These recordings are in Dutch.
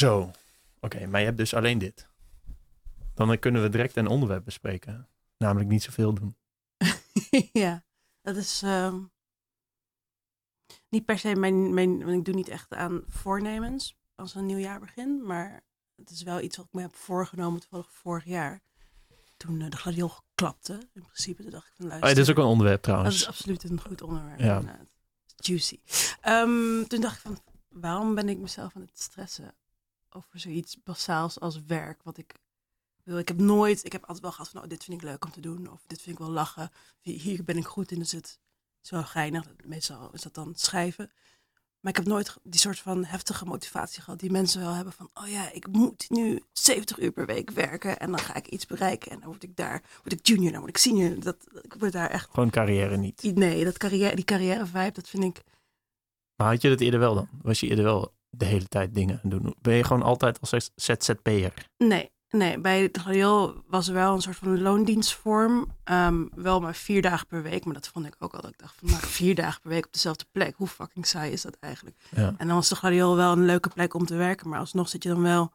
Zo. Oké, maar je hebt dus alleen dit. Dan kunnen we direct een onderwerp bespreken. Namelijk niet zoveel doen. ja, dat is ehm, niet per se mijn, mijn. Want ik doe niet echt aan voornemens als een nieuw jaar begin. Maar het is wel iets wat ik me heb voorgenomen toevallig vorig jaar. Toen eh, de gladiool klapte, in principe. Toen dacht ik van Oh, luister. ja, dit is ook een onderwerp dat trouwens. is absoluut een goed onderwerp. Ja. Juicy. Ehm, toen dacht ik van, waarom ben ik mezelf aan het stressen over zoiets basaals als werk? Wat ik wil. Ik heb nooit, ik heb altijd wel gehad van, oh, dit vind ik leuk om te doen. Of dit vind ik wel lachen. Hier hier ben ik goed in, dus het is wel geinig. Meestal is dat dan schrijven. Maar ik heb nooit die soort van heftige motivatie gehad die mensen wel hebben van, oh ja, ik moet nu 70 uur per week werken en dan ga ik iets bereiken en dan word ik daar, word ik junior, dan word ik senior. Dat, ik word daar echt, Gewoon carrière niet. nee, dat carrière, die carrière vibe, dat vind ik, Maar had je dat eerder wel dan? Was je eerder wel de hele tijd dingen aan doen? Ben je gewoon altijd als ZZP'er? nee, nee. Bij het Gladiool was er wel een soort van loondienstvorm, Ehm, wel maar vier dagen per week, maar dat vond ik ook al, dat ik dacht van, nou, vier dagen per week op dezelfde plek, hoe fucking saai is dat eigenlijk? Ja. En dan was de Gladiool wel een leuke plek om te werken. Maar alsnog zit je dan wel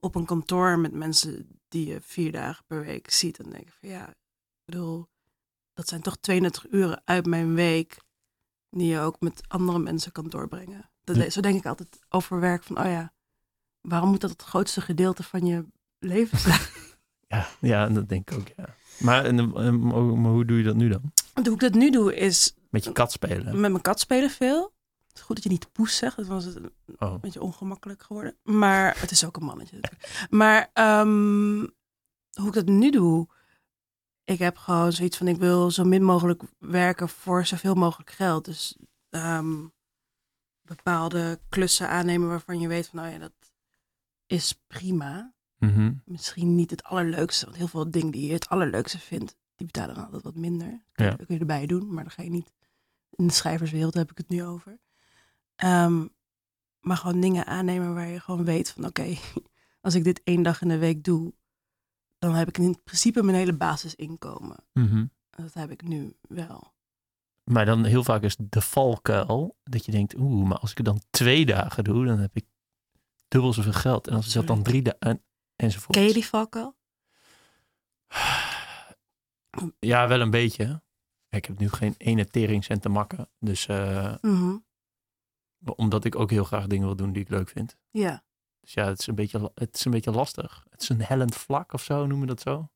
op een kantoor met mensen die je vier dagen per week ziet. En denk ik van ja, ik bedoel, dat zijn toch 32 uren uit mijn week die je ook met andere mensen kan doorbrengen. Dat, Ja. Zo denk ik altijd over werk van, oh ja, waarom moet dat het grootste gedeelte van je leven zijn? Ja, ja, dat denk ik ook, ja. Maar, en, en, maar hoe doe je dat nu dan? Hoe ik dat nu doe is Met je kat spelen? met mijn kat spelen veel. Het is goed dat je niet poes zegt, dat was het Oh. een beetje ongemakkelijk geworden. Maar het is ook een mannetje. natuurlijk. Maar ehm, hoe ik dat nu doe, ik heb gewoon zoiets van ik wil zo min mogelijk werken voor zoveel mogelijk geld. Dus ehm, bepaalde klussen aannemen waarvan je weet van nou ja, dat is prima. Mhm. Misschien niet het allerleukste, want heel veel dingen die je het allerleukste vindt, die betalen dan altijd wat minder. Ja. Dat kun je erbij doen, maar dan ga je niet. In de schrijverswereld heb ik het nu over. Ehm, maar gewoon dingen aannemen waar je gewoon weet van oké, als ik dit één dag in de week doe, dan heb ik in principe mijn hele basisinkomen. En Dat heb ik nu wel. Maar dan heel vaak is de valkuil dat je denkt, oeh, maar als ik het dan twee dagen doe, dan heb ik dubbel zoveel geld. En als ik dat dan drie dagen en, enzovoort. Ken je die valkuil? Ja, wel een beetje. Ik heb nu geen ene teringcent te makken. Dus eh, Mhm. omdat ik ook heel graag dingen wil doen die ik leuk vind. Ja. Dus ja, het is een beetje, het is een beetje lastig. Het is een hellend vlak of zo, noemen we dat zo?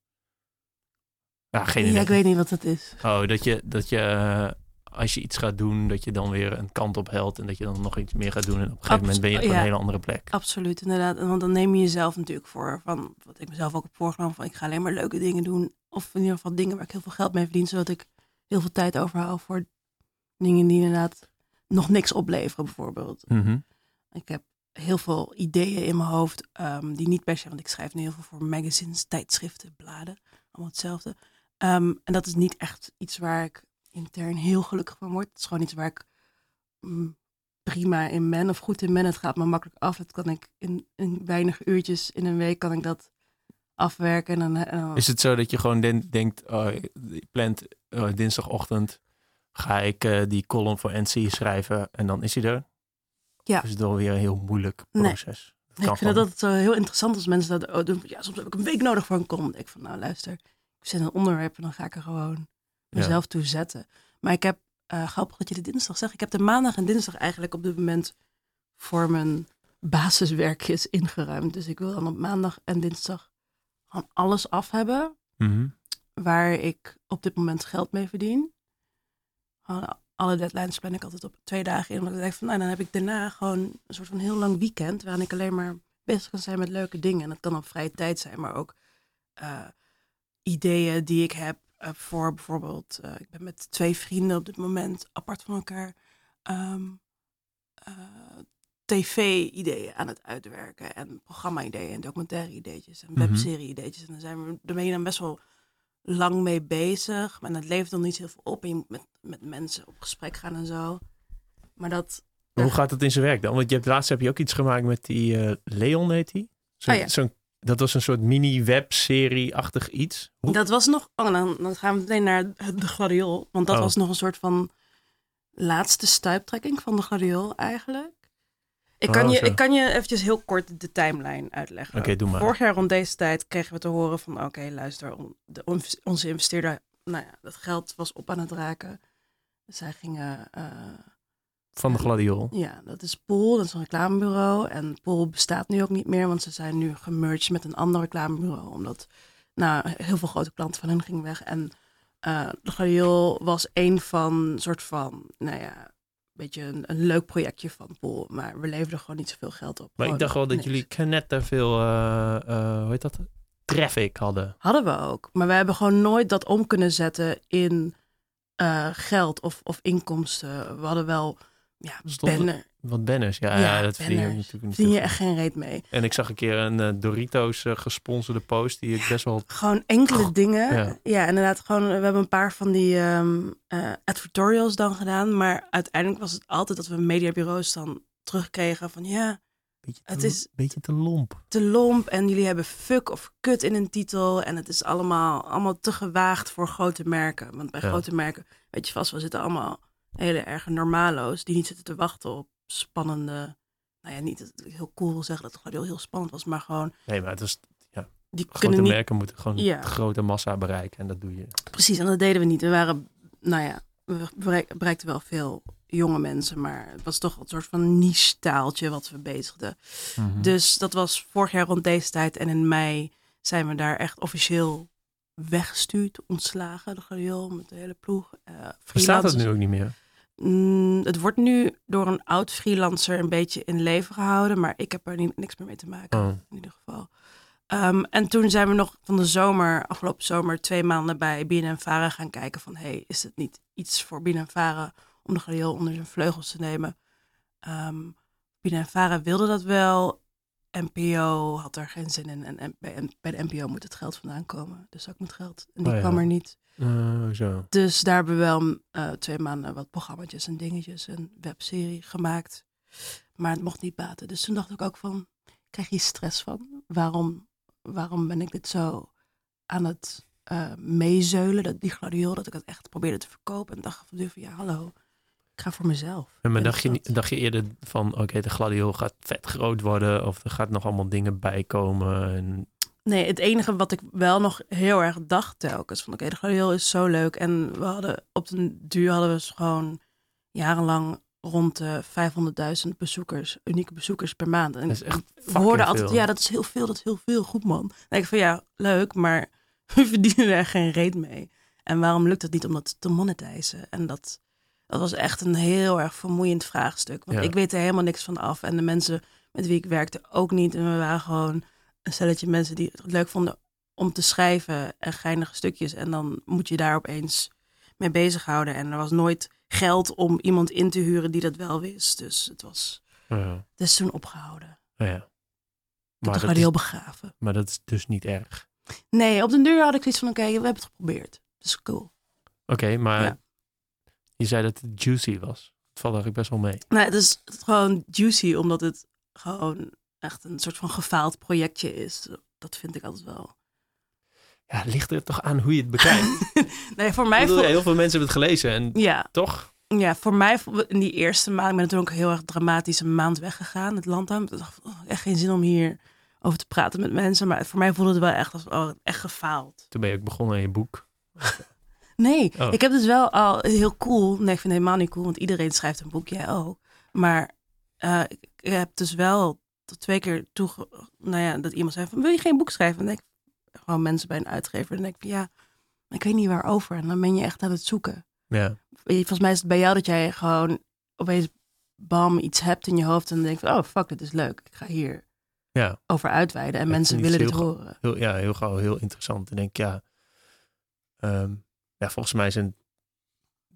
Ja, geen idee. ja, ik weet niet wat dat is. Oh, dat je, dat je eh, als je iets gaat doen, dat je dan weer een kant op helt en dat je dan nog iets meer gaat doen. En op een gegeven moment ben je op ja. een hele andere plek. Absoluut, inderdaad. En Want dan neem je jezelf natuurlijk voor, van wat ik mezelf ook heb voorgenomen, van ik ga alleen maar leuke dingen doen. Of in ieder geval dingen waar ik heel veel geld mee verdien, zodat ik heel veel tijd overhoud voor dingen die inderdaad nog niks opleveren, bijvoorbeeld. Mhm. Ik heb heel veel ideeën in mijn hoofd, ehm, die niet per se, want ik schrijf nu heel veel voor magazines, tijdschriften, bladen, allemaal hetzelfde. Ehm, en dat is niet echt iets waar ik intern heel gelukkig van word. Het is gewoon iets waar ik mm, prima in ben of goed in ben. Het gaat me makkelijk af. Het kan ik in, in weinig uurtjes in een week kan ik dat afwerken. En dan, en dan- Is het zo dat je gewoon den- denkt, oh, je plant oh, dinsdagochtend ga ik eh, die column voor NC schrijven en dan is hij er? Ja. Of is het wel weer een heel moeilijk proces? Dat Nee, ik vind dat zo heel interessant als mensen dat oh, doen. Ja, soms heb ik een week nodig voor een column. Dan denk Ik van, nou luister, zet een onderwerp en dan ga ik er gewoon mezelf toe zetten. Maar ik heb, eh grappig dat je de dinsdag zegt, ik heb de maandag en dinsdag eigenlijk op dit moment voor mijn basiswerkjes ingeruimd. Dus ik wil dan op maandag en dinsdag gewoon alles af hebben Mhm. waar ik op dit moment geld mee verdien. Alle deadlines plan ik altijd op twee dagen in. Omdat ik denk van, nou, dan heb ik daarna gewoon een soort van heel lang weekend... waarin ik alleen maar bezig kan zijn met leuke dingen. En dat kan op vrije tijd zijn, maar ook eh, ideeën die ik heb eh, voor bijvoorbeeld... eh, ik ben met twee vrienden op dit moment apart van elkaar... ehm, eh, tv-ideeën aan het uitwerken en programma-ideeën en documentaire-ideetjes en Mhm. webserie-ideetjes. En daar, zijn we, daar ben je dan best wel lang mee bezig. Maar het levert dan niet heel veel op. En je moet met, met mensen op gesprek gaan en zo. Maar dat... Maar hoe gaat het in zijn werk dan? Want je hebt, laatst heb je ook iets gemaakt met die Leon, heet die? Zo, Oh ja. zo'n- dat was een soort mini-webserie-achtig iets. Hoe- Dat was nog... Oh, dan, dan gaan we meteen naar de gladiool. Want dat Oh. was nog een soort van laatste stuiptrekking van de gladiool eigenlijk. Ik kan, Oh, je, zo. ik kan je eventjes heel kort de timeline uitleggen. Oké, doe maar. Vorig jaar rond deze tijd kregen we te horen van... oké, luister, on- de, on- onze investeerder... nou ja, dat geld was op aan het raken. Zij gingen... eh, Van de gladiool. ja, dat is Pool, dat is een reclamebureau. En Pool bestaat nu ook niet meer... want ze zijn nu gemerged met een ander reclamebureau. Omdat nou, heel veel grote klanten van hen gingen weg. En eh de Gladiool was een van... soort van, nou ja... Beetje een, een leuk projectje van Pool. Maar we leverden gewoon niet zoveel geld op. Maar ik dacht wel dat niks. jullie knetter veel, eh, eh, hoe heet dat? Traffic hadden. Hadden we ook. Maar we hebben gewoon nooit dat om kunnen zetten in eh, geld of, of inkomsten. We hadden wel ja, banner. Wat banners. Ja, Ja, ja, dat verdien je natuurlijk niet. Verdien je echt geen reet mee. En ik zag een keer een eh, Doritos eh, gesponsorde post die ik best wel... Gewoon enkele dingen. ja. Ja. inderdaad. Gewoon, we hebben een paar van die eh, advertorials dan gedaan. Maar uiteindelijk was het altijd dat we mediabureaus dan terugkregen van ja, Beetje te, Het is- beetje te lomp. te lomp en jullie hebben fuck of kut in een titel. En het is allemaal, allemaal te gewaagd voor grote merken. Want bij grote merken, weet je vast, we zitten allemaal hele erg normalo's die niet zitten te wachten op spannende. Nou ja, niet dat ik heel cool wil zeggen dat het gewoon heel, spannend was, maar gewoon Nee, maar het is, die grote kunnen niet. merken moeten gewoon Ja. grote massa bereiken. En dat doe je. Precies, en dat deden we niet. We waren, nou ja, we bereik- bereikten wel veel jonge mensen, maar het was toch een soort van niche taaltje wat we bezigden. Mhm. Dus dat was vorig jaar rond deze tijd. En in mei zijn we daar echt officieel weggestuurd, ontslagen. De met de hele ploeg. Eh Bestaat dat nu ook niet meer? Mm, het wordt nu door een oud freelancer een beetje in leven gehouden. Maar ik heb er niet, niks meer mee te maken, Oh. in ieder geval. Ehm, en toen zijn we nog van de zomer, afgelopen zomer, twee maanden bij BNN Vara gaan kijken van... hey, is het niet iets voor BNN Vara om de Gladiool onder zijn vleugels te nemen? Ehm BNN Vara wilde dat wel. NPO had er geen zin in. En, en bij, de NPO moet het geld vandaan komen. Dus ook met geld. En die Oh ja. kwam er niet. Eh, zo. Dus daar hebben we wel eh, twee maanden wat programma's en dingetjes, een webserie gemaakt. Maar het mocht niet baten. Dus toen dacht ik ook van, krijg je stress van? Waarom, waarom ben ik dit zo aan het eh, meezeulen? Dat, die gladiool, dat ik het echt probeerde te verkopen. En dacht van, van ja, hallo, ik ga voor mezelf. Ja, maar En dacht je, dacht je eerder van, oké, de gladiool gaat vet groot worden. Of er gaat nog allemaal dingen bij komen. En, Nee, het enige wat ik wel nog heel erg dacht telkens. Van oké, de gladiool is zo leuk. En we hadden op den duur hadden we gewoon jarenlang rond de 500.000 bezoekers, unieke bezoekers per maand. En dat is echt we hoorden altijd, ja, dat is heel veel, dat is heel veel, goed man. Denk ik van ja, leuk, maar we verdienen er geen reet mee. En waarom lukt het niet om dat te monetizen? En dat, dat was echt een heel erg vermoeiend vraagstuk. Want Ja. ik weet er helemaal niks van af. En de mensen met wie ik werkte ook niet. En we waren gewoon een stelletje mensen die het leuk vonden om te schrijven en geinige stukjes. En dan moet je daar opeens mee bezighouden. En er was nooit geld om iemand in te huren die dat wel wist. Dus het was Ja, is toen opgehouden. ja. Maar dat, is, begraven. maar dat is dus niet erg. Nee, op den duur had ik zoiets van, oké, we hebben het geprobeerd. Dat is cool. Oké, maar Ja. je zei dat het juicy was. Het valt eigenlijk best wel mee. Nou, het is gewoon juicy, omdat het gewoon echt een soort van gefaald projectje is. Dat vind ik altijd wel. Ja, ligt er toch aan hoe je het bekijkt. nee, voor mij... bedoel, voel- heel veel mensen hebben het gelezen. En Ja, toch? ja, voor mij in die eerste maand, ik ben natuurlijk ook heel erg dramatisch een maand weggegaan, het land aan. Ik dacht, oh, echt geen zin om hier over te praten met mensen. Maar voor mij voelde het wel echt als, oh, echt gefaald. Toen ben je ook begonnen aan je boek. Nee, Oh. ik heb dus wel al heel cool. Nee, ik vind het helemaal niet cool, want iedereen schrijft een boek, jij ook. Maar ik, ik heb dus wel tot twee keer toe, nou ja, dat iemand zei van, wil je geen boek schrijven? En dan denk ik, gewoon mensen bij een uitgever. En dan denk ik ja, ik weet niet waarover. En dan ben je echt aan het zoeken. Ja. Je, Volgens mij is het bij jou dat jij gewoon opeens bam iets hebt in je hoofd en dan denk je van, oh fuck, dit is leuk. Ik ga hier Ja. over uitweiden en Ja, mensen willen dit horen. Heel, ja, heel gauw, heel interessant. En denk ja, ehm, ja, volgens mij is een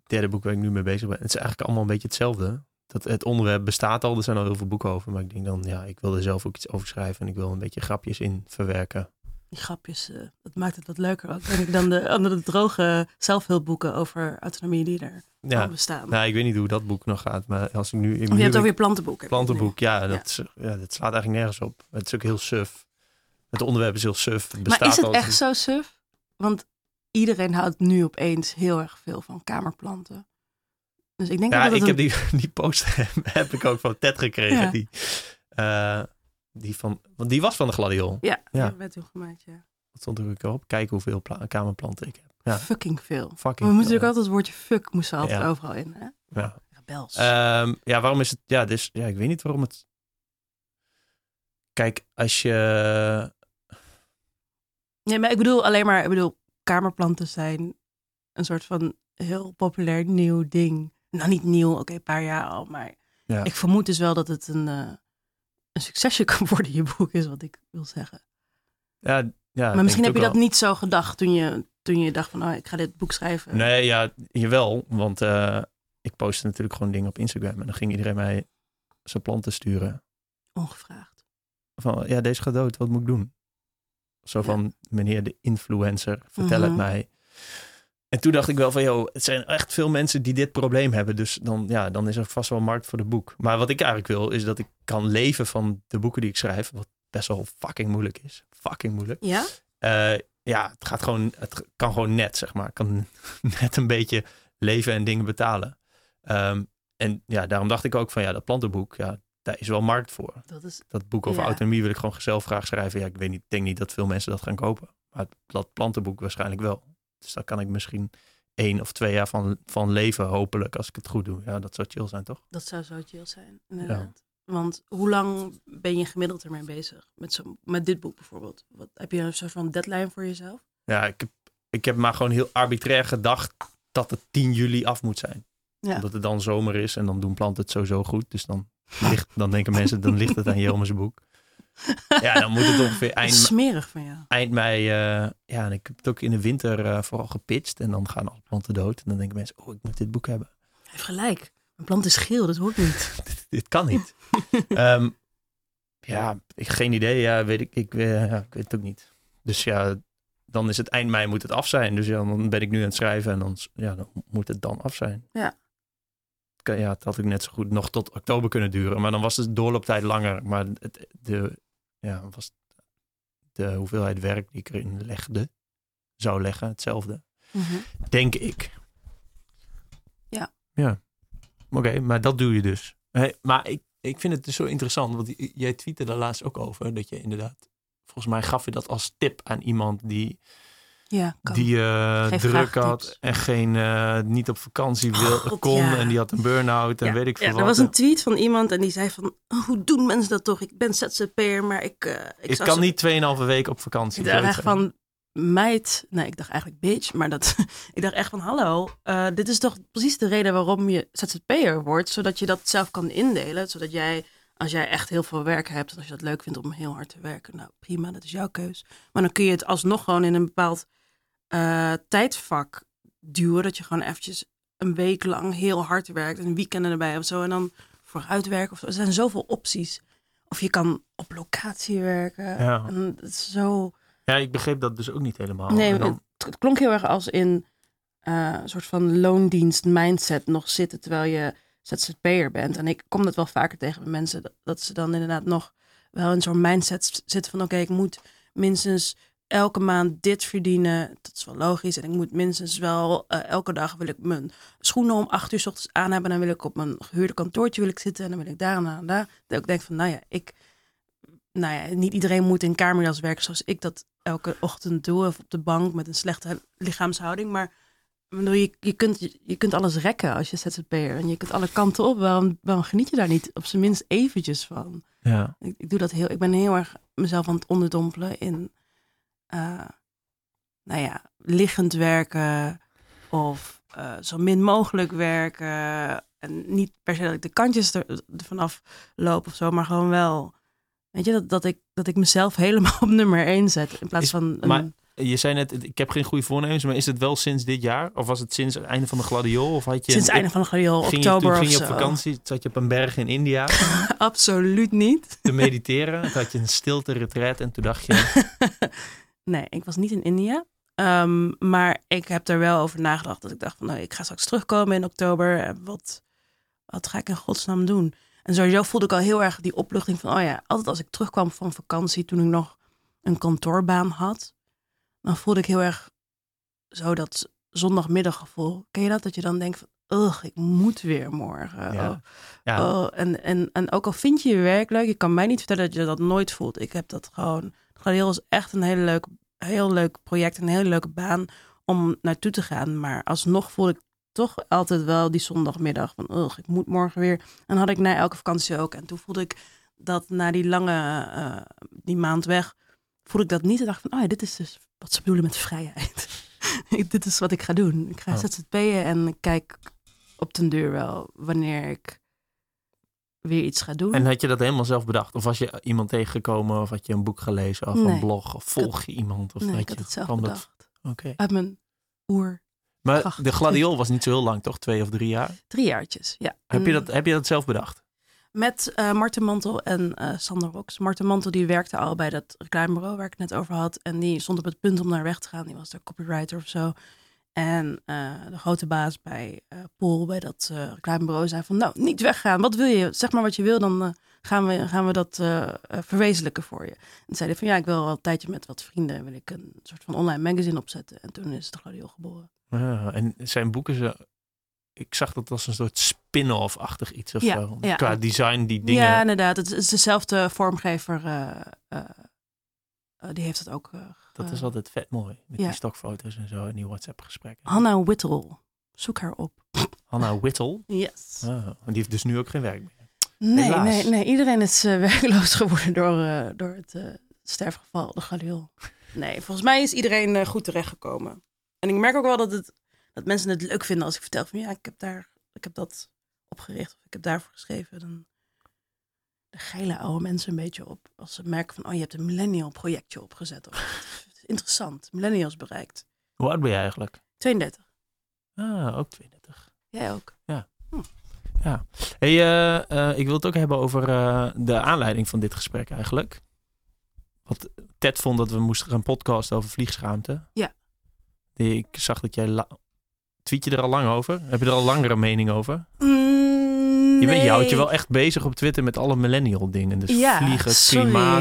derde boek waar ik nu mee bezig ben. Het is eigenlijk allemaal een beetje hetzelfde. Dat het onderwerp bestaat al, er zijn al heel veel boeken over. Maar ik denk dan, ja, ik wil er zelf ook iets over schrijven. En ik wil een beetje grapjes in verwerken. Die grapjes, eh, dat maakt het wat leuker ook, denk ik, dan de andere droge zelfhulpboeken over autonomie die er Ja, bestaan. nou, ik weet niet hoe dat boek nog gaat. Maar als ik nu... Je hebt over je plantenboek. heb je het plantenboek, ja, dat, ja, dat slaat eigenlijk nergens op. Het is ook heel suf. Het onderwerp is heel suf. Het bestaat Maar is het echt zo suf? Want iedereen houdt nu opeens heel erg veel van kamerplanten. Dus ik denk Ja, dat ik heb een- die, die poster heb ik ook van Ted gekregen. Ja. Die, eh, die, van, want die was van de gladiol. Ja, Ja. ja. werd toen gemaakt, ja. Wat stond er ook op? Kijken hoeveel pla- kamerplanten ik heb. Ja, Fucking veel. fucking. Maar we moeten natuurlijk altijd het woordje fuck moesten altijd Ja. overal in, hè? ja. Rebels. Ehm, ja, waarom is het... Ja, dus, ja, ik weet niet waarom het... Kijk, als je... Nee, maar ik bedoel alleen maar, ik bedoel, kamerplanten zijn een soort van heel populair nieuw ding. Nou, niet nieuw, oké, een paar jaar al, maar Ja. ik vermoed dus wel dat het een, eh, een succesje kan worden, je boek, is wat ik wil zeggen. Ja, ja, maar misschien heb je dat niet zo gedacht toen je, toen je dacht van, oh, ik ga dit boek schrijven. Nee, ja, jawel. Want eh, ik postte natuurlijk gewoon dingen op Instagram. En dan ging iedereen mij zijn planten sturen. Ongevraagd. Van, ja, deze gaat dood. Wat moet ik doen? Zo Ja. van, meneer de influencer, vertel het Mhm. mij. En toen dacht ik wel van, joh, het zijn echt veel mensen die dit probleem hebben. Dus dan, ja, dan is er vast wel markt voor de boek. Maar wat ik eigenlijk wil, is dat ik kan leven van de boeken die ik schrijf. Wat best wel fucking moeilijk is. Fucking moeilijk. Ja? Eh, ja, het gaat gewoon, het kan gewoon net, zeg maar. Ik kan net een beetje leven en dingen betalen. Ehm, en ja, daarom dacht ik ook van, ja, dat plantenboek, ja, daar is wel markt voor. Dat is, Dat boek over Ja. autonomie wil ik gewoon zelf graag schrijven. Ja, ik weet niet, denk niet dat veel mensen dat gaan kopen. Maar dat plantenboek waarschijnlijk wel. Dus daar kan ik misschien één of twee jaar van, van leven, hopelijk, als ik het goed doe. Ja, dat zou chill zijn, toch? dat zou zo chill zijn, inderdaad. Want hoe lang ben je gemiddeld ermee bezig? Met, zo, met dit boek bijvoorbeeld. Wat, heb je een soort van deadline voor jezelf? Ja, ik heb, ik heb maar gewoon heel arbitrair gedacht dat het 10 juli af moet zijn. Ja. Omdat het dan zomer is en dan doen planten het sowieso goed. Dus dan, ligt, dan denken mensen, dan ligt het aan Jelmers boek. Ja, dan moet het ongeveer eind, smerig van jou. eind mei. eh, ja, en ik heb het ook in de winter eh, vooral gepitcht. En dan gaan alle planten dood. En dan denken mensen, oh, ik moet dit boek hebben. Hij heeft gelijk. Mijn plant is geel, dat hoort niet. dit, dit kan niet. Ehm, ja, ik, geen idee. Ja, weet ik, ik, eh, ja, ik weet het ook niet. Dus ja, dan is het eind mei moet het af zijn. Dus ja, dan ben ik nu aan het schrijven en dan, ja, dan moet het dan af zijn. Ja. Kan- Ja, het had ik net zo goed nog tot oktober kunnen duren. Maar dan was de doorlooptijd langer. Maar het, de, ja, was de hoeveelheid werk die ik erin legde, zou leggen, hetzelfde. Mhm. Denk ik. Ja. Ja. Oké, maar dat doe je dus. Hey, maar ik, ik vind het dus zo interessant, want jij tweette daar laatst ook over, dat je inderdaad, volgens mij gaf je dat als tip aan iemand die, Ja, kan. die eh, druk had en geen, eh, niet op vakantie wil, God, kon ja. en die had een burn-out en ja, weet ik veel ja, wat. er was een tweet van iemand en die zei van... "Oh, hoe doen mensen dat toch? Ik ben ZZP'er, maar ik... eh, ik ik kan zo- niet 2,5 weken op vakantie. Ik dacht echt van... Meid, nee, ik dacht eigenlijk bitch, maar dat, ik dacht echt van hallo, eh, dit is toch precies de reden waarom je ZZP'er wordt, zodat je dat zelf kan indelen, zodat jij, als jij echt heel veel werk hebt, en als je dat leuk vindt om heel hard te werken, nou prima, dat is jouw keus. Maar dan kun je het alsnog gewoon in een bepaald eh, tijdvak duwen, dat je gewoon eventjes een week lang heel hard werkt en weekenden erbij of zo, en dan vooruit werken of zo. Er zijn zoveel opties. Of je kan op locatie werken. Ja. En het is zo... Ja, ik begreep dat dus ook niet helemaal. Nee, dan- het, klonk heel erg als in eh, een soort van loondienst mindset nog zitten terwijl je ZZP'er bent. En ik kom dat wel vaker tegen bij mensen, dat, dat ze dan inderdaad nog wel in zo'n mindset zitten van oké, ik moet minstens elke maand dit verdienen. Dat is wel logisch. En ik moet minstens wel eh, elke dag wil ik mijn schoenen om acht uur s ochtends aan hebben. En dan wil ik op mijn gehuurde kantoortje wil ik zitten. En dan wil ik daar en daar en daar. Dat ik denk van, nou ja, ik... Nou ja, niet iedereen moet in kamerjas werken zoals ik dat elke ochtend doe. Of op de bank met een slechte lichaamshouding. Maar je, je, kunt, je, je kunt alles rekken als je ZZP'er. En je kunt alle kanten op. Waarom, waarom geniet je daar niet op zijn minst eventjes van? ja. Ik, ik doe dat heel. Ik ben heel erg mezelf aan het onderdompelen in, eh, nou ja, liggend werken of eh, zo min mogelijk werken. En niet per se dat ik de kantjes er, er vanaf loop of zo, maar gewoon wel. Weet je, dat, dat, ik, dat ik mezelf helemaal op nummer één zet. In plaats Is- van. Een, maar Je zei net, ik heb geen goede voornemens, maar is het wel sinds dit jaar? Of was het sinds het einde van de gladiol? Of had je sinds het einde van de gladiool, ging je, oktober toen ging je op zo. vakantie, zat je op een berg in India Absoluut niet. te mediteren. Toen had je een stilte retreat en toen dacht je, Nee, ik was niet in India. Ehm, maar ik heb er wel over nagedacht. Dat ik dacht van, nou, ik ga straks terugkomen in oktober. En wat, wat ga ik in godsnaam doen? En sowieso voelde ik al heel erg die opluchting van, oh ja, altijd als ik terugkwam van vakantie, toen ik nog een kantoorbaan had, dan voelde ik heel erg zo dat zondagmiddaggevoel. Ken je dat? Dat je dan denkt van, ugh, ik moet weer morgen. Ja. Oh, Ja, oh, en, en, en ook al vind je je werk leuk, je kan mij niet vertellen dat je dat nooit voelt. Ik heb dat gewoon. Gladeel is echt een hele leuk, heel leuk project, een hele leuke baan om naartoe te gaan. Maar alsnog voel ik toch altijd wel die zondagmiddag van, ugh, ik moet morgen weer. En had ik na elke vakantie ook. En toen voelde ik dat na die lange, eh, die maand weg, voelde ik dat niet. En dacht van, oh ja, dit is dus wat ze bedoelen met vrijheid. Dit is wat ik ga doen. Ik ga Oh. ZZP'en en kijk op den deur wel wanneer ik weer iets ga doen. En had je dat helemaal zelf bedacht? Of was je iemand tegengekomen? Of had je een boek gelezen? Of Nee. een blog? Of volg je iemand? Of nee, weet ik had je, het zelf dat- bedacht. Oké. Uit mijn oer. Maar Kracht. de gladiool was niet zo heel lang, toch? Twee of drie jaar? Drie jaartjes, ja. Heb je dat, heb je dat zelf bedacht? Met eh Marten Mantel en eh Sander Rox. Marten Mantel die werkte al bij dat reclamebureau waar ik het net over had. En die stond op het punt om naar weg te gaan. Die was daar copywriter of zo. En eh, de grote baas bij eh Paul, bij dat eh, reclamebureau, zei van... Nou, niet weggaan. Wat wil je? Zeg maar wat je wil, dan gaan, we, gaan we dat verwezenlijken voor je. En zei hij van... Ja, ik wil al een tijdje met wat vrienden... wil ik een soort van online magazine opzetten. En toen is de Gladiool geboren. Ja, en zijn boeken, ze, ik zag dat als een soort spin-off-achtig iets of Ja, zo. ja. Qua design, die dingen. Ja, inderdaad. Het is dezelfde vormgever. die heeft het ook eh, dat is altijd vet mooi. Met Ja. die stokfoto's en zo en die WhatsApp-gesprekken. Hanna Whittle. Zoek haar op. Hanna Whittle. Yes. En die heeft dus nu ook geen werk meer. Nee, Helaas. nee, nee. Iedereen is eh, werkloos geworden door, eh, door het eh, sterfgeval, de Galil. Nee, volgens mij is iedereen eh, goed terechtgekomen. En ik merk ook wel dat, het, dat mensen het leuk vinden als ik vertel van ja, ik heb daar, ik heb dat opgericht of ik heb daarvoor geschreven. Dan de geile oude mensen een beetje op. Als ze merken van oh, je hebt een millennial projectje opgezet. Of, interessant, millennials bereikt. Hoe oud ben je eigenlijk? 32. Ah, ook 32. Jij ook. Ja. Hey, eh, eh, ik wil het ook hebben over eh, de aanleiding van dit gesprek eigenlijk. Want Ted vond dat we moesten gaan podcasten over vliegschaamte. Ja. Ik zag dat jij... la- Tweet je er al lang over? Heb je er al langere mening over? Mm, Je, bent, je houdt je wel echt bezig op Twitter met alle millennial dingen. Dus ja, vliegen, sorry. klimaat.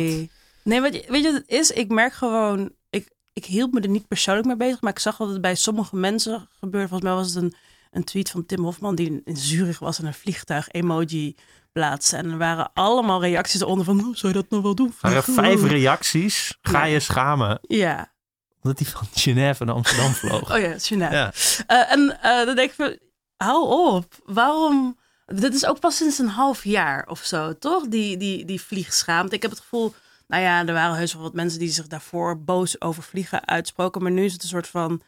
Nee, weet je, weet je wat het is? Ik merk gewoon... Ik, hield me er niet persoonlijk mee bezig, maar ik zag dat het bij sommige mensen gebeurde. Volgens mij was het een, een tweet van Tim Hofman die in, in Zurich was en een vliegtuig-emoji plaatste. En er waren allemaal reacties eronder van, "Oh, zou je dat nog wel doen? Er waren Vliegen?" vijf reacties. Ga je schamen. Ja. Omdat hij van Genève naar Amsterdam vloog. Oh ja, Jeanette. Ja. Eh, en eh, dan denk ik van, hou op. Waarom? Dit is ook pas sinds een half jaar of zo, toch? Die, die, die vliegschaamte. Ik heb het gevoel, nou ja, er waren heus wel wat mensen die zich daarvoor boos over vliegen uitsproken. Maar nu is het een soort van,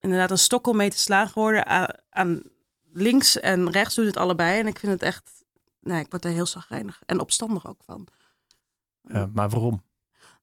inderdaad, een stok om mee te slaan geworden. Aan, aan links en rechts doet het allebei. En ik vind het echt, nee, ik word er heel zagrijnig en opstandig ook van. Maar waarom?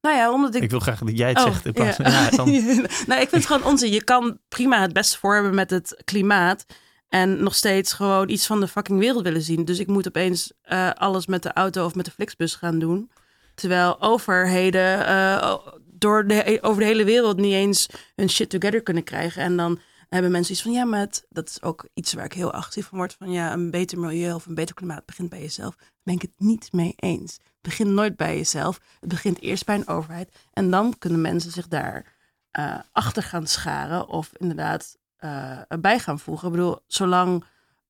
Nou ja, omdat ik Ik wil graag dat jij het Oh, zegt. In plaats ja. van, ja, dan, nou, ik vind het gewoon onzin. Je kan prima het beste voor hebben met het klimaat. En nog steeds gewoon iets van de fucking wereld willen zien. Dus ik moet opeens eh, alles met de auto of met de Flixbus gaan doen. Terwijl overheden eh, door de, over de hele wereld niet eens hun shit together kunnen krijgen. En dan hebben mensen iets van, ja, maar dat is ook iets waar ik heel agressief van word. Van ja, een beter milieu of een beter klimaat begint bij jezelf. Daar ben ik het niet mee eens. Het begint nooit bij jezelf. Het begint eerst bij een overheid. En dan kunnen mensen zich daar eh, achter gaan scharen of inderdaad eh, bij gaan voegen. Ik bedoel, zolang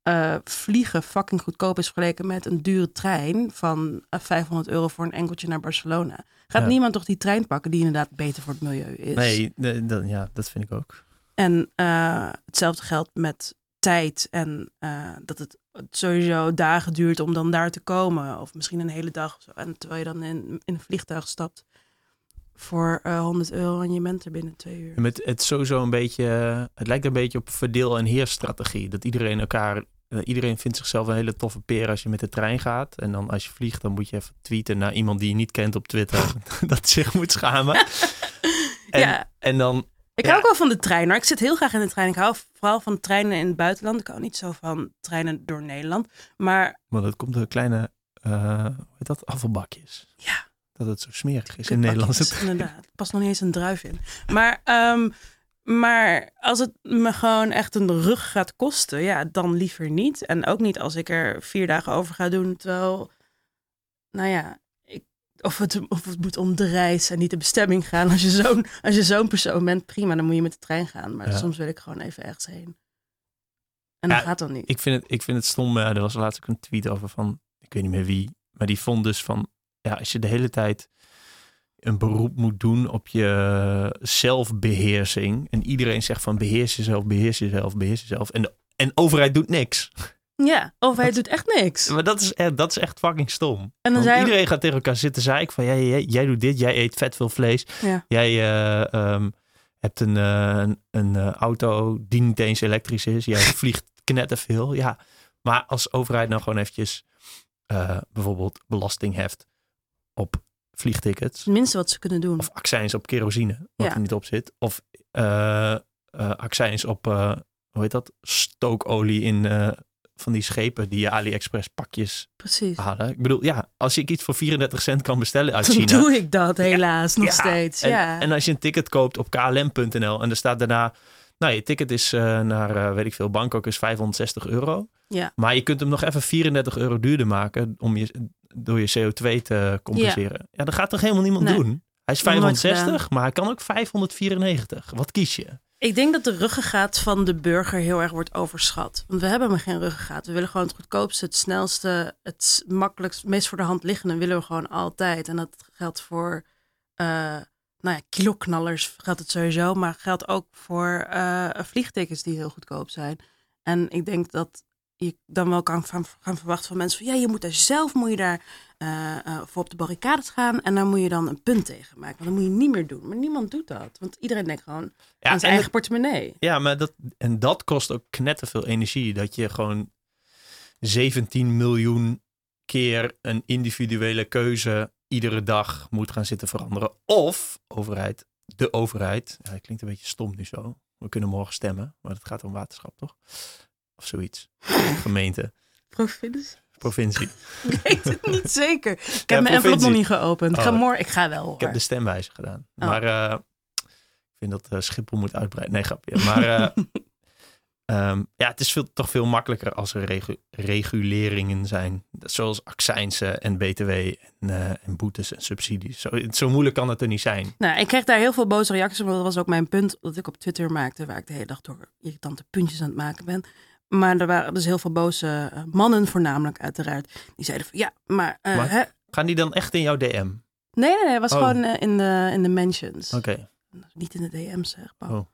eh, vliegen fucking goedkoop is vergeleken met een dure trein van eh, 500 euro voor een enkeltje naar Barcelona, gaat Ja. niemand toch die trein pakken die inderdaad beter voor het milieu is. nee, dat- ja, dat vind ik ook. En eh, hetzelfde geldt met tijd en eh, dat het sowieso dagen duurt om dan daar te komen. Of misschien een hele dag. of zo. En terwijl je dan in, in een vliegtuig stapt voor eh 100 euro en je bent er binnen twee uur. Met het sowieso een beetje, het lijkt een beetje op verdeel- en heersstrategie. Dat iedereen elkaar, eh, iedereen vindt zichzelf een hele toffe peer als je met de trein gaat. En dan als je vliegt, dan moet je even tweeten naar iemand die je niet kent op Twitter. dat zich moet schamen. En, Ja. en dan, Ik Ja. hou ook wel van de trein, maar ik zit heel graag in de trein. Ik hou vooral van treinen in het buitenland. Ik hou niet zo van treinen door Nederland. Maar want het komt door kleine, eh hoe heet dat, afvalbakjes. ja, Dat het zo smerig is in Nederland. Inderdaad. Er past nog niet eens een druif in. Maar, ehm, maar als het me gewoon echt een rug gaat kosten, ja, dan liever niet. En ook niet als ik er vier dagen over ga doen. Terwijl, nou ja, ik, of, het, of het moet om de reis en niet de bestemming gaan. Als je zo'n persoon bent, prima, dan moet je met de trein gaan. Maar Ja. soms wil ik gewoon even ergens heen. En dat Ja, gaat dan niet. Ik vind het, ik vind het stom. eh, er was laatst ook een tweet over van, ik weet niet meer wie, maar die vond dus van, ja, als je de hele tijd een beroep moet doen op je zelfbeheersing en iedereen zegt van beheers jezelf, beheers jezelf, beheers jezelf en de en overheid doet niks. Ja, overheid Dat- doet echt niks. Maar dat is, echt, dat is echt fucking stom. En dan Want zijn iedereen gaat tegen elkaar zitten zeiken van, jij, jij, jij doet dit, jij eet vet veel vlees. Ja. Jij eh, ehm, hebt een, eh, een, een eh, auto die niet eens elektrisch is. Jij vliegt knetterveel. Ja, maar als overheid nou gewoon eventjes eh, bijvoorbeeld belasting heft op vliegtickets. het minste wat ze kunnen doen. Of accijns op kerosine, wat Ja. er niet op zit. Of eh eh, accijns op, eh, hoe heet dat, stookolie in van die schepen die je AliExpress pakjes Precies. halen. Ik bedoel, ja, als ik iets voor 34 cent kan bestellen uit Dan China. doe ik dat helaas nog Ja, steeds. En, ja. en als je een ticket koopt op klm.nl en er staat daarna, nou je ticket is eh, naar, eh, weet ik veel, Bangkok is 560 euro. Ja. Maar je kunt hem nog even 34 euro duurder maken om je, door je CO2 te compenseren. Ja, dat gaat toch helemaal niemand Nee. doen? Hij is Nog nooit 560, maar hij kan ook 594. Wat kies je? Ik denk dat de ruggengraat van de burger heel erg wordt overschat. Want we hebben maar geen ruggengraat. We willen gewoon het goedkoopste, het snelste, het makkelijkst, meest voor de hand liggende willen we gewoon altijd. En dat geldt voor, eh, nou ja, kiloknallers geldt het sowieso, maar geldt ook voor eh, vliegtickets die heel goedkoop zijn. En ik denk dat je dan wel kan gaan, gaan verwachten van mensen van ja, je moet daar zelf moet je daar eh, eh, voor op de barricades gaan en daar moet je dan een punt tegen maken. Want dat moet je niet meer doen. Maar niemand doet dat, want iedereen denkt gewoon Ja, aan zijn en eigen portemonnee. Ja, maar dat, en dat kost ook knetterveel energie. Dat je gewoon 17 miljoen keer een individuele keuze iedere dag moet gaan zitten veranderen. Of overheid, de overheid. Ja, dat klinkt een beetje stom nu zo. We kunnen morgen stemmen, maar het gaat om waterschap, toch? Of zoiets. Gemeente, Provincie? provincie. Ik weet het niet zeker. Ik heb Ja, mijn envelop nog niet geopend. Ik ga Oh. morgen, ik ga wel hoor. Ik heb de stemwijzer gedaan. Oh. Maar eh, ik vind dat eh, Schiphol moet uitbreiden. Nee, grapje. Maar eh, ehm, ja, het is veel, toch veel makkelijker als er regu- reguleringen zijn. Zoals accijnsen en btw en, eh, en boetes en subsidies. Zo, zo moeilijk kan het er niet zijn. Nou, ik kreeg daar heel veel boze reacties op. Dat was ook mijn punt dat ik op Twitter maakte. Waar ik de hele dag door irritante puntjes aan het maken ben. Maar er waren dus heel veel boze eh, mannen voornamelijk uiteraard. Die zeiden van ja, maar... eh, Maar- hè? Gaan die dan echt in jouw DM? Nee, nee, nee. Het was Oh. gewoon in, de, in de mentions. Oké. Niet in de DM's, zeg. Paul. Oh.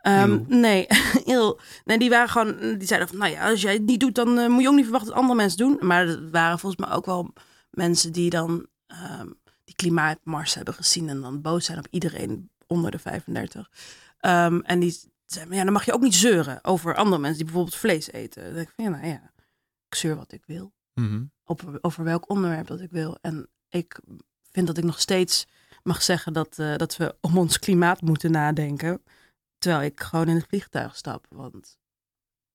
Ehm, nee, heel. Nee, die waren gewoon. Die zeiden van, nou ja, als jij het niet doet, dan eh, moet je ook niet verwachten dat andere mensen doen. Maar er waren volgens mij ook wel mensen die dan ehm, die klimaatmars hebben gezien en dan boos zijn op iedereen onder de 35. Ehm, en die zeiden, ja, dan mag je ook niet zeuren over andere mensen die bijvoorbeeld vlees eten. Dan denk ik van, ja, nou ja, ik zeur wat ik wil op, over welk onderwerp dat ik wil. En ik vind dat ik nog steeds mag zeggen dat, eh, dat we om ons klimaat moeten nadenken. Terwijl ik gewoon in het vliegtuig stap. Want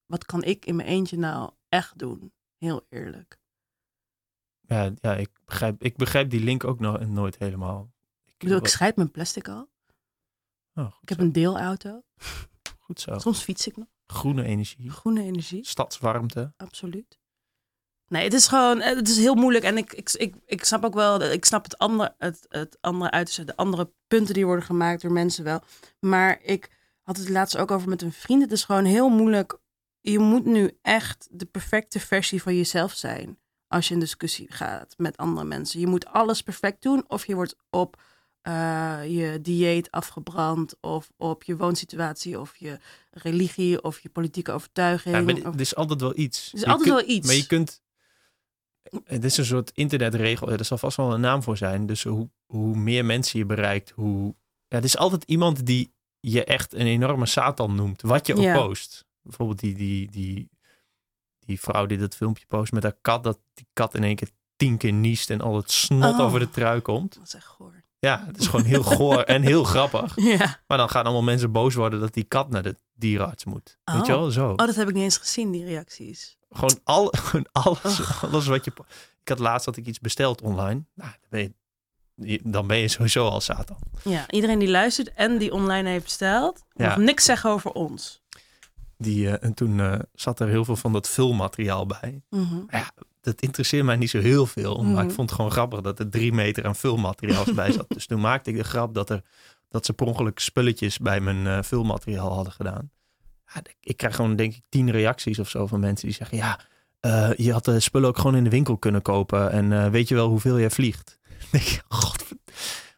wat kan ik in mijn eentje nou echt doen? Heel eerlijk. Ja, ja ik, begrijp, ik begrijp die link ook nog nooit helemaal. Ik bedoel, ik scheid mijn plastic al. Oh, Ik heb een deelauto. goed zo. Soms fiets ik nog. Groene energie, Groene energie, stadswarmte. absoluut. Nee, het is gewoon, eh, het is heel moeilijk. En ik, ik, ik, ik snap ook wel, ik snap het andere, het, het andere uit, de andere punten die worden gemaakt door mensen wel. Maar ik had het laatst ook over met een vriend. Het is gewoon heel moeilijk. Je moet nu echt de perfecte versie van jezelf zijn. Als je in discussie gaat met andere mensen. Je moet alles perfect doen. Of je wordt op eh, je dieet afgebrand. Of op je woonsituatie. Of je religie. Of je politieke overtuiging. Ja, maar er is altijd wel iets. er is Je altijd kunt- wel iets. Maar je kunt. Het is een soort internetregel. Er zal vast wel een naam voor zijn. Dus hoe, hoe meer mensen je bereikt, hoe. Ja, het is altijd iemand die je echt een enorme Satan noemt. Wat je ook post. Bijvoorbeeld die, die, die, die vrouw die dat filmpje post met haar kat. Dat die kat in één keer tien keer niest en al het snot Oh. over de trui komt. Dat is echt goor. Ja, het is gewoon heel goor en heel grappig. Ja. Maar dan gaan allemaal mensen boos worden dat die kat naar de dierenarts moet. Weet je Oh. wel? Zo. Oh, dat heb ik niet eens gezien, die reacties. Gewoon, al, gewoon alles, Ugh. alles wat je... Ik had laatst dat ik iets besteld online. Nou, dan ben je, dan ben je sowieso al Satan. Ja, iedereen die luistert en die online heeft besteld, Ja. mag niks zeggen over ons. Die, eh, en toen eh, zat er heel veel van dat vulmateriaal bij. Mhm. Dat interesseert mij niet zo heel veel. Maar Mhm. ik vond het gewoon grappig dat er drie meter aan vulmateriaal bij zat. Dus toen maakte ik de grap dat, er, dat ze per ongeluk spulletjes bij mijn eh, vulmateriaal hadden gedaan. Ja, ik krijg gewoon denk ik tien reacties of zo van mensen die zeggen... Ja, je had de spullen ook gewoon in de winkel kunnen kopen. En weet je wel hoeveel jij vliegt? Denk je, god,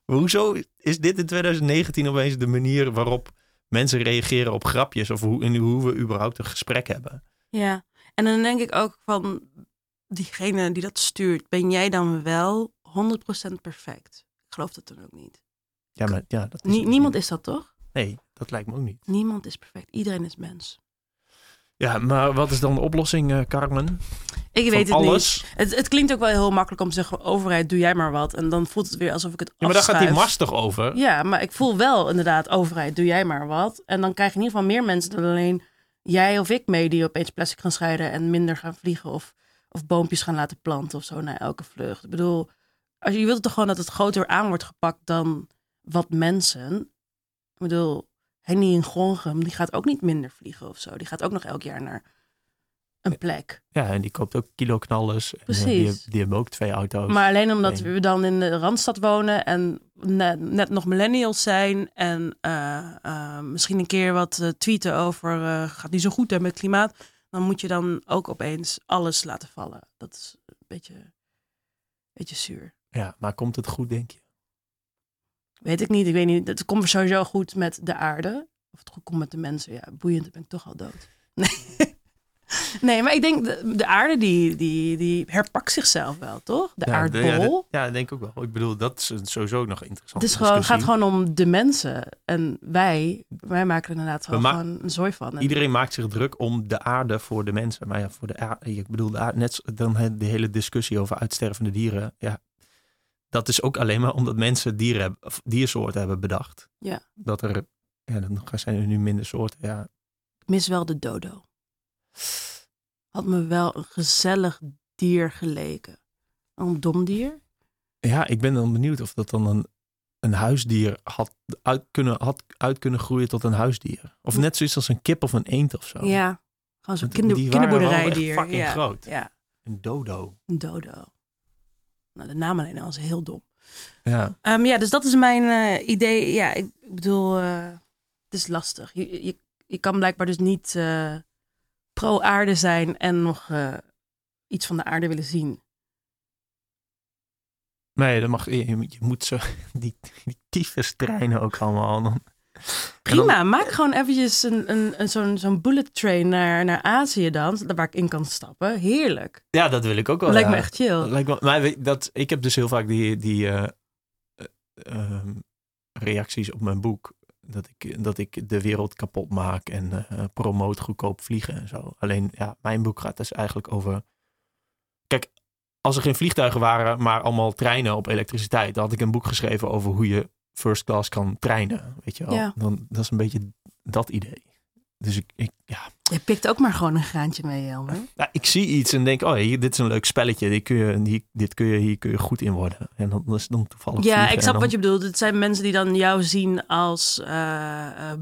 hoezo is dit in 2019 opeens de manier waarop mensen reageren op grapjes? Of hoe, in hoe we überhaupt een gesprek hebben? Ja, en dan denk ik ook van diegene die dat stuurt, ben jij dan wel 100% perfect? Ik geloof dat dan ook niet. Ja, maar ja, dat is niemand is dat toch? Nee, dat lijkt me ook niet. Niemand is perfect. Iedereen is mens. Ja, maar wat is dan de oplossing, uh, Carmen? Ik weet het alles? niet. Het, het, klinkt ook wel heel makkelijk om te zeggen, overheid, doe jij maar wat. En dan voelt het weer alsof ik het Ja, maar daar gaat die mast toch over? Ja, maar ik voel wel inderdaad, overheid, doe jij maar wat. En dan krijg je in ieder geval meer mensen dan alleen jij of ik mee die opeens plastic gaan scheiden en minder gaan vliegen of, of boompjes gaan laten planten of zo na elke vlucht. Ik bedoel, als je, je wilt toch gewoon dat het groter aan wordt gepakt dan wat mensen. Ik bedoel, Henny in Gongem, die gaat ook niet minder vliegen of zo. Die gaat ook nog elk jaar naar een plek. Ja, en die koopt ook kilo knallers. Eh, Precies. die, die, hebben ook twee auto's. Maar alleen omdat we dan in de Randstad wonen en net, net nog millennials zijn en uh, uh, misschien een keer wat tweeten over gaat niet zo goed hè, met klimaat, dan moet je dan ook opeens alles laten vallen. Dat is een beetje, een beetje zuur. Ja, maar komt het goed, denk je? Weet ik niet. Ik weet niet. Het komt sowieso goed met de aarde. Of het goed komt met de mensen. Ja, boeiend, dan ben ik toch al dood. Nee. Nee, maar ik denk de, de aarde die, die, die herpakt zichzelf wel, toch? De ja, aardbol. ja, ja, denk ik ook wel. Ik bedoel, dat is sowieso nog interessant. Het is gewoon, gaat gewoon om de mensen. En wij, wij maken er inderdaad gewoon een zooi van. Iedereen maakt zich druk om de aarde voor de mensen. Maar ja, voor de aarde, ik bedoel, de aarde, net dan de hele discussie over uitstervende dieren. Ja, dat is ook alleen maar omdat mensen dieren, diersoorten hebben bedacht. Ja. Dat er, ja, dan zijn er nu minder soorten. Ja. Ik mis wel de dodo had me wel een gezellig dier geleken. Een dom dier? Ja, ik ben dan benieuwd of dat dan een, een huisdier had uit, kunnen, had uit kunnen groeien tot een huisdier. Of net zoiets als een kip of een eend of zo. Ja, gewoon zo'n kinder, kinderboerderijdier. fucking ja. groot. Ja. Een dodo. Een dodo. Nou, de naam alleen al is heel dom. Ja. Um, ja, dus dat is mijn uh, idee. Ja, ik bedoel, uh, het is lastig. Je, je, je kan blijkbaar dus niet... Uh, pro-aarde zijn en nog iets van de aarde willen zien. Nee, dan mag, je, je moet zo die, die tyfus treinen ook allemaal. Dan, Prima, maak gewoon eventjes een, een, een, zo'n zo'n bullet train naar, naar Azië dan, waar ik in kan stappen. Heerlijk. Ja, dat wil ik ook wel. lijkt me echt chill. lijkt me, maar dat, ik heb dus heel vaak die, die uh, uh, reacties op mijn boek dat ik, dat ik de wereld kapot maak en uh, promoot goedkoop vliegen en zo. Alleen, ja, mijn boek gaat dus eigenlijk over. Kijk, als er geen vliegtuigen waren, maar allemaal treinen op elektriciteit, dan had ik een boek geschreven over hoe je first class kan treinen. Weet je wel? Ja. Dan, dat is een beetje dat idee. Dus ik, ik, ja. Je pikt ook maar gewoon een graantje mee, Jelmer. Ja, ik zie iets en denk, oh, hier, dit is een leuk spelletje. Dit kun je, die, dit kun je, hier kun je goed in worden. En dan is dan toevallig Ja, ik snap wat je bedoelt. Het zijn mensen die dan jou zien als uh,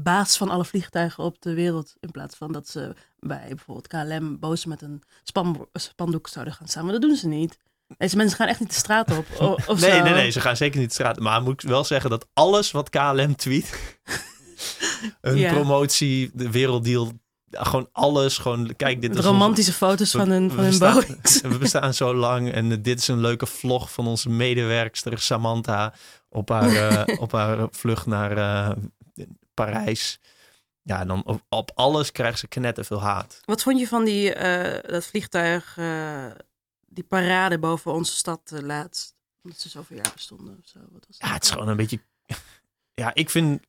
baas van alle vliegtuigen op de wereld. In plaats van dat ze bij bijvoorbeeld KLM boos met een span, spandoek zouden gaan staan. Maar dat doen ze niet. Deze mensen gaan echt niet de straat op. Of nee, nee, nee, ze gaan zeker niet de straat. Maar moet ik wel zeggen dat alles wat KLM tweet een ja. promotie, de werelddeal. Gewoon alles. Gewoon, kijk, dit is romantische foto's van hun, van hun Boeings. We bestaan zo lang. En dit is een leuke vlog van onze medewerkster Samantha. Op haar, uh, op haar vlucht naar uh, Parijs. Ja, dan op, op, alles krijgt ze knetter veel haat. Wat vond je van die, uh, dat vliegtuig, die parade boven onze stad laatst? Omdat ze zoveel jaar bestonden of zo. Wat was ja, het is gewoon een beetje... Ja, ik vind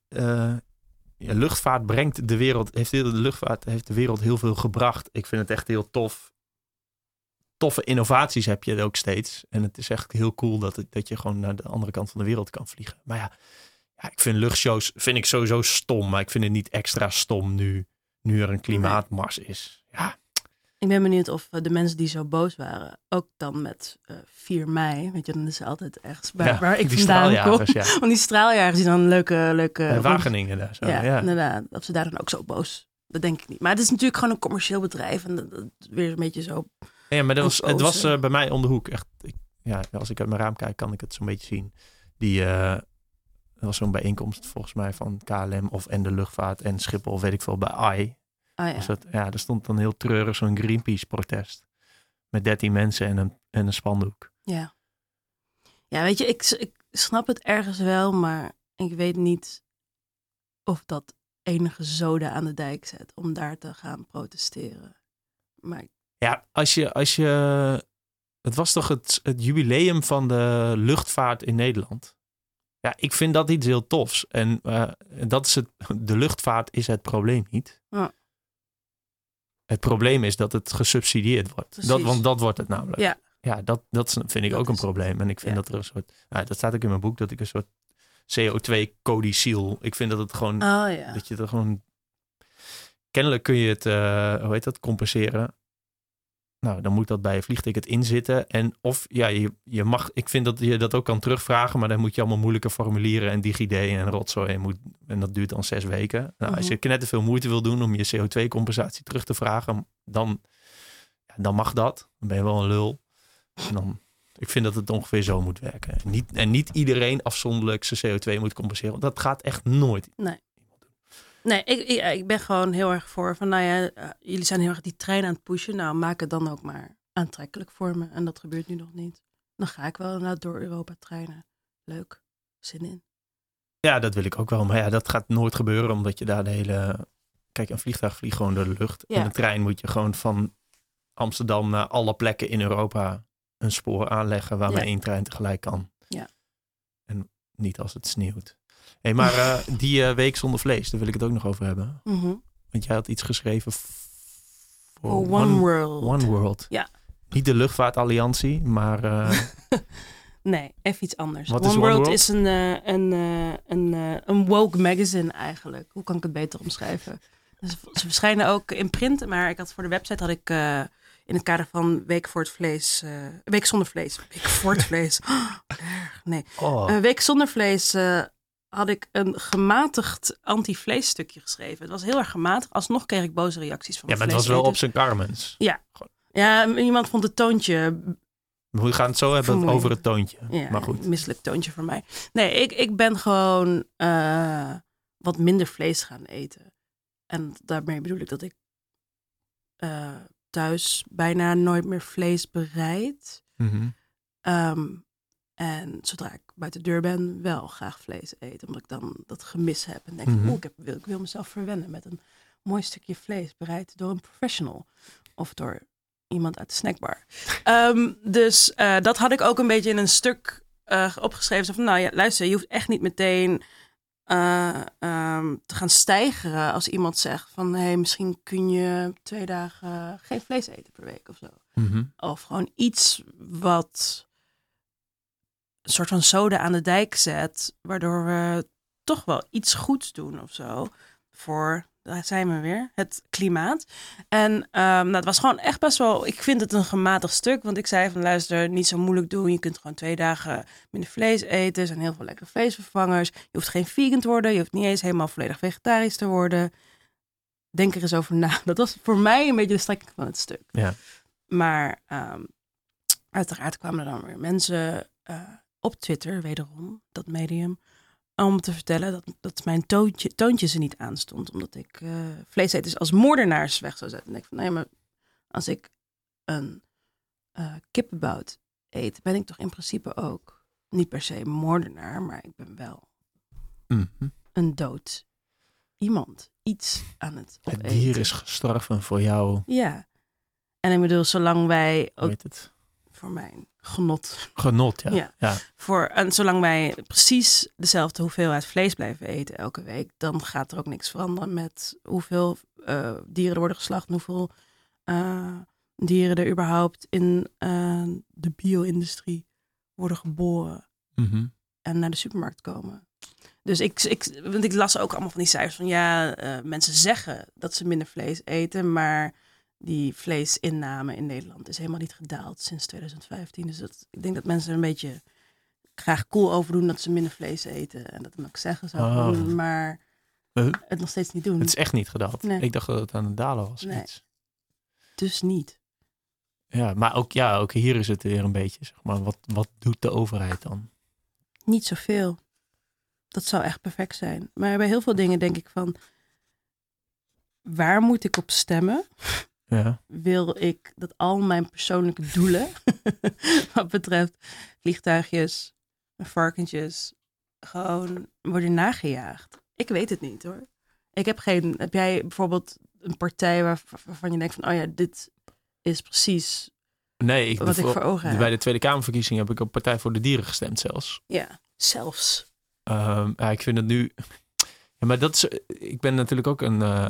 ja, luchtvaart brengt de wereld, heeft de luchtvaart heeft de wereld heel veel gebracht. Ik vind het echt heel tof. Toffe innovaties heb je ook steeds. En het is echt heel cool dat, het, dat je gewoon naar de andere kant van de wereld kan vliegen. Maar ja, ja, ik vind luchtshows vind ik sowieso stom. Maar ik vind het niet extra stom nu, nu er een klimaatmars is. Ja, ik ben benieuwd of eh, de mensen die zo boos waren, ook dan met uh, eh, 4 mei, weet je, dan is altijd ergens waar, ja, waar ik vandaan kom. Ja. Want die straaljagers die dan leuke... leuke Wageningen daar zo, ja, ja, inderdaad. Of ze daar dan ook zo boos. Dat denk ik niet. Maar het is natuurlijk gewoon een commercieel bedrijf en dat, dat weer een beetje zo... Ja, maar dat was, het was uh, bij mij om de hoek. Echt, ik, ja, als ik uit mijn raam kijk, kan ik het zo'n beetje zien. Die... Uh, was zo'n bijeenkomst volgens mij van KLM of en de luchtvaart en Schiphol, weet ik veel, bij AI Ah, ja. Was dat, ja, er stond dan heel treurig zo'n Greenpeace-protest. Met 13 mensen en een, en een spandoek. Ja. Ja, weet je, ik, ik snap het ergens wel, maar ik weet niet of dat enige zoden aan de dijk zet om daar te gaan protesteren. Maar Ja, als je, als je. Het was toch het, het jubileum van de luchtvaart in Nederland. Ja, ik vind dat iets heel tofs. En eh, dat is het, de luchtvaart is het probleem niet. Ja. Het probleem is dat het gesubsidieerd wordt. Dat, want dat wordt het namelijk. Ja. ja dat, dat vind ik Dat ook een is probleem. En ik vind Ja. dat er een soort. Nou, dat staat ook in mijn boek, dat ik een soort CO2-codiciel. Ik vind dat het gewoon oh ja. dat je er gewoon. Kennelijk kun je het, eh, hoe heet dat, compenseren. Nou, dan moet dat bij je vliegticket inzitten. En of ja, je, je mag, ik vind dat je dat ook kan terugvragen, maar dan moet je allemaal moeilijke formulieren en DigiD en rotzooi. En, moet, en dat duurt dan zes weken. Nou, als Mhm. je knetterveel veel moeite wil doen om je CO2-compensatie terug te vragen, dan, ja, dan mag dat. Dan ben je wel een lul. En dan, ik vind dat het ongeveer zo moet werken. En niet, en niet iedereen afzonderlijk zijn CO2 moet compenseren. Want dat gaat echt nooit. Nee, ik, ik, ik ben gewoon heel erg voor van, nou ja, eh, jullie zijn heel erg die trein aan het pushen. Nou, maak het dan ook maar aantrekkelijk voor me. En dat gebeurt nu nog niet. Dan ga ik wel inderdaad door Europa treinen. Leuk. Zin in. Ja, dat wil ik ook wel. Maar ja, dat gaat nooit gebeuren, omdat je daar de hele... Kijk, een vliegtuig vliegt gewoon door de lucht. Ja. En een trein moet je gewoon van Amsterdam naar alle plekken in Europa een spoor aanleggen waarmee Ja. één trein tegelijk kan. Ja. En niet als het sneeuwt. Hey, maar eh, die eh, week zonder vlees, daar wil ik het ook nog over hebben. Mhm. Want jij had iets geschreven voor Oh, one, World. One World. Ja. Niet de luchtvaartalliantie, maar eh, Nee, even iets anders. One, is One World, World? is een, een, een, een woke magazine eigenlijk. Hoe kan ik het beter omschrijven? Dus ze verschijnen ook in print, maar ik had voor de website had ik in het kader van Week voor het Vlees, Week zonder vlees, Week voor het Vlees. Oh. Nee, oh, Week zonder vlees had ik een gematigd anti-vlees stukje geschreven. Het was heel erg gematigd. Alsnog kreeg ik boze reacties van ja, maar het was wel op zijn Carmens. Ja, iemand vond het toontje We gaan het zo hebben Vermoeiend. over het toontje. Ja, maar goed. misselijk toontje voor mij. Nee, ik, ik ben gewoon eh, wat minder vlees gaan eten. En daarmee bedoel ik dat ik eh, thuis bijna nooit meer vlees bereid. Mhm. Ehm, en zodra ik buiten de deur ben, wel graag vlees eten. Omdat ik dan dat gemis heb. En denk, Mhm. oeh, ik, heb, wil, ik wil mezelf verwennen met een mooi stukje vlees. Bereid door een professional. Of door iemand uit de snackbar. Ehm, dus eh, dat had ik ook een beetje in een stuk eh, opgeschreven. Zo van, nou ja, luister, je hoeft echt niet meteen eh, ehm, te gaan stijgeren als iemand zegt van... hé, hey, misschien kun je twee dagen geen vlees eten per week of zo. Mhm. Of gewoon iets wat een soort van soda aan de dijk zet, waardoor we toch wel iets goeds doen of zo voor, daar zijn we weer, het klimaat. En ehm, nou, het was gewoon echt best wel, ik vind het een gematigd stuk, want ik zei van luister, niet zo moeilijk doen, je kunt gewoon twee dagen minder vlees eten, er zijn heel veel lekkere vleesvervangers, je hoeft geen vegan te worden, je hoeft niet eens helemaal volledig vegetarisch te worden. Denk er eens over na. Dat was voor mij een beetje de strekking van het stuk. Ja. Maar ehm, uiteraard kwamen er dan weer mensen eh, op Twitter, wederom, dat medium, om te vertellen dat, dat mijn toontje, toontje ze niet aanstond. Omdat ik eh vleeseters als moordenaars weg zou zetten. En ik van, nee, maar als ik een eh kippenbout eet, ben ik toch in principe ook niet per se moordenaar, maar ik ben wel Mhm. een dood iemand. Iets aan het Het opeten. dier is gestorven voor jou. Ja. En ik bedoel, zolang wij ook het? Voor mijn genot Genot, ja. Ja. ja. voor en zolang wij precies dezelfde hoeveelheid vlees blijven eten elke week, dan gaat er ook niks veranderen met hoeveel eh, dieren er worden geslacht, en hoeveel eh, dieren er überhaupt in eh, de bio-industrie worden geboren Mhm. en naar de supermarkt komen. Dus ik, ik, want ik las ook allemaal van die cijfers van ja, mensen zeggen dat ze minder vlees eten, maar die vleesinname in Nederland is helemaal niet gedaald sinds 2015. Dus dat, ik denk dat mensen er een beetje graag cool over doen dat ze minder vlees eten en dat ook zeggen zo, Oh. van, maar Huh? het nog steeds niet doen. Het is echt niet gedaald. Nee. Ik dacht dat het aan het dalen was. Nee. Iets. Dus niet. Ja, maar ook, ja, ook hier is het weer een beetje, zeg maar, wat, wat doet de overheid dan? Niet zoveel. Dat zou echt perfect zijn. Maar bij heel veel dingen denk ik van. waar moet ik op stemmen? Ja. Wil ik dat al mijn persoonlijke doelen, wat betreft vliegtuigjes, varkentjes, gewoon worden nagejaagd? Ik weet het niet hoor. Ik heb geen. Heb jij bijvoorbeeld een partij waar, waarvan je denkt van, oh ja, dit is precies Nee, ik, wat ik voor ogen heb? bij de Tweede Kamerverkiezingen heb ik op Partij voor de Dieren gestemd zelfs. Ja, zelfs. Ehm, ja, ik vind het nu. Ja, maar dat is. Ik ben natuurlijk ook een eh,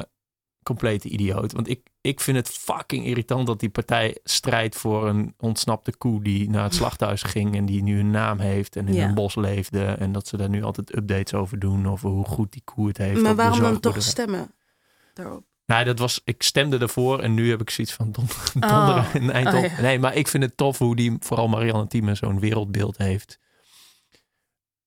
complete idioot. Want ik, ik vind het fucking irritant dat die partij strijdt voor een ontsnapte koe die naar het slachthuis ging en die nu een naam heeft en in Ja. een bos leefde. En dat ze daar nu altijd updates over doen over hoe goed die koe het heeft. Maar waarom dan toch stemmen daarop? Nou, dat was, ik stemde ervoor en nu heb ik zoiets van don, Oh. donderen een eind Oh, op. ja. Nee, maar ik vind het tof hoe die, vooral Marianne Thieme, zo'n wereldbeeld heeft.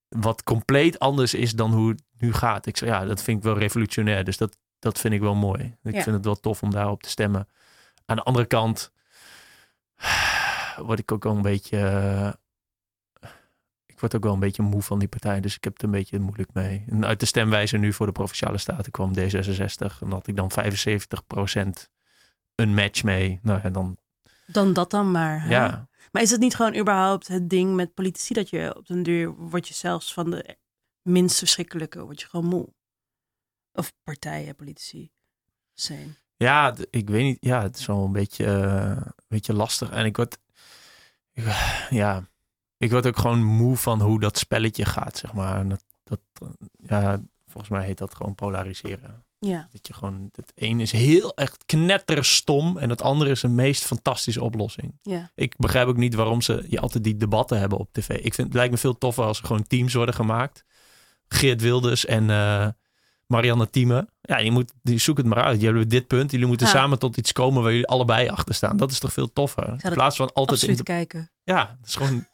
Wat compleet anders is dan hoe het nu gaat. Ik zeg, ja, dat vind ik wel revolutionair. Dus dat, dat vind ik wel mooi. Ik Ja. vind het wel tof om daarop te stemmen. Aan de andere kant word ik ook wel een beetje... eh, ik word ook wel een beetje moe van die partij. Dus ik heb het een beetje moeilijk mee. En uit de stemwijzer nu voor de Provinciale Staten kwam D66. En had ik dan 75% een match mee. Nou ja, dan... Dan dat dan maar. hè? Ja, Maar is het niet gewoon überhaupt het ding met politici dat je op den duur word je zelfs van de minst verschrikkelijke, word je gewoon moe? Of partijen, politici zijn. Ja, ik weet niet. Ja, het is wel een beetje, eh, beetje lastig. En ik word, ik- ja, ik word ook gewoon moe van hoe dat spelletje gaat, zeg maar. Dat, dat, eh, ja, volgens mij heet dat gewoon polariseren. Ja. Dat je gewoon, het een is heel echt knetterstom en het andere is een meest fantastische oplossing. Ja. Ik begrijp ook niet waarom ze je altijd die debatten hebben op tv. Ik vind het lijkt me veel toffer als er gewoon teams worden gemaakt. Geert Wilders en eh, Marianne Thieme. Ja, je moet, die zoek het maar uit. Jullie hebben dit punt. Jullie moeten Ja. samen tot iets komen waar jullie allebei achter staan. Dat is toch veel toffer. In dat plaats van altijd in de, kijken. ja, het is gewoon.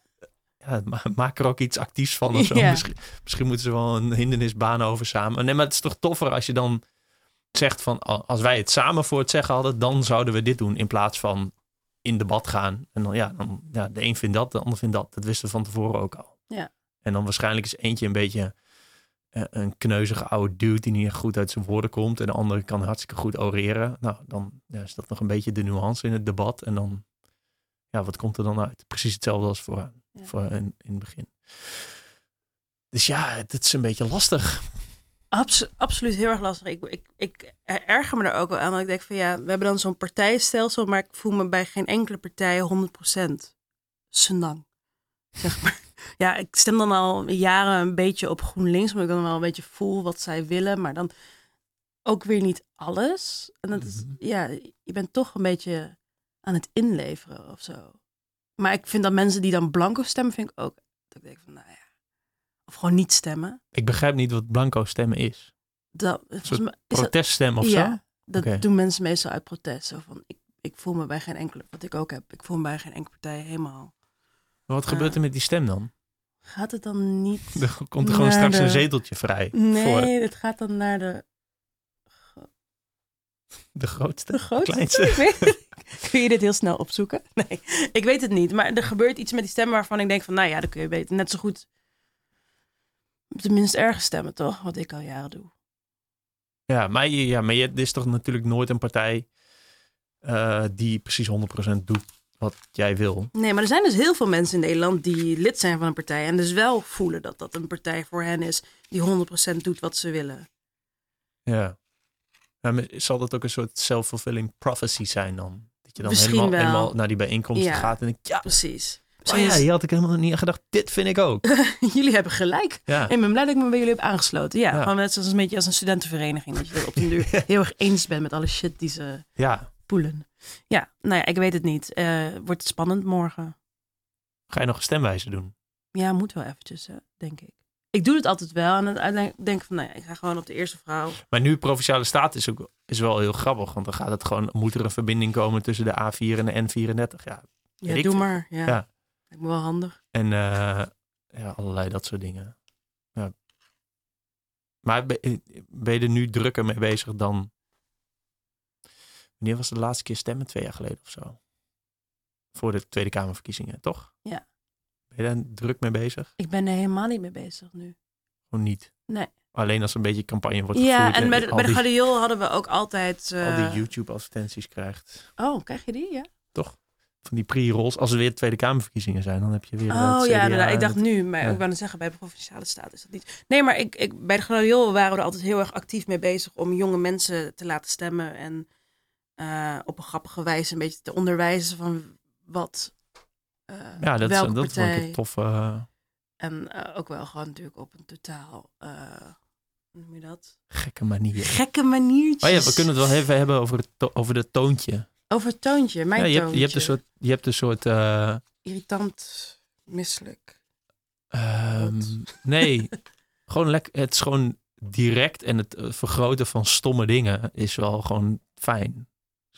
Ja, ma- maak er ook iets actiefs van of zo. Ja. Misschien, misschien moeten ze wel een hindernisbaan over samen. Nee, maar het is toch toffer als je dan zegt van als wij het samen voor het zeggen hadden, dan zouden we dit doen in plaats van in debat gaan. En dan ja, dan, ja de een vindt dat, de ander vindt dat. Dat wisten we van tevoren ook al. Ja. En dan waarschijnlijk is eentje een beetje een kneuzige oude dude die niet goed uit zijn woorden komt. En de andere kan hartstikke goed oreren. Nou, dan ja, is dat nog een beetje de nuance in het debat. En dan, ja, wat komt er dan uit? Precies hetzelfde als voor, Ja. voor in, in het begin. Dus ja, het, het is een beetje lastig. Abs- absoluut heel erg lastig. Ik, ik, ik erger me er ook wel aan. Dat ik denk van ja, we hebben dan zo'n partijstelsel, maar ik voel me bij geen enkele partij 100% senang. Zeg maar. Ja, ik stem dan al jaren een beetje op GroenLinks, omdat ik dan wel een beetje voel wat zij willen, maar dan ook weer niet alles. En dat is, Mhm. ja, je bent toch een beetje aan het inleveren of zo. Maar ik vind dat mensen die dan blanco stemmen, vind ik ook. Dat ik denk van, nou ja. Of gewoon niet stemmen. Ik begrijp niet wat blanco stemmen is. Dat, volgens mij is dat, Proteststem of ja, zo? dat doen mensen meestal uit protest. Zo van, ik, ik voel me bij geen enkele, wat ik ook heb, ik voel me bij geen enkele partij helemaal. Maar wat gebeurt er met die stem dan? Gaat het dan niet? Er komt er gewoon straks de- een zeteltje vrij. Voor Nee, het gaat dan naar de, de grootste. de grootste. kleinste. Kun je dit heel snel opzoeken? Nee, ik weet het niet. Maar er gebeurt iets met die stemmen waarvan ik denk van, nou ja, dan kun je beter net zo goed op de minst erge stemmen, toch? Wat ik al jaren doe. Ja, maar, ja, maar je, er is toch natuurlijk nooit een partij eh, die precies 100% doet wat jij wil. Nee, maar er zijn dus heel veel mensen in Nederland die lid zijn van een partij. En dus wel voelen dat dat een partij voor hen is die 100% doet wat ze willen. Ja. ja maar zal dat ook een soort self-fulfilling prophecy zijn dan? Dat je dan Misschien helemaal, wel. helemaal naar die bijeenkomsten Ja. gaat en denkt, ja, Precies. oh ja, hier had ik helemaal niet aan gedacht. Dit vind ik ook. jullie hebben gelijk. Ja, Ik ben blij dat ik me bij jullie heb aangesloten. Ja, Ja. gewoon net zoals een beetje als een studentenvereniging. Dat je er op den duur heel erg eens bent met alle shit die ze ja. Poelen. Ja, nou ja, ik weet het niet. Eh, wordt het spannend morgen? Ga je nog een stemwijze doen? Ja, moet wel eventjes, hè, denk ik. Ik doe het altijd wel. En uiteindelijk denk ik van, nou ja, ik ga gewoon op de eerste vrouw. Maar nu Provinciale Staat is, ook, is wel heel grappig. Want dan gaat het gewoon, moet er een verbinding komen tussen de A4 en de N34. Ja. Ja, ik doe maar. Ja, Ja. lijkt me wel handig. En eh, ja, allerlei dat soort dingen. Ja. Maar ben, ben je er nu drukker mee bezig dan... Wanneer was de laatste keer stemmen? Twee jaar geleden of zo? Voor de Tweede Kamerverkiezingen, toch? Ja. Ben je daar druk mee bezig? Ik ben er helemaal niet mee bezig nu. Gewoon niet? Nee. alleen als een beetje campagne wordt Ja, gevoerd. en bij de, bij de Gladiol hadden we ook altijd... al eh, die YouTube-advertenties krijgt. Oh, krijg je die? Ja. Van die pre-rolls. Als er weer Tweede Kamerverkiezingen zijn, dan heb je weer... Oh het ja, inderdaad. Ik dacht nu, maar ja. ik wou net zeggen, bij Provinciale Staten is dat niet. Nee, maar ik, ik, bij de Gladiol waren we er altijd heel erg actief mee bezig om jonge mensen te laten stemmen. En eh, op een grappige wijze een beetje te onderwijzen van wat eh Ja, dat, is, welke dat vond partij. ik een toffe... eh, En ook wel gewoon natuurlijk op een totaal, hoe noem je dat? gekke manier. Gekke maniertjes. Oh ja, we kunnen het wel even hebben over het, to- over het toontje. Over het toontje, mijn Ja, je, hebt, toontje. je hebt een soort... Je hebt een soort Irritant, misselijk. Ehm, nee, gewoon lekker. Het is gewoon direct en het vergroten van stomme dingen is wel gewoon fijn.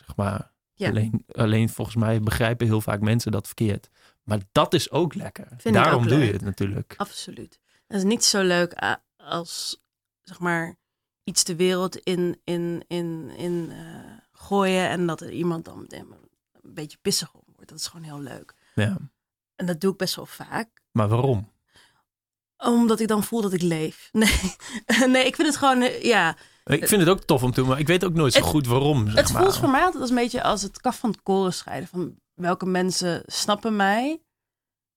Zeg maar. Ja. Alleen, alleen volgens mij begrijpen heel vaak mensen dat verkeerd. Maar dat is ook lekker. Vind Daarom ook doe je het natuurlijk. Absoluut. Het is niet zo leuk a- als, zeg maar, iets de wereld in, in, in, in eh, gooien en dat er iemand dan meteen een beetje pissig om wordt. Dat is gewoon heel leuk. Ja. En dat doe ik best wel vaak. Maar waarom? Omdat ik dan voel dat ik leef. Nee, nee ik vind het gewoon, eh, ja. Ik vind het ook tof om te doen, maar ik weet ook nooit zo Het- goed waarom. Zeg Het maar. voelt voor mij altijd als een beetje als het kaf van het koren scheiden. Van welke mensen snappen mij.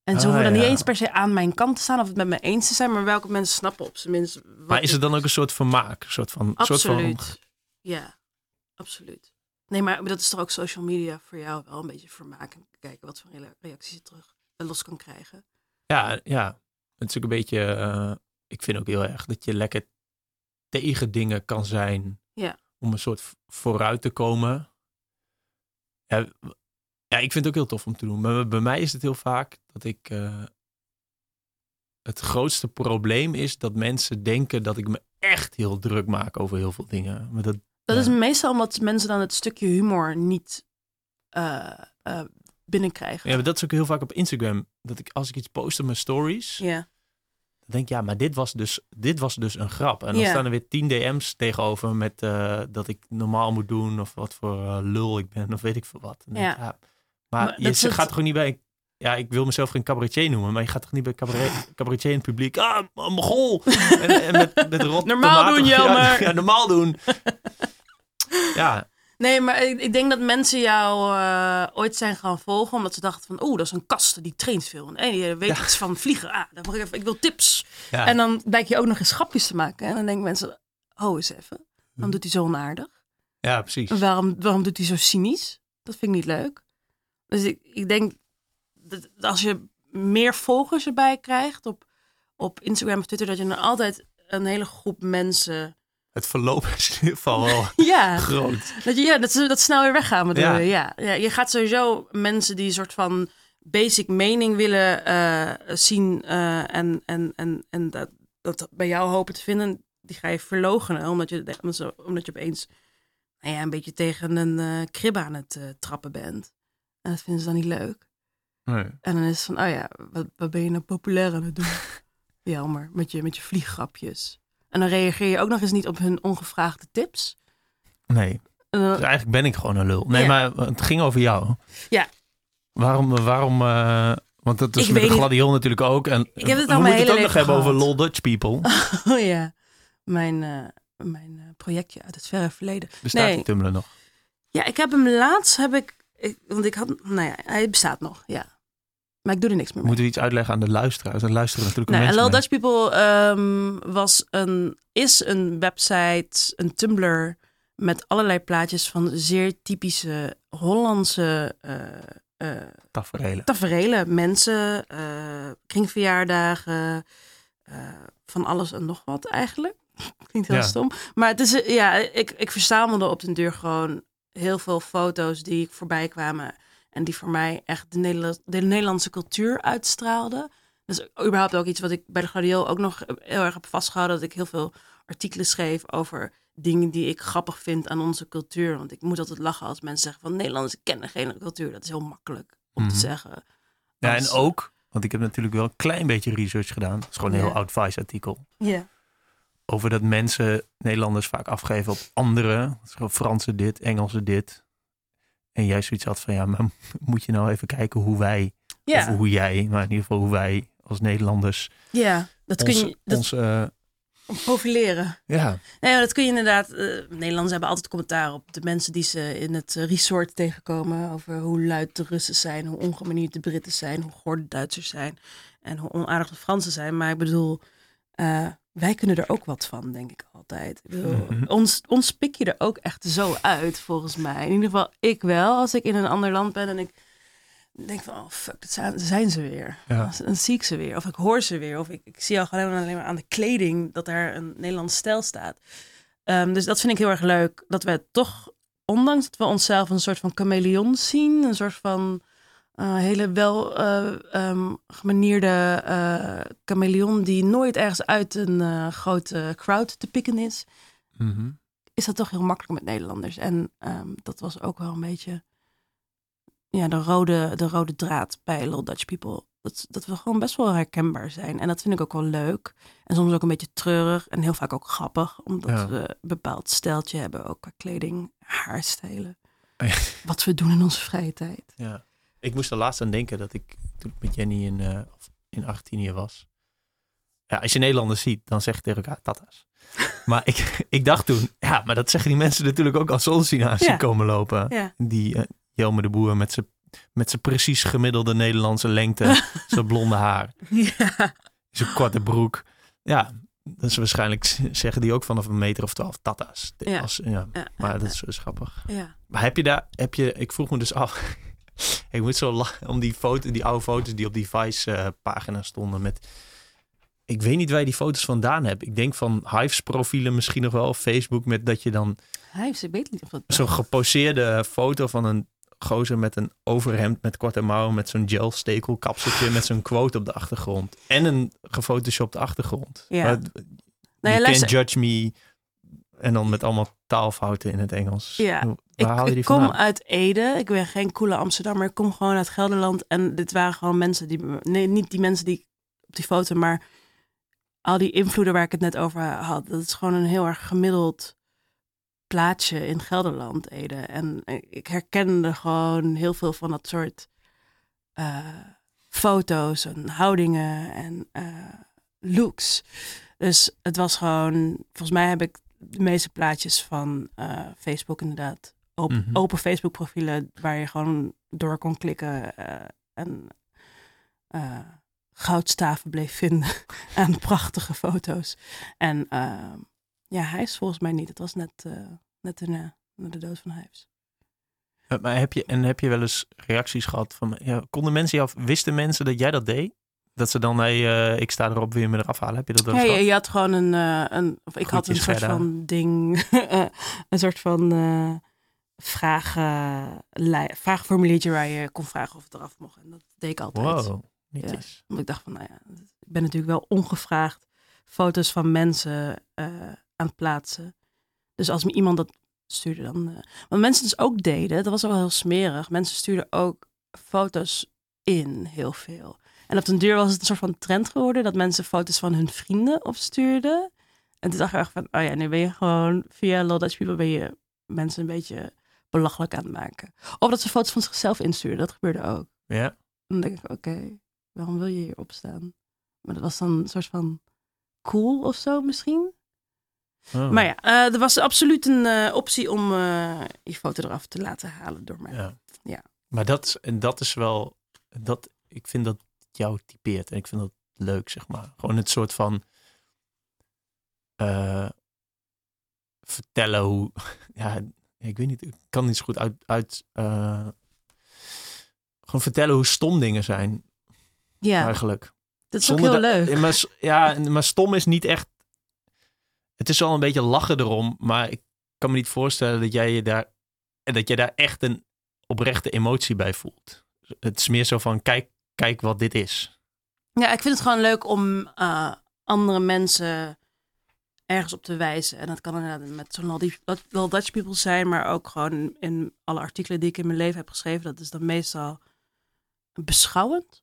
En ze Ah, hoeven dan niet eens per se aan mijn kant te staan of het met me eens te zijn. Maar welke mensen snappen op zijn minst. Maar is het dan ook een soort vermaak? Een soort van, soort van. Ja, absoluut. Nee, maar dat is toch ook social media voor jou wel een beetje vermaak. En kijken wat voor reacties je terug eh, los kan krijgen. Ja, ja. Het is ook een beetje. eh, ik vind ook heel erg dat je lekker tegen dingen kan zijn. Ja. Om een soort vooruit te komen. Ja, ja, ik vind het ook heel tof om te doen. Maar bij mij is het heel vaak dat ik. eh, het grootste probleem is dat mensen denken dat ik me echt heel druk maak over heel veel dingen. Maar dat, Dat Ja. is meestal omdat mensen dan het stukje humor niet eh, eh, binnenkrijgen. ja, maar dat is ook heel vaak op Instagram. Dat ik als ik iets post op mijn stories. Ja. Denk ja, maar dit was dus, dit was dus een grap. En dan Ja. staan er weer 10 DM's tegenover met eh, dat ik normaal moet doen of wat voor eh, lul ik ben of weet ik veel wat. Denk Ja. maar, Maar je dat gaat het- toch niet bij, ja, ik wil mezelf geen cabaretier noemen, maar je gaat toch niet bij cabaret, cabaretier in het publiek, ah, mogol. en, en met, met rot Normaal tomaten- doen, ja, Jelmer. Ja, normaal doen. ja, Nee, maar ik, ik denk dat mensen jou eh, ooit zijn gaan volgen omdat ze dachten van, oeh, dat is een kast die traint veel. En die weet iets van vliegen. Ah, dan mag ik, even, ik wil tips. ja. En dan blijkt je ook nog eens grapjes te maken. En dan denken mensen, oh eens even, Hm. waarom doet hij zo onaardig? ja, precies. En waarom, waarom doet hij zo cynisch? Dat vind ik niet leuk. Dus ik, ik denk dat als je meer volgers erbij krijgt op, op Instagram of Twitter, dat je dan altijd een hele groep mensen. Het verloop is in ieder geval wel Ja, groot. dat, je, ja, dat ze dat snel weer weggaan. bedoel Ja. je? Ja. Ja, je gaat sowieso mensen die een soort van basic mening willen eh, zien eh, en, en, en, en dat, dat bij jou hopen te vinden, die ga je verlogenen. Omdat je, omdat je opeens nou ja, een beetje tegen een eh, krib aan het trappen bent. En dat vinden ze dan niet leuk. Nee. En dan is het van, oh ja, wat, wat ben je nou populair aan het doen? Jammer, met je, met je vlieggrapjes. En dan reageer je ook nog eens niet op hun ongevraagde tips. nee. Dan- Dus eigenlijk ben ik gewoon een lul. Nee, Ja. maar het ging over jou. Ja. Waarom, waarom eh, want dat is Ik met de niet. natuurlijk ook. En Ik heb het al mijn het hele ook nog leven hebben over lol Dutch people. Oh ja, mijn, eh, mijn eh, projectje uit het verre verleden. Bestaat Nee. die Tumblr nog? Ja, ik heb hem laatst, heb ik, ik, want ik had, nou ja, hij bestaat nog, ja. Maar ik doe er niks meer mee. Moeten we iets uitleggen aan de luisteraars? Er luisteren natuurlijk Nou. Dutch People ehm, was een, is een website, een Tumblr met allerlei plaatjes van zeer typische Hollandse eh eh Taferelen. taferelen. Mensen, eh, kringverjaardagen, van alles en nog wat eigenlijk. Klinkt heel Ja. stom. Maar het is, ja, ik, ik verzamelde op den deur gewoon heel veel foto's die ik voorbij kwamen. En die voor mij echt de, de Nederlandse cultuur uitstraalden. Dus überhaupt ook iets wat ik bij de Gladiol ook nog heel erg heb vastgehouden. Dat ik heel veel artikelen schreef over dingen die ik grappig vind aan onze cultuur. Want ik moet altijd lachen als mensen zeggen van Nederlanders kennen geen cultuur. Dat is heel makkelijk om Mhm. te zeggen. Ja, en ook, want ik heb natuurlijk wel een klein beetje research gedaan. Het is gewoon een heel oud Vice-artikel. Ja. Over dat mensen, Nederlanders, vaak afgeven op anderen. Dat is Fransen dit, Engelsen dit. En jij zoiets had van, ja, maar moet je nou even kijken hoe wij, of Ja, hoe jij, maar in ieder geval hoe wij als Nederlanders ja, dat kun ons, je. Dat, ons, eh, profileren. Ja. Nee, maar dat kun je inderdaad. eh, Nederlanders hebben altijd commentaar op de mensen die ze in het eh, resort tegenkomen. Over hoe luid de Russen zijn, hoe ongemanierd de Britten zijn, hoe goor de Duitsers zijn. En hoe onaardig de Fransen zijn. Maar ik bedoel, wij kunnen er ook wat van, denk ik altijd. Mhm. ons, ons pik je er ook echt zo uit, volgens mij. In ieder geval, ik wel. Als ik in een ander land ben en ik denk van, oh fuck, dat zijn, zijn ze weer. Ja. Dan zie ik ze weer. Of ik hoor ze weer. Of ik, ik zie al gewoon alleen maar aan de kleding dat er een Nederlands stijl staat. Ehm, dus dat vind ik heel erg leuk. Dat we toch, ondanks dat we onszelf een soort van chameleon zien. Een soort van eh, hele wel eh, ehm, gemanierde eh, chameleon die nooit ergens uit een grote crowd te pikken is. Mhm. Is dat toch heel makkelijk met Nederlanders. En ehm, dat was ook wel een beetje ja, de, rode, de rode draad bij Little Dutch People. Dat, dat we gewoon best wel herkenbaar zijn. En dat vind ik ook wel leuk. En soms ook een beetje treurig. En heel vaak ook grappig. Omdat Ja. we een bepaald steltje hebben. Ook qua kleding, haarstijlen. Wat we doen in onze vrije tijd. Ja. Ik moest er laatst aan denken dat ik toen met Jenny in, of in Argentinië was. Ja, als je Nederlanders ziet, dan zeg je tegen elkaar tata's. maar ik, ik dacht toen, ja, maar dat zeggen die mensen natuurlijk ook als ze ons zien aan zien Ja. komen lopen. Ja. Die eh, Jelme de Boer met zijn met zijn precies gemiddelde Nederlandse lengte, zijn blonde haar, ja. zijn korte broek. Ja, dat is waarschijnlijk zeggen die ook vanaf een meter of twaalf tata's. Ja. Als, ja. Ja, Maar dat is dus grappig. ja. Maar heb je daar, heb je, ik vroeg me dus af. Ik moet zo lachen om die foto, die oude foto's die op die Vice-pagina stonden met. Ik weet niet waar je die foto's vandaan hebt. Ik denk van Hives profielen misschien nog wel op Facebook met dat je dan heeft, ik weet niet of dat... zo'n geposeerde foto van een gozer met een overhemd met korte mouwen met zo'n gel stekel kapseltje met zo'n quote op de achtergrond en een gefotoshopte achtergrond. Ja. Maar, Nou you ja, can't judge me en dan met allemaal taalfouten in het Engels. Ja, ik, haal je die ik kom vandaan? uit Ede. Ik ben geen coole Amsterdammer. Ik kom gewoon uit Gelderland. En dit waren gewoon mensen die... Nee, niet die mensen die op die foto, maar al die invloeden waar ik het net over had. Dat is gewoon een heel erg gemiddeld plaatje in Gelderland, Ede. En ik herkende gewoon heel veel van dat soort eh, foto's en houdingen en eh, looks. Dus het was gewoon... Volgens mij heb ik de meeste plaatjes van eh, Facebook inderdaad. Open, Mhm. open Facebook profielen waar je gewoon door kon klikken eh, en eh, goudstaven bleef vinden aan prachtige foto's. En eh, ja, hij is volgens mij niet. Het was net, eh, net daarna, na de dood van Hijs. Maar heb je, en heb je wel eens reacties gehad van, ja, konden mensen jou, wisten mensen dat jij dat deed? Dat ze dan, hey, ik sta erop, wil je me eraf halen? Heb je dat eens Ja, je, had gewoon een, een of ik had een soort van ding, een soort van vragen, vraagformuliertje waar je kon vragen of het eraf mocht. En dat deed ik altijd. Wow, netjes. Want ik dacht van, nou ja, ik ben natuurlijk wel ongevraagd foto's van mensen eh, aan het plaatsen. Dus als me iemand dat stuurde, dan... wat mensen dus ook deden, dat was wel heel smerig. Mensen stuurden ook foto's in, heel veel. En op den duur was het een soort van trend geworden... dat mensen foto's van hun vrienden opstuurden. En toen dacht ik echt van, oh ja, nu ben je gewoon... via Lol Dutch People ben je mensen een beetje belachelijk aan het maken. Of dat ze foto's van zichzelf instuurden, dat gebeurde ook. Ja. Dan denk ik, oké, waarom wil je hier opstaan? Maar dat was dan een soort van cool of zo misschien. Oh. Maar ja, eh, er was absoluut een eh, optie om eh, je foto eraf te laten halen door mij. Ja. Ja. Maar dat, is- en dat is wel, dat, ik vind dat jou typeert. En ik vind dat leuk, zeg maar. Gewoon het soort van vertellen hoe, ja, ik weet niet, ik kan niet zo goed uit, uit eh, gewoon vertellen hoe stom dingen zijn, Ja, eigenlijk. dat is ook Zonder heel dat- leuk. Maar, ja, maar stom is niet echt. Het is wel een beetje lachen erom, maar ik kan me niet voorstellen dat jij je daar, dat jij daar echt een oprechte emotie bij voelt. Het is meer zo van: kijk, kijk wat dit is. Ja, ik vind het gewoon leuk om eh, andere mensen ergens op te wijzen. En dat kan inderdaad met zo'n Dutch- Lol Dutch People zijn, maar ook gewoon in alle artikelen die ik in mijn leven heb geschreven. Dat is dan meestal beschouwend.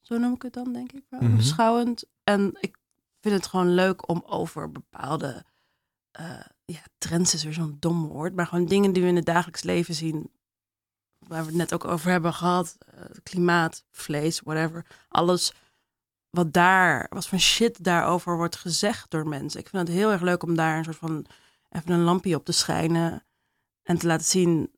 Zo noem ik het dan, denk ik wel. Mhm. Beschouwend. En ik vind het gewoon leuk om over bepaalde eh, ja, trends is weer zo'n dom woord, maar gewoon dingen die we in het dagelijks leven zien, waar we het net ook over hebben gehad, eh, klimaat, vlees, whatever, alles wat daar, wat voor shit daarover wordt gezegd door mensen. Ik vind het heel erg leuk om daar een soort van even een lampje op te schijnen en te laten zien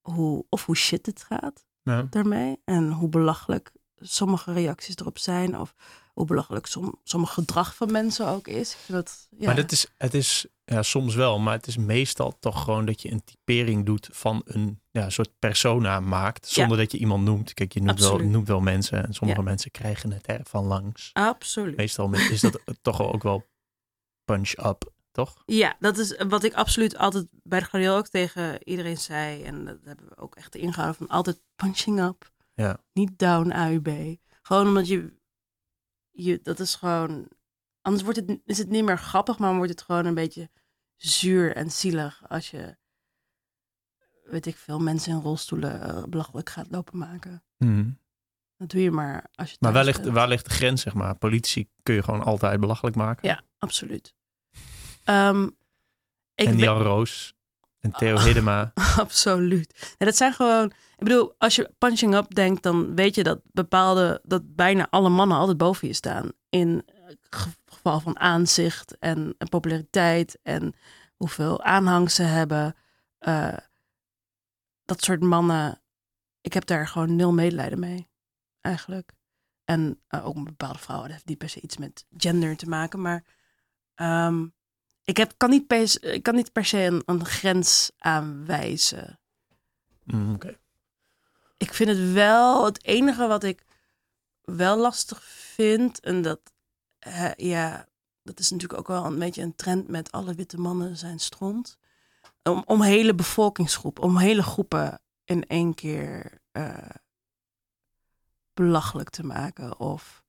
hoe, of hoe shit het gaat Ja. daarmee. En hoe belachelijk sommige reacties erop zijn. Of hoe belachelijk som, sommige gedrag van mensen ook is. Ik vind dat, ja. Maar dat is, het is ja, soms wel, maar het is meestal toch gewoon dat je een typering doet van een ja, soort persona maakt, zonder dat je iemand noemt. Kijk, je noemt wel, noemt wel mensen en sommige Ja. mensen krijgen het ervan langs. Absoluut. Meestal is dat toch ook wel punch-up, toch? Ja, dat is wat ik absoluut altijd bij de Gladiool ook tegen iedereen zei. En dat hebben we ook echt ingehouden van altijd punching up. Ja. Niet down AUB. Gewoon omdat je, je dat is gewoon, anders wordt het, is het niet meer grappig, maar wordt het gewoon een beetje zuur en zielig als je, weet ik veel, mensen in rolstoelen eh, belachelijk gaat lopen maken. Dat doe je maar als je Maar waar ligt, waar ligt de grens, zeg maar? Politici kun je gewoon altijd belachelijk maken. Ja, absoluut. Ehm, ik en Jan Roos en Theo Ah. Hiddema. Absoluut. Ja, dat zijn gewoon. Ik bedoel, als je punching up denkt, dan weet je dat bepaalde, dat bijna alle mannen altijd boven je staan. In eh, ge- geval van aanzicht en, en populariteit en hoeveel aanhang ze hebben. Eh, dat soort mannen, ik heb daar gewoon nul medelijden mee, eigenlijk. En eh, ook met bepaalde vrouwen, dat heeft niet per se iets met gender te maken, maar ehm, ik heb, kan, niet per, ik kan niet per se een, een grens aanwijzen. Mm, Oké. Ik vind het wel het enige wat ik wel lastig vind. En dat, ja, dat is natuurlijk ook wel een beetje een trend met alle witte mannen zijn stront. Om, om hele bevolkingsgroepen, om hele groepen in één keer eh, belachelijk te maken. Of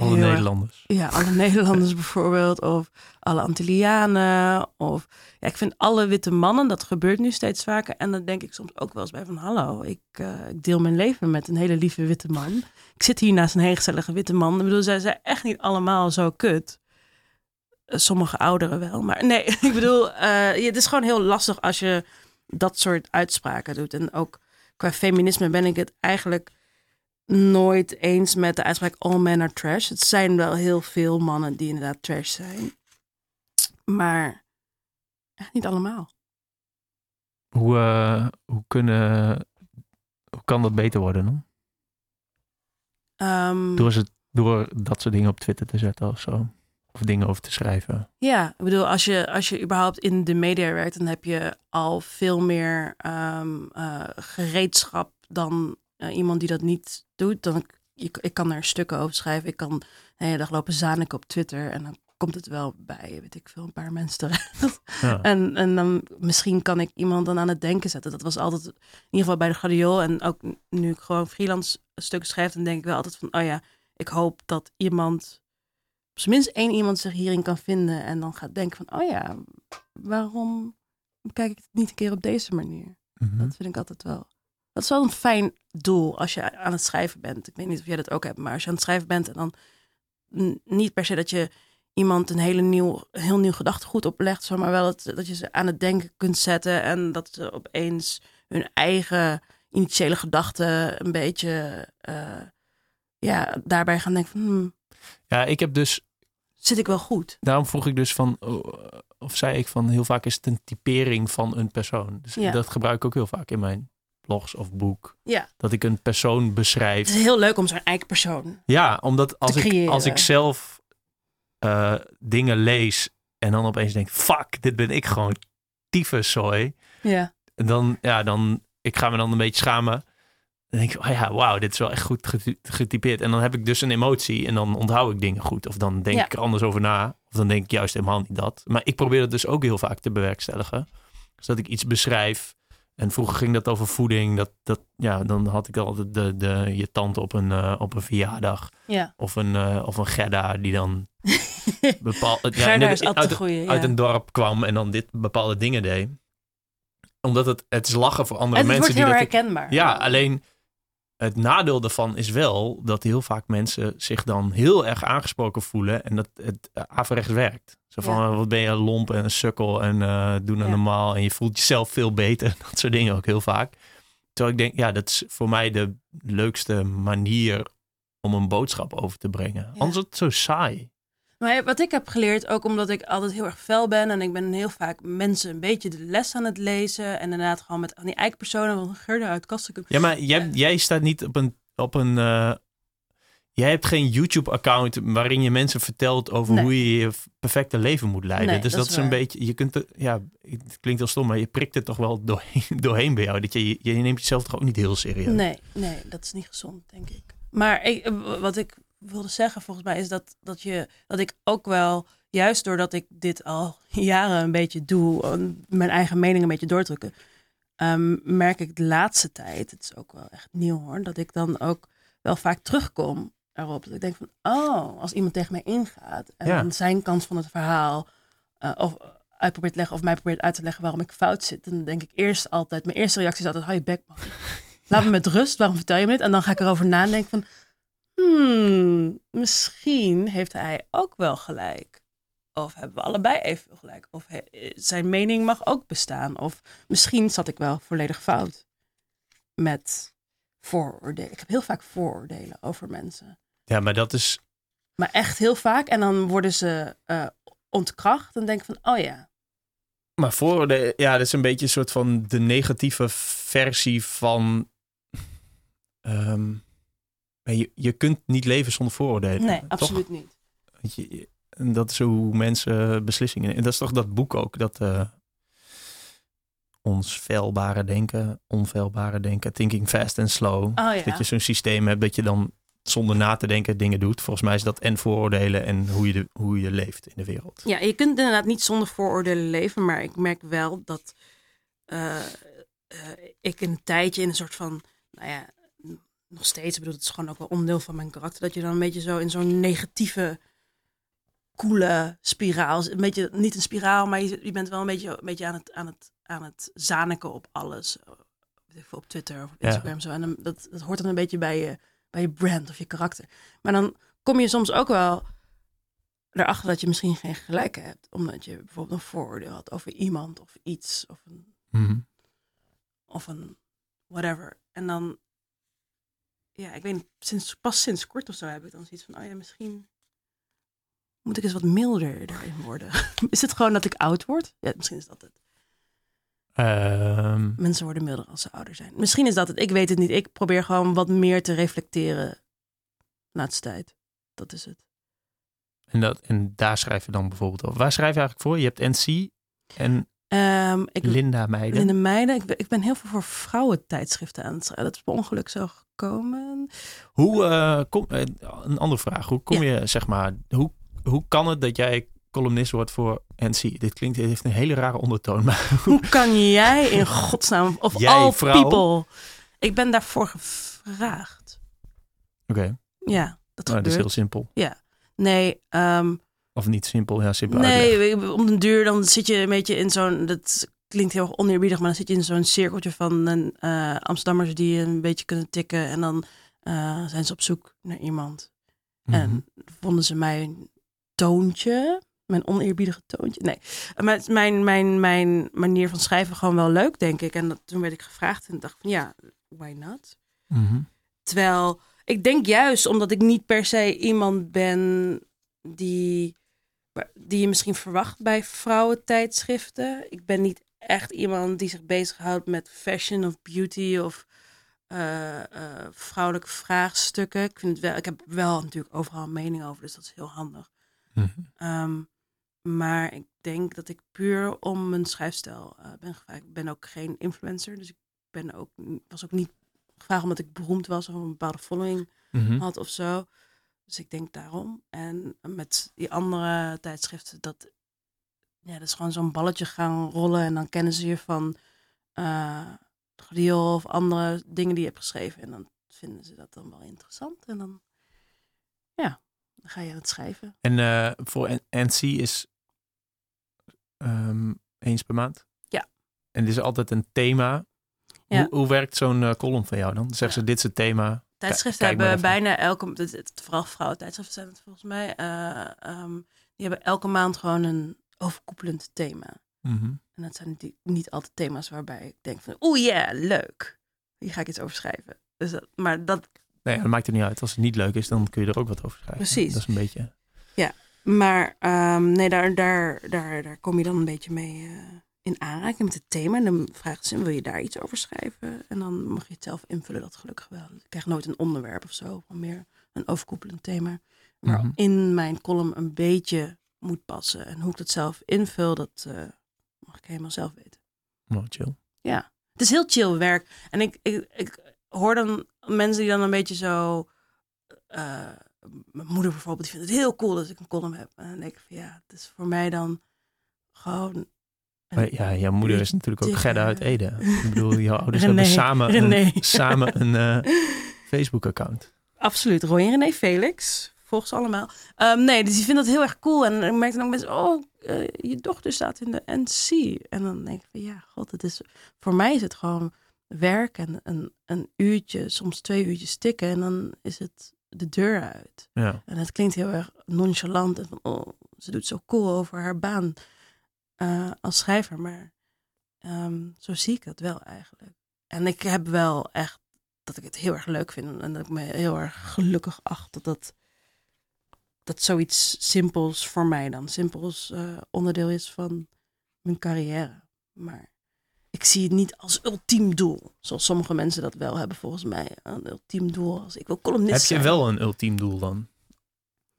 Alle erg. Nederlanders. ja, alle Nederlanders bijvoorbeeld, of alle Antillianen. Of ja, ik vind alle witte mannen, dat gebeurt nu steeds vaker. En dan denk ik soms ook wel eens bij van hallo, ik, eh, ik deel mijn leven met een hele lieve witte man. Ik zit hier naast een hele gezellige witte man. Ik bedoel, zij zijn echt niet allemaal zo kut. Sommige ouderen wel, maar nee, ik bedoel, eh, ja, het is gewoon heel lastig als je dat soort uitspraken doet. En ook qua feminisme ben ik het eigenlijk nooit eens met de uitspraak all men are trash. Het zijn wel heel veel mannen die inderdaad trash zijn. Maar echt niet allemaal. Hoe, eh, hoe, kunnen, hoe kan dat beter worden dan? Ehm, Door, ze, door dat soort dingen op Twitter te zetten of zo. Of dingen over te schrijven. Ja, ik bedoel, als je, als je überhaupt in de media werkt, dan heb je al veel meer ehm, eh, gereedschap dan eh, iemand die dat niet doet. Dan, ik, ik kan er stukken over schrijven. Ik kan de hele dag lopen zaniken op Twitter en dan komt het wel bij, weet ik veel, een paar mensen terecht. Ja. En, en dan misschien kan ik iemand dan aan het denken zetten. Dat was altijd, in ieder geval bij de Gladiool. En ook nu ik gewoon freelance stukken schrijf, dan denk ik wel altijd van, oh ja, ik hoop dat iemand, op zijn minst één iemand zich hierin kan vinden. En dan gaat denken van, oh ja, waarom kijk ik het niet een keer op deze manier? Mhm. Dat vind ik altijd wel. Dat is wel een fijn doel als je aan het schrijven bent. Ik weet niet of jij dat ook hebt, maar als je aan het schrijven bent en dan niet per se dat je iemand een hele nieuw, heel nieuw gedachtegoed oplegt, maar wel dat, dat je ze aan het denken kunt zetten en dat ze opeens hun eigen initiële gedachten een beetje eh, ja, daarbij gaan denken van, hmm, Ja, ik heb dus zit ik wel goed? daarom vroeg ik dus van, oh, of zei ik van, heel vaak is het een typering van een persoon. Dus Ja. dat gebruik ik ook heel vaak in mijn blogs of boek. Ja. Dat ik een persoon Het beschrijf. is heel leuk om zo'n eigen persoon. Ja, omdat als, ik, creëren. als ik zelf eh, dingen lees en dan opeens denk, fuck, dit ben ik gewoon tyfuszooi. Ja. En dan, ja, dan, ik ga me dan een beetje schamen. Dan denk ik, oh ja, wauw, dit is wel echt goed gety- getypeerd. En dan heb ik dus een emotie en dan onthoud ik dingen goed. Of dan denk Ja. ik er anders over na. Of dan denk ik juist helemaal niet dat. Maar ik probeer het dus ook heel vaak te bewerkstelligen. Dus dat ik iets beschrijf. En vroeger ging dat over voeding. Dat, dat, ja, dan had ik altijd de, de, je tante op een, eh, op een verjaardag. Ja. Of een, eh, of een Gerda die dan bepaal, ja, uit, goeie. uit ja. een dorp kwam en dan dit bepaalde dingen deed. Omdat het, het is lachen voor andere En het mensen wordt die heel dat... herkenbaar. Ja, alleen het nadeel daarvan is wel dat heel vaak mensen zich dan heel erg aangesproken voelen en dat het eh, averechts werkt. Zo van, Ja. wat ben je een lomp en een sukkel en eh doe nou Ja. normaal en je voelt jezelf veel beter. Dat soort dingen ook heel vaak. Terwijl ik denk, ja, dat is voor mij de leukste manier om een boodschap over te brengen. Ja. Anders is het zo saai. Maar wat ik heb geleerd, ook omdat ik altijd heel erg fel ben en ik ben heel vaak mensen een beetje de les aan het lezen en inderdaad gewoon met aan die eikpersonen van Gerda uit Kasten. Ja, maar jij, jij staat niet op een. Op een eh, jij hebt geen YouTube-account waarin je mensen vertelt over Nee. hoe je je perfecte leven moet leiden. Nee, dus dat dat, is een beetje. Je kunt. er- Ja, het klinkt heel stom, maar je prikt het toch wel doorheen, doorheen bij jou. Dat je, je neemt jezelf toch ook niet heel serieus. Nee, nee, dat is niet gezond, denk ik. Maar ik, eh, wat ik wilde zeggen volgens mij is dat, dat, je, dat ik ook wel, juist doordat ik dit al jaren een beetje doe, mijn eigen mening een beetje doordrukken, ehm, merk ik de laatste tijd, het is ook wel echt nieuw hoor, dat ik dan ook wel vaak terugkom erop. Dat ik denk van, oh, als iemand tegen mij ingaat en Ja. zijn kant van het verhaal eh, of uit probeert te leggen of mij probeert uit te leggen waarom ik fout zit, dan denk ik eerst altijd, mijn eerste reactie is altijd, hou je bek man. Laat me met rust, waarom vertel je me dit? En dan ga ik erover nadenken van, hmm, misschien heeft hij ook wel gelijk. Of hebben we allebei evenveel gelijk. Of he- zijn mening mag ook bestaan. Of misschien zat ik wel volledig fout met vooroordelen. Ik heb heel vaak vooroordelen over mensen. Ja, maar dat is. Maar echt heel vaak. En dan worden ze eh, ontkracht. En denk ik van, oh ja. Maar vooroordelen, ja, dat is een beetje een soort van de negatieve versie van. ehm, je, je kunt niet leven zonder vooroordelen. Nee, toch? absoluut niet. Want je- je- En dat is hoe mensen beslissingen. En dat is toch dat boek ook, dat eh ons veilbare denken, onveilbare denken, thinking fast and slow. Oh ja. Dat je zo'n systeem hebt dat je dan zonder na te denken dingen doet. Volgens mij is dat en vooroordelen en hoe je, de, hoe je leeft in de wereld. Ja, je kunt inderdaad niet zonder vooroordelen leven, maar ik merk wel dat eh, eh, ik een tijdje in een soort van, nou ja, nog steeds, ik bedoel, het is gewoon ook wel onderdeel van mijn karakter, dat je dan een beetje zo in zo'n negatieve, koele spiraal, een beetje, niet een spiraal, maar je, je bent wel een beetje, een beetje aan, het, aan, het, aan het zaniken op alles. Op Twitter of op Ja. Instagram zo. En dat, dat hoort dan een beetje bij je, bij je brand of je karakter. Maar dan kom je soms ook wel erachter dat je misschien geen gelijk hebt. Omdat je bijvoorbeeld een vooroordeel had over iemand of iets of een, Mhm. of een whatever. En dan, ja, ik weet niet, sinds, pas sinds kort of zo heb ik dan zoiets van, oh ja, misschien moet ik eens wat milder erin worden. Is het gewoon dat ik oud word? Ja, misschien is dat het. Ehm, Mensen worden milder als ze ouder zijn. Misschien is dat het. Ik weet het niet. Ik probeer gewoon wat meer te reflecteren. Laatste tijd. Dat is het. en, dat, en daar schrijf je dan bijvoorbeeld over. Waar schrijf je eigenlijk voor? Je hebt NC en Ehm, ik Linda Meijden. In de meiden, ik ben, ik ben heel veel voor vrouwentijdschriften aan het schrijven. Dat is per ongeluk zo gekomen. Hoe, kom, eh, een andere vraag. Hoe kom je, zeg maar, hoe, hoe kan het dat jij columnist wordt voor NC? Dit klinkt, heeft een hele rare ondertoon, maar Hoe kan jij in godsnaam, of Jij, all vrouw? people. Ik ben daarvoor gevraagd. oké, Ja, dat nou, dat is heel simpel. Nee, ehm, Of niet simpel, ja, simpel uitleg. nee, om den duur dan zit je een beetje in zo'n, dat klinkt heel oneerbiedig, maar dan zit je in zo'n cirkeltje van een, eh, Amsterdammers die een beetje kunnen tikken. En dan eh, zijn ze op zoek naar iemand. Mhm. En vonden ze mijn toontje, mijn oneerbiedige toontje. Nee, maar mijn, mijn, mijn manier van schrijven gewoon wel leuk, denk ik. En dat, toen werd ik gevraagd en dacht van ja, why not? Mhm. Terwijl ik denk juist omdat ik niet per se iemand ben die, die je misschien verwacht bij vrouwentijdschriften. Ik ben niet echt iemand die zich bezighoudt met fashion of beauty of eh, eh, vrouwelijke vraagstukken. Ik, vind het wel, ik heb wel natuurlijk overal een mening over, dus dat is heel handig. Mhm. Ehm, maar ik denk dat ik puur om mijn schrijfstijl eh, ben gevraagd. Ik ben ook geen influencer, dus ik ben ook, was ook niet gevraagd omdat ik beroemd was of een bepaalde following Mhm. had of zo. Dus ik denk daarom. En met die andere tijdschriften, dat, ja, dat is gewoon zo'n balletje gaan rollen. En dan kennen ze je van eh Godiel of andere dingen die je hebt geschreven. En dan vinden ze dat dan wel interessant. En dan, ja, dan ga je aan het schrijven. En eh, voor NC is ehm, eens per maand? Ja. En dit is altijd een thema. Ja. Hoe, hoe werkt zo'n eh, column van jou dan? Zeggen Ja. ze, dit is het thema. Tijdschriften hebben bijna elke, het- het- vooral vrouwentijdschriften zijn het volgens mij, eh, ehm, die hebben elke maand gewoon een overkoepelend thema. Mhm. En dat zijn natuurlijk niet altijd thema's waarbij ik denk van, oeh ja, leuk. Hier ga ik iets over schrijven. Dus dat, maar dat, Nee, dat maakt het niet uit. Als het niet leuk is, dan kun je er ook wat over schrijven. Precies. Dat is een beetje... Maar ehm, nee, daar, daar, daar, daar kom je dan een beetje mee eh, in aanraking met het thema. En dan vraagt ze, wil je daar iets over schrijven? En dan mag je het zelf invullen, dat gelukkig wel. Ik krijg nooit een onderwerp of zo, maar meer een overkoepelend thema. Maar Mhm. in mijn column een beetje moet passen. En hoe ik dat zelf invul, dat eh, mag ik helemaal zelf weten. Oh, chill. Het is heel chill werk. En ik, ik, ik hoor dan mensen die dan een beetje zo... eh, mijn moeder bijvoorbeeld, die vindt het heel cool dat ik een column heb. En dan denk ik van ja, het is voor mij dan gewoon... een- ja, jouw moeder is natuurlijk ook Gerda uit Ede. Ik bedoel, jouw ouders René. hebben samen René. een, samen een eh, Facebook-account. Absoluut. Roy en René Felix. Volg ze allemaal. Ehm, nee, dus die vinden dat heel erg cool. En ik merk dan ook mensen, oh, eh, je dochter staat in de NC. En dan denk ik van, ja, god, het is... Voor mij is het gewoon werk en een, een uurtje, soms twee uurtjes tikken. En dan is het de deur uit. Ja. En het klinkt heel erg nonchalant. En van, oh, ze doet zo cool over haar baan eh, als schrijver. Maar ehm, zo zie ik het wel eigenlijk. En ik heb wel echt dat ik het heel erg leuk vind. En dat ik me heel erg gelukkig acht dat dat, dat zoiets simpels voor mij dan. Simpels eh, onderdeel is van mijn carrière. Maar ik zie het niet als ultiem doel. Zoals sommige mensen dat wel hebben volgens mij. Een ultiem doel als ik wil columnist Heb je zijn. wel een ultiem doel dan?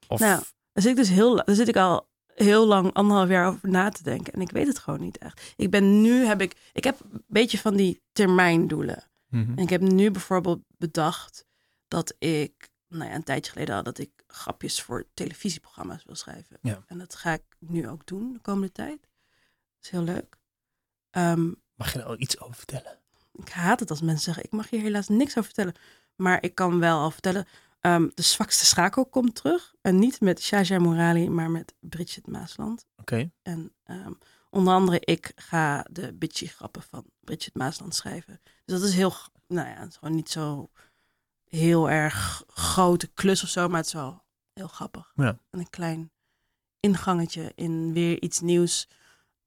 Of, Nou, Daar zit ik dus heel, daar zit ik al heel lang, anderhalf jaar over na te denken. En ik weet het gewoon niet echt. Ik ben nu, heb ik, ik heb een beetje van die termijndoelen. Mhm. En ik heb nu bijvoorbeeld bedacht dat ik, nou ja, een tijdje geleden al, dat ik grapjes voor televisieprogramma's wil schrijven. Ja. En dat ga ik nu ook doen de komende tijd. Dat is heel leuk. Ehm, Mag je er al iets over vertellen? ik haat het als mensen zeggen, ik mag hier helaas niks over vertellen. Maar ik kan wel al vertellen, ehm, de zwakste schakel komt terug. En niet met Shaja Morali, maar met Bridget Maasland. Oké. En ehm, onder andere, ik ga de bitchy grappen van Bridget Maasland schrijven. Dus dat is heel, nou ja, het is gewoon niet zo heel erg grote klus of zo, maar het is wel heel grappig. Ja. En een klein ingangetje in weer iets nieuws.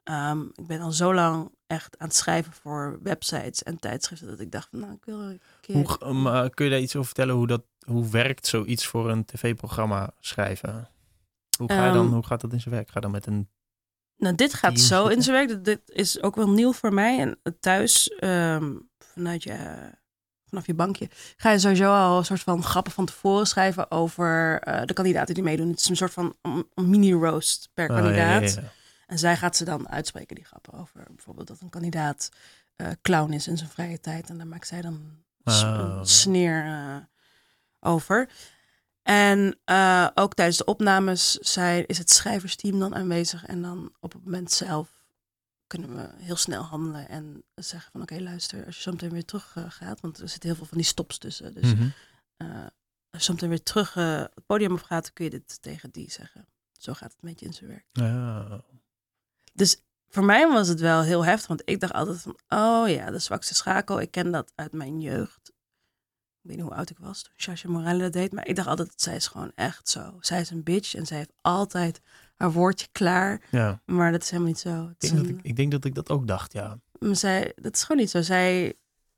Ehm, ik ben al zo lang echt aan het schrijven voor websites en tijdschriften dat ik dacht van, nou, ik wil een keer... Hoe, maar kun je daar iets over vertellen? Hoe, dat, hoe werkt zoiets voor een tv-programma schrijven? Hoe, ga je dan, Ehm, hoe gaat dat in zijn werk? Ga je dan met een... Nou, dit gaat zo in zijn werk. Dit- Dit is ook wel nieuw voor mij. En thuis, ehm, vanuit je, vanaf je bankje, ga je sowieso al een soort van grappen van tevoren schrijven over eh, de kandidaten die meedoen. Het is een soort van mini-roast per Oh, ja, kandidaat. ja, ja. En zij gaat ze dan uitspreken, die grappen over bijvoorbeeld dat een kandidaat eh, clown is in zijn vrije tijd. En daar maakt zij dan een oké. sneer eh, over. En eh, ook tijdens de opnames zijn, is het schrijversteam dan aanwezig. En dan op het moment zelf kunnen we heel snel handelen en zeggen van oké, luister, als je zo meteen weer terug gaat, want er zitten heel veel van die stops tussen. Dus Mhm. als je zo meteen weer terug het podium op gaat, kun je dit tegen die zeggen. Zo gaat het een beetje in zijn werk. Ja. Dus voor mij was het wel heel heftig, want ik dacht altijd van, oh ja, de zwakste schakel. Ik ken dat uit mijn jeugd. Ik weet niet hoe oud ik was toen Sasha Morale dat deed, maar ik dacht altijd, zij is gewoon echt zo. Zij is een bitch en zij heeft altijd haar woordje klaar, ja. maar dat is helemaal niet zo. Ik, denk dat ik, ik denk dat ik dat ook dacht, ja. maar zij, dat is gewoon niet zo. Zij,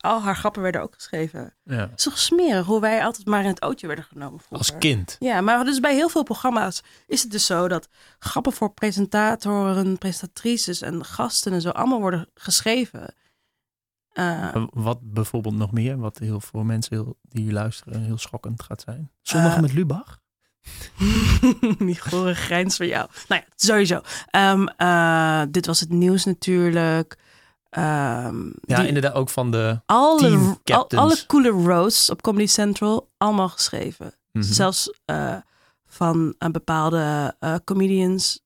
al haar grappen werden ook geschreven. ja. Het is toch smerig hoe wij altijd maar in het ootje werden genomen vroeger. Als kind. Ja, maar dus bij heel veel programma's is het dus zo dat grappen voor presentatoren, presentatrices en gasten en zo allemaal worden geschreven. Eh, Wat bijvoorbeeld nog meer, wat heel voor mensen heel, die luisteren heel schokkend gaat zijn. Zondag Eh, met Lubach? die gore grijns van jou. Nou ja, sowieso. Ehm, eh, dit was het nieuws natuurlijk. Ehm, Ja, inderdaad ook van de... alle, al- alle coole roasts op Comedy Central, allemaal geschreven. Mhm. Zelfs eh, van eh, bepaalde eh, comedians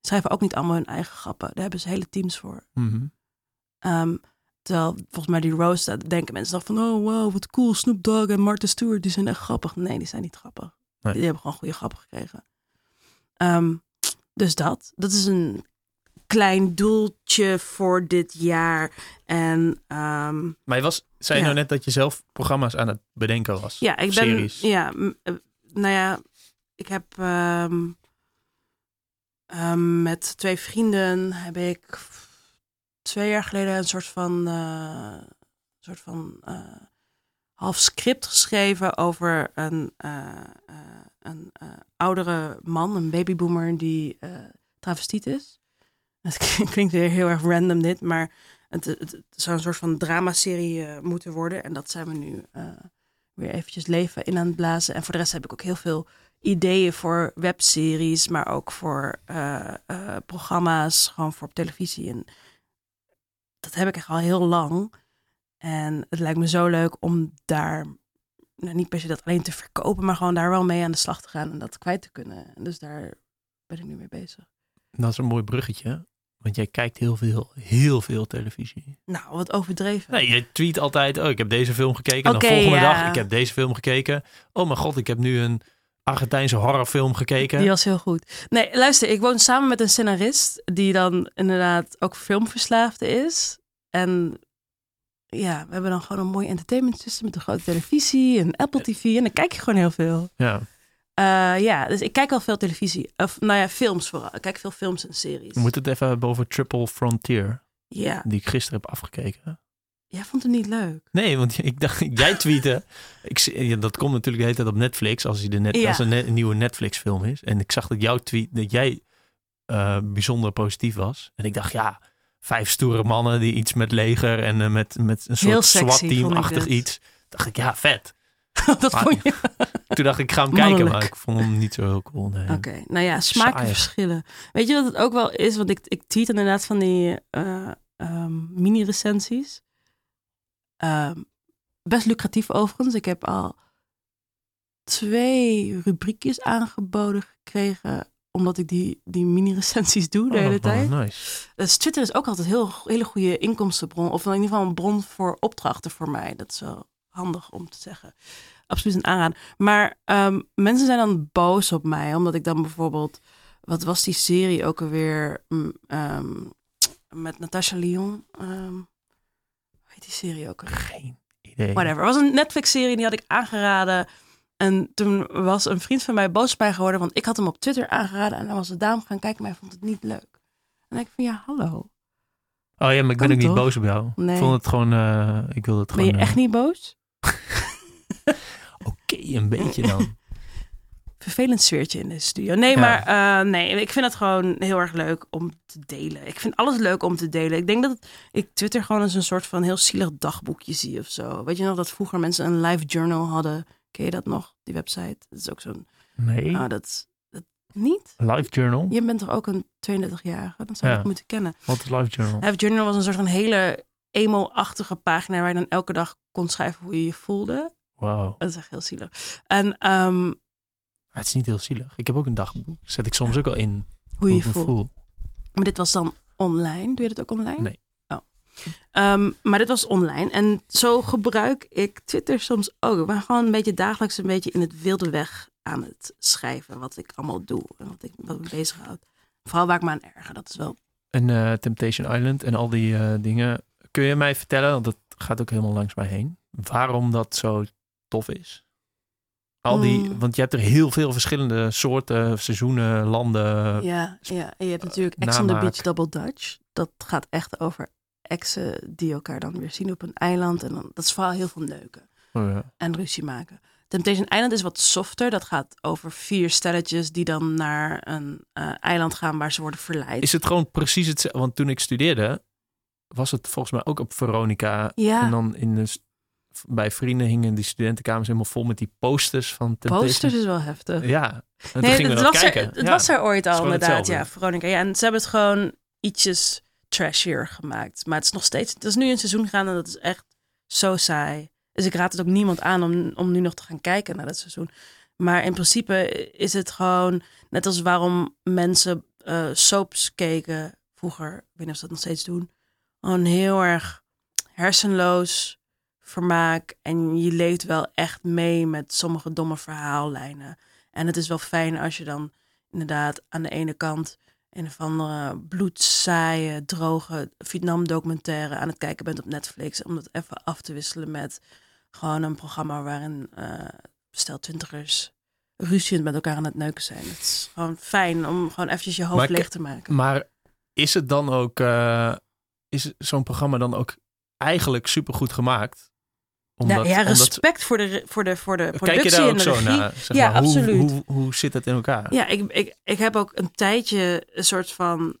schrijven ook niet allemaal hun eigen grappen. Daar hebben ze hele teams voor. Mhm. Ehm, terwijl volgens mij die roast, daar denken mensen dan van... oh wow, wat cool, Snoop Dogg en Martha Stewart, die zijn echt grappig. Nee, die zijn niet grappig. Nee. Die hebben gewoon goede grappen gekregen. Ehm, dus dat. Dat is een klein doeltje voor dit jaar. En ehm, Maar je was, zei je Ja. nou net dat je zelf programma's aan het bedenken was? ja, ik ben... Series? Ja, eh, nou ja, ik heb... ehm, ehm, met twee vrienden heb ik twee jaar geleden een soort van... eh, soort van eh, half script geschreven over een, een oudere man, een babyboomer die travestiet is. Het klinkt weer heel erg random dit, maar het, het, zou een soort van dramaserie eh, moeten worden. En dat zijn we nu eh, weer eventjes leven in aan het blazen. En voor de rest heb ik ook heel veel ideeën voor webseries, maar ook voor eh, programma's, gewoon voor op televisie. En dat heb ik echt al heel lang. En het lijkt me zo leuk om daar, nou, niet per se dat alleen te verkopen, maar gewoon daar wel mee aan de slag te gaan en dat kwijt te kunnen. En dus daar ben ik nu mee bezig. Dat is een mooi bruggetje. Want jij kijkt heel veel, heel veel televisie. Nou, wat overdreven. Nee, je tweet altijd, oh, ik heb deze film gekeken. En dan volgende ja. dag, ik heb deze film gekeken. Oh mijn god, ik heb nu een Argentijnse horrorfilm gekeken. Die was heel goed. Nee, luister, ik woon samen met een scenarist die dan inderdaad ook filmverslaafde is. En ja, we hebben dan gewoon een mooi entertainment system met een grote televisie, een Apple TV en dan kijk je gewoon heel veel. Ja, Eh, ja, dus ik kijk wel veel televisie. Of nou ja, films vooral. Ik kijk veel films en series. we moeten het even hebben over Triple Frontier. Ja, Die ik gisteren heb afgekeken. jij vond het niet leuk. Nee, want ik dacht, jij tweette. ik, ja, dat komt natuurlijk de hele tijd op Netflix als, hij de net, Ja. als een, net- een nieuwe Netflix film is. En ik zag dat jouw tweet, dat jij eh, bijzonder positief was. En ik dacht, ja, vijf stoere mannen die iets met leger en eh, met, met een soort SWAT-team-achtig iets. dacht ik, ja, vet. dat Maar- vond je? Toen dacht ik, ik ga hem kijken, maar ik vond hem niet zo heel cool. Nee. Oké, nou ja, smaken Saaier. verschillen. Weet je wat het ook wel is? Want ik, ik tweet inderdaad van die eh, ehm, mini-recensies. Ehm, best lucratief overigens. Ik heb al twee rubriekjes aangeboden gekregen. Omdat ik die, die mini-recensies doe de Oh, hele tijd. nice. Dus Twitter is ook altijd een heel, hele goede inkomstenbron. Of in ieder geval een bron voor opdrachten voor mij. Dat is wel handig om te zeggen. Absoluut een aanrader. Maar ehm, mensen zijn dan boos op mij. Omdat ik dan bijvoorbeeld... Wat was die serie ook alweer? Mm, ehm, met Natasha Lyon. Ehm, hoe heet die serie ook alweer? Geen idee. Whatever. Het was een Netflix-serie, die had ik aangeraden. En toen was een vriend van mij boos mij geworden, want ik had hem op Twitter aangeraden. En dan was de dame gaan kijken, maar hij vond het niet leuk. En ik van, ja, hallo. Oh ja, maar ik ben ook niet boos op jou. Nee. Ik vond het gewoon, eh, ik wilde het Ben gewoon... je echt niet boos? Oké, een beetje dan. Vervelend sfeertje in de studio. Nee, Ja. maar eh, nee, ik vind het gewoon heel erg leuk om te delen. Ik vind alles leuk om te delen. Ik denk dat ik Twitter gewoon als een soort van heel zielig dagboekje zie of zo. Weet je nog dat vroeger mensen een live journal hadden? Ken je dat nog, die website? Dat is ook zo'n... Nee, Oh, dat, dat niet? Live Journal. Je bent toch ook een 32-jarige? Dan zou je Ja. het moeten kennen. Wat is Live Journal? Live Journal was een soort van hele emo-achtige pagina... waar je dan elke dag kon schrijven hoe je je voelde. Wauw. Dat is echt heel zielig. En ehm, het is niet heel zielig. Ik heb ook een dagboek. Zet ik soms ook al in. hoe je je voelt. voel. Maar dit was dan online. Doe je dat ook online? Nee. Oh. Ehm, maar dit was online. En zo gebruik ik Twitter soms ook. Ik ben gewoon een beetje dagelijks een beetje in het wilde weg aan het schrijven. Wat ik allemaal doe en wat ik wat me bezighoud. Vooral waar ik me aan erger. Dat is wel... En eh, Temptation Island en al die eh, dingen. Kun je mij vertellen, want dat gaat ook helemaal langs mij heen. Waarom dat zo tof is? Al die, Mm. want je hebt er heel veel verschillende soorten, seizoenen, landen. Ja, ja. En je hebt natuurlijk Ex on the. Beach Double Dutch. Dat gaat echt over exen die elkaar dan weer zien op een eiland. En dan, dat is vooral heel veel neuken. Oh, ja. en ruzie maken. Temptation Island is wat softer. Dat gaat over vier stelletjes die dan naar een eh, eiland gaan waar ze worden verleid. Is het gewoon precies hetzelfde? Want toen ik studeerde, was het volgens mij ook op Veronica. ja, En dan in de, bij vrienden hingen die studentenkamers helemaal vol met die posters van Temptation. posters is wel heftig. Ja, en toen nee, het was, kijken. er, het Ja. was er ooit al inderdaad, hetzelfde. ja, Veronica. Ja, en ze hebben het gewoon ietsjes trashier gemaakt. Maar het is nog steeds, het is nu een seizoen gaan en dat is echt zo saai. Dus ik raad het ook niemand aan om, om nu nog te gaan kijken naar dat seizoen. Maar in principe is het gewoon, net als waarom mensen eh, soaps keken vroeger, ik weet niet of ze dat nog steeds doen, gewoon heel erg hersenloos vermaak. En je leeft wel echt mee met sommige domme verhaallijnen. En het is wel fijn als je dan inderdaad aan de ene kant een of andere bloedzaaie, droge Vietnam-documentaire aan het kijken bent op Netflix. Om dat even af te wisselen met gewoon een programma waarin eh stel twintigers ruziend met elkaar aan het neuken zijn. Het is gewoon fijn om gewoon eventjes je hoofd Maar leeg te maken. Maar is het dan ook, eh, is zo'n programma dan ook eigenlijk supergoed gemaakt? Omdat, ja, ja, omdat- respect voor de, voor de, voor de Kijk je productie daar en ook zo naar? Zeg Ja, maar, hoe, absoluut. Hoe, hoe zit het in elkaar? Ja, ik, ik, ik heb ook een tijdje een soort van.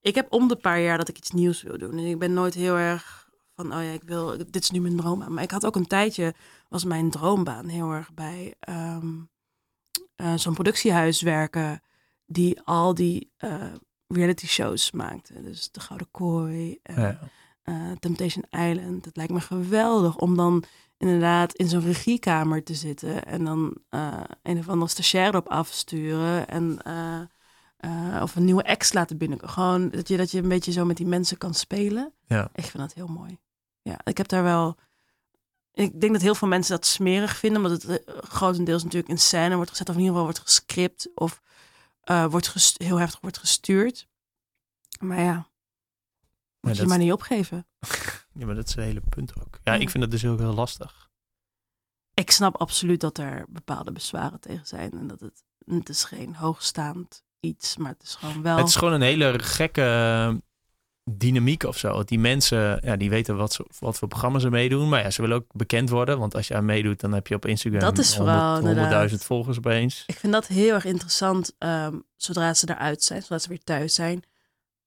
Ik heb om de paar jaar dat ik iets nieuws wil doen. En ik ben nooit heel erg van, oh ja, ik wil, dit is nu mijn droombaan. Maar ik had ook een tijdje, was mijn droombaan heel erg bij ehm, eh, zo'n productiehuis werken. Die al die eh, reality shows maakte. Dus De Gouden Kooi, Ja. Eh, Temptation Island. Het lijkt me geweldig om dan inderdaad in zo'n regiekamer te zitten en dan eh, een of andere stagiair erop afsturen en eh, of een nieuwe ex laten binnenkomen. Gewoon dat je, dat je een beetje zo met die mensen kan spelen. Ja. Ik vind dat heel mooi. Ja, ik heb daar wel. Ik denk dat heel veel mensen dat smerig vinden, omdat het grotendeels natuurlijk in scène wordt gezet, of in ieder geval wordt gescript of wordt heel heftig wordt gestuurd. Maar ja, moet je dat- maar niet opgeven. Ja, maar dat is het hele punt ook. Ja, Ja. ik vind het dus ook heel lastig. ik snap absoluut dat er bepaalde bezwaren tegen zijn. En dat het, het is geen hoogstaand iets, maar het is gewoon wel... Het is gewoon een hele gekke eh, dynamiek of zo. Die mensen, ja, die weten wat, ze, wat voor programma's ze meedoen. Maar ja, ze willen ook bekend worden. Want als je aan meedoet, dan heb je op Instagram Dat is vooral, 100 100.000 inderdaad. volgers opeens. Ik vind dat heel erg interessant, ehm, zodra ze eruit zijn, zodra ze weer thuis zijn,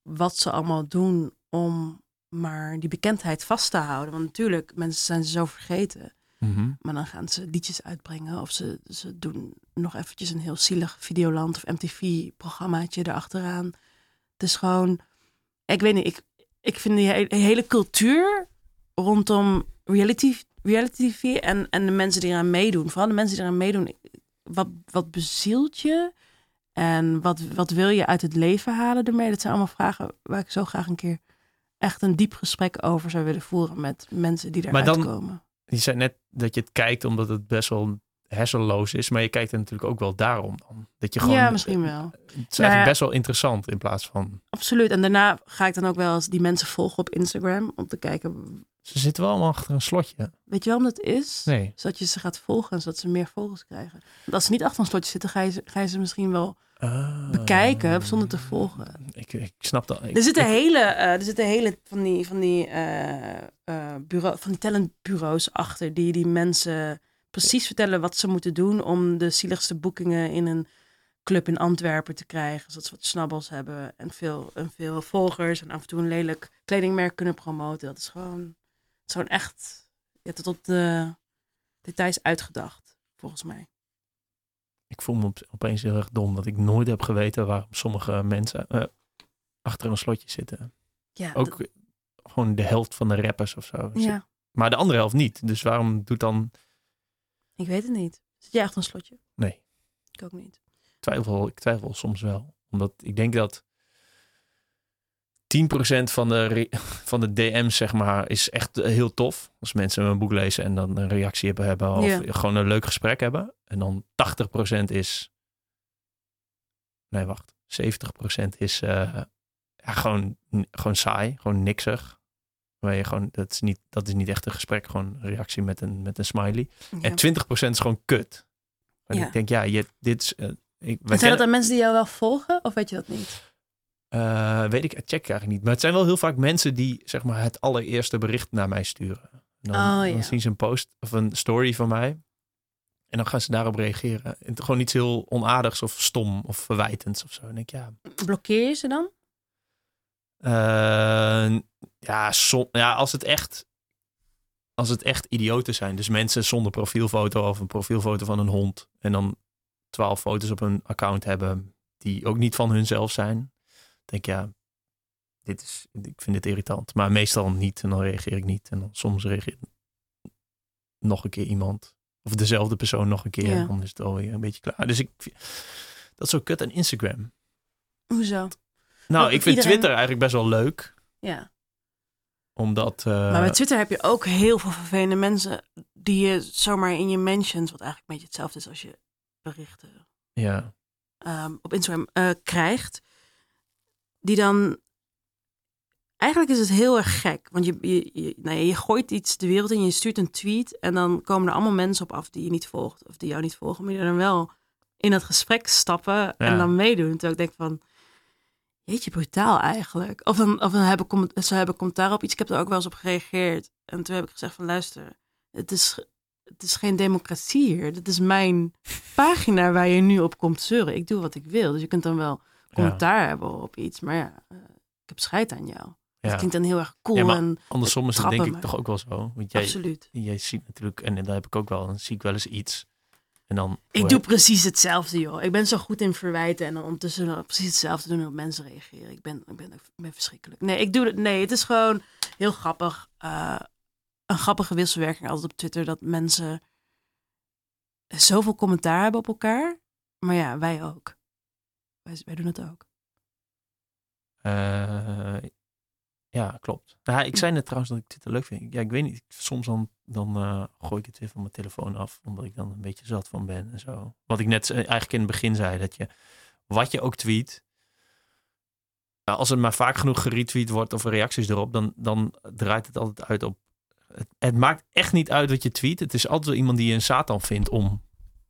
wat ze allemaal doen om maar die bekendheid vast te houden. Want natuurlijk, mensen zijn ze zo vergeten. Mhm. Maar dan gaan ze liedjes uitbrengen of ze, ze doen nog eventjes een heel zielig Videoland of MTV-programmaatje erachteraan. Het is gewoon, ik weet niet, ik, ik vind die he- hele cultuur rondom reality, reality TV en, en de mensen die eraan meedoen, vooral de mensen die eraan meedoen, wat, wat bezielt je en wat, wat wil je uit het leven halen ermee? Dat zijn allemaal vragen waar ik zo graag een keer echt een diep gesprek over zou willen voeren met mensen die Maar eruit dan- komen. Je zei net dat je het kijkt omdat het best wel hersenloos is. Maar je kijkt er natuurlijk ook wel daarom dan. Dat je gewoon, ja, misschien wel. Het is eigenlijk Nou best wel interessant in plaats van... Absoluut. En daarna ga ik dan ook wel eens die mensen volgen op Instagram. Om te kijken, Ze zitten wel allemaal achter een slotje. weet je waarom dat is? Nee. Zodat je ze gaat volgen en zodat ze meer volgers krijgen. Want als ze niet achter een slotje zitten, ga je ga je ze misschien wel... Ah. Bekijken zonder te volgen. Ik, ik snap dat. Ik, Er zitten ik- hele, eh, er zitten hele van die, van die, eh, eh, bureau, van die talentbureaus achter. Die die mensen precies vertellen wat ze moeten doen om de zieligste boekingen in een club in Antwerpen te krijgen. Zodat ze wat snabbels hebben en veel, en veel volgers. En af en toe een lelijk kledingmerk kunnen promoten. Dat is gewoon, gewoon echt ja, tot op de details uitgedacht, volgens mij. Ik voel me op- opeens heel erg dom dat ik nooit heb geweten waarom sommige mensen eh, achter een slotje zitten. Ja, Ook dat- gewoon de helft van de rappers of zo. ja, Maar de andere helft niet. Dus waarom doet dan ik weet het niet. Zit jij achter een slotje? Nee. Ik ook niet. twijfel? Ik twijfel soms wel. Omdat ik denk dat 10% van de, van de DM's, zeg maar, is echt heel tof. Als mensen mijn boek lezen en dan een reactie hebben, hebben of Ja. gewoon een leuk gesprek hebben. En dan 80% is... Nee, wacht. 70% is eh, ja, gewoon, gewoon saai. Gewoon niksig. Waar je gewoon, dat, is niet, dat is niet echt een gesprek. Gewoon een reactie met een, met een smiley. Ja. En 20% is gewoon kut. En ik denk, ja, je, dit is... eh, ik, zijn dat dan mensen die jou wel volgen? Of weet je dat niet? Eh, weet ik, check ik eigenlijk niet. Maar het zijn wel heel vaak mensen die zeg maar het allereerste bericht naar mij sturen. En dan, Oh, ja. dan zien ze een post of een story van mij. En dan gaan ze daarop reageren. En gewoon iets heel onaardigs of stom of verwijtends of zo. En denk ik, ja, Blokkeer je ze dan? eh, ja, som- ja, als het echt als het echt idioten zijn. Dus mensen zonder profielfoto of een profielfoto van een hond. En dan twaalf foto's op hun account hebben die ook niet van hunzelf zijn. Denk ja, dit is, ik vind dit irritant. Maar meestal niet en dan reageer ik niet. En dan soms reageert nog een keer iemand. Of dezelfde persoon nog een keer. Ja. En dan is het alweer een beetje klaar. Dus ik, dat is zo kut aan Instagram. Hoezo? Nou, ik vind iedereen- Twitter eigenlijk best wel leuk. Ja. Omdat... eh, Maar met Twitter heb je ook heel veel vervelende mensen die je zomaar in je mentions, wat eigenlijk een beetje hetzelfde is als je berichten ja, ehm, op Instagram eh, krijgt, die dan. Eigenlijk is het heel erg gek, want je, je, je, nou ja, je gooit iets de wereld in, je stuurt een tweet en dan komen er allemaal mensen op af die je niet volgt of die jou niet volgen, maar die dan wel in het gesprek stappen en dan meedoen. Terwijl ik denk van, jeetje, brutaal eigenlijk. Of dan, of dan hebben, comment- ze hebben commentaar op iets, ik heb er ook wel eens op gereageerd en toen heb ik gezegd van luister, Het is, het is geen democratie hier. Dit is mijn pagina waar je nu op komt zeuren. Ik doe wat ik wil. Dus je kunt dan wel commentaar hebben op iets. Maar ja, uh, ik heb scheid aan jou. Ja. Dat klinkt dan heel erg cool. Ja, maar en Andersom is het denk ik toch ook wel zo. Want jij, absoluut. jij ziet natuurlijk, en dat heb ik ook wel, dan zie ik wel eens iets. En dan. Ik doe precies hetzelfde, joh. Ik ben zo goed in verwijten en dan ondertussen dan precies hetzelfde doen en op mensen reageren. Ik ben, ik ben, ik ben verschrikkelijk. Nee, ik doe het. Nee, het is gewoon heel grappig. eh, een grappige wisselwerking altijd op Twitter dat mensen zoveel commentaar hebben op elkaar. Maar ja, wij ook. Wij, wij doen het ook. Eh, ja, klopt. Nou, ik zei net trouwens dat ik Twitter leuk vind. Ja, ik weet niet. Soms dan, dan eh, gooi ik het weer van mijn telefoon af. Omdat ik dan een beetje zat van ben en zo. Wat ik net eh, eigenlijk in het begin zei. Dat je, wat je ook tweet. nou, als het maar vaak genoeg geretweet wordt of reacties erop. Dan, dan draait het altijd uit op... Het, het maakt echt niet uit wat je tweet. Het is altijd wel iemand die je een Satan vindt om,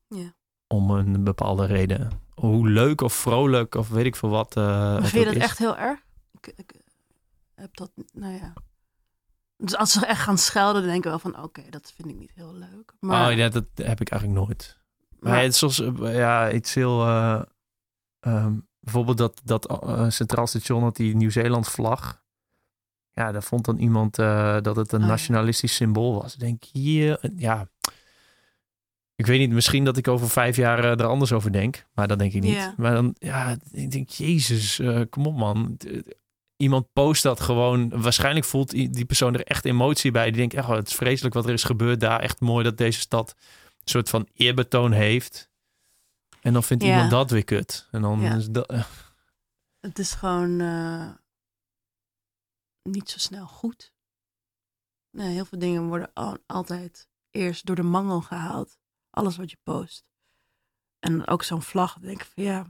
Ja. om een bepaalde reden. Hoe leuk of vrolijk of weet ik veel wat. Maar het vind je dat is. echt heel erg? Ik, ik heb dat, nou ja. Dus als ze echt gaan schelden, dan denk ik wel van, oké, dat vind ik niet heel leuk. Maar, oh ja, dat heb ik eigenlijk nooit. Maar, maar- het is zoals, eh, ja, iets heel... eh, ehm, bijvoorbeeld dat, dat Centraal Station had die Nieuw-Zeeland vlag. Ja, daar vond dan iemand dat het een Oh ja. nationalistisch symbool was. Ik denk, hier, ja... Ik weet niet, misschien dat ik over vijf jaar eh, er anders over denk. Maar dat denk ik niet. Maar dan, ja, ik denk, jezus, eh, kom op man. D- Iemand post dat gewoon. Waarschijnlijk voelt die persoon er echt emotie bij. Die denkt, echt, oh, het is vreselijk wat er is gebeurd daar. Echt mooi dat deze stad een soort van eerbetoon heeft. En dan vindt iemand dat weer kut. En dan Ja. is dat... eh, Het is gewoon eh, niet zo snel goed. Nee, heel veel dingen worden al- altijd eerst door de mangel gehaald. Alles wat je post. En ook zo'n vlag, dan denk ik van ja.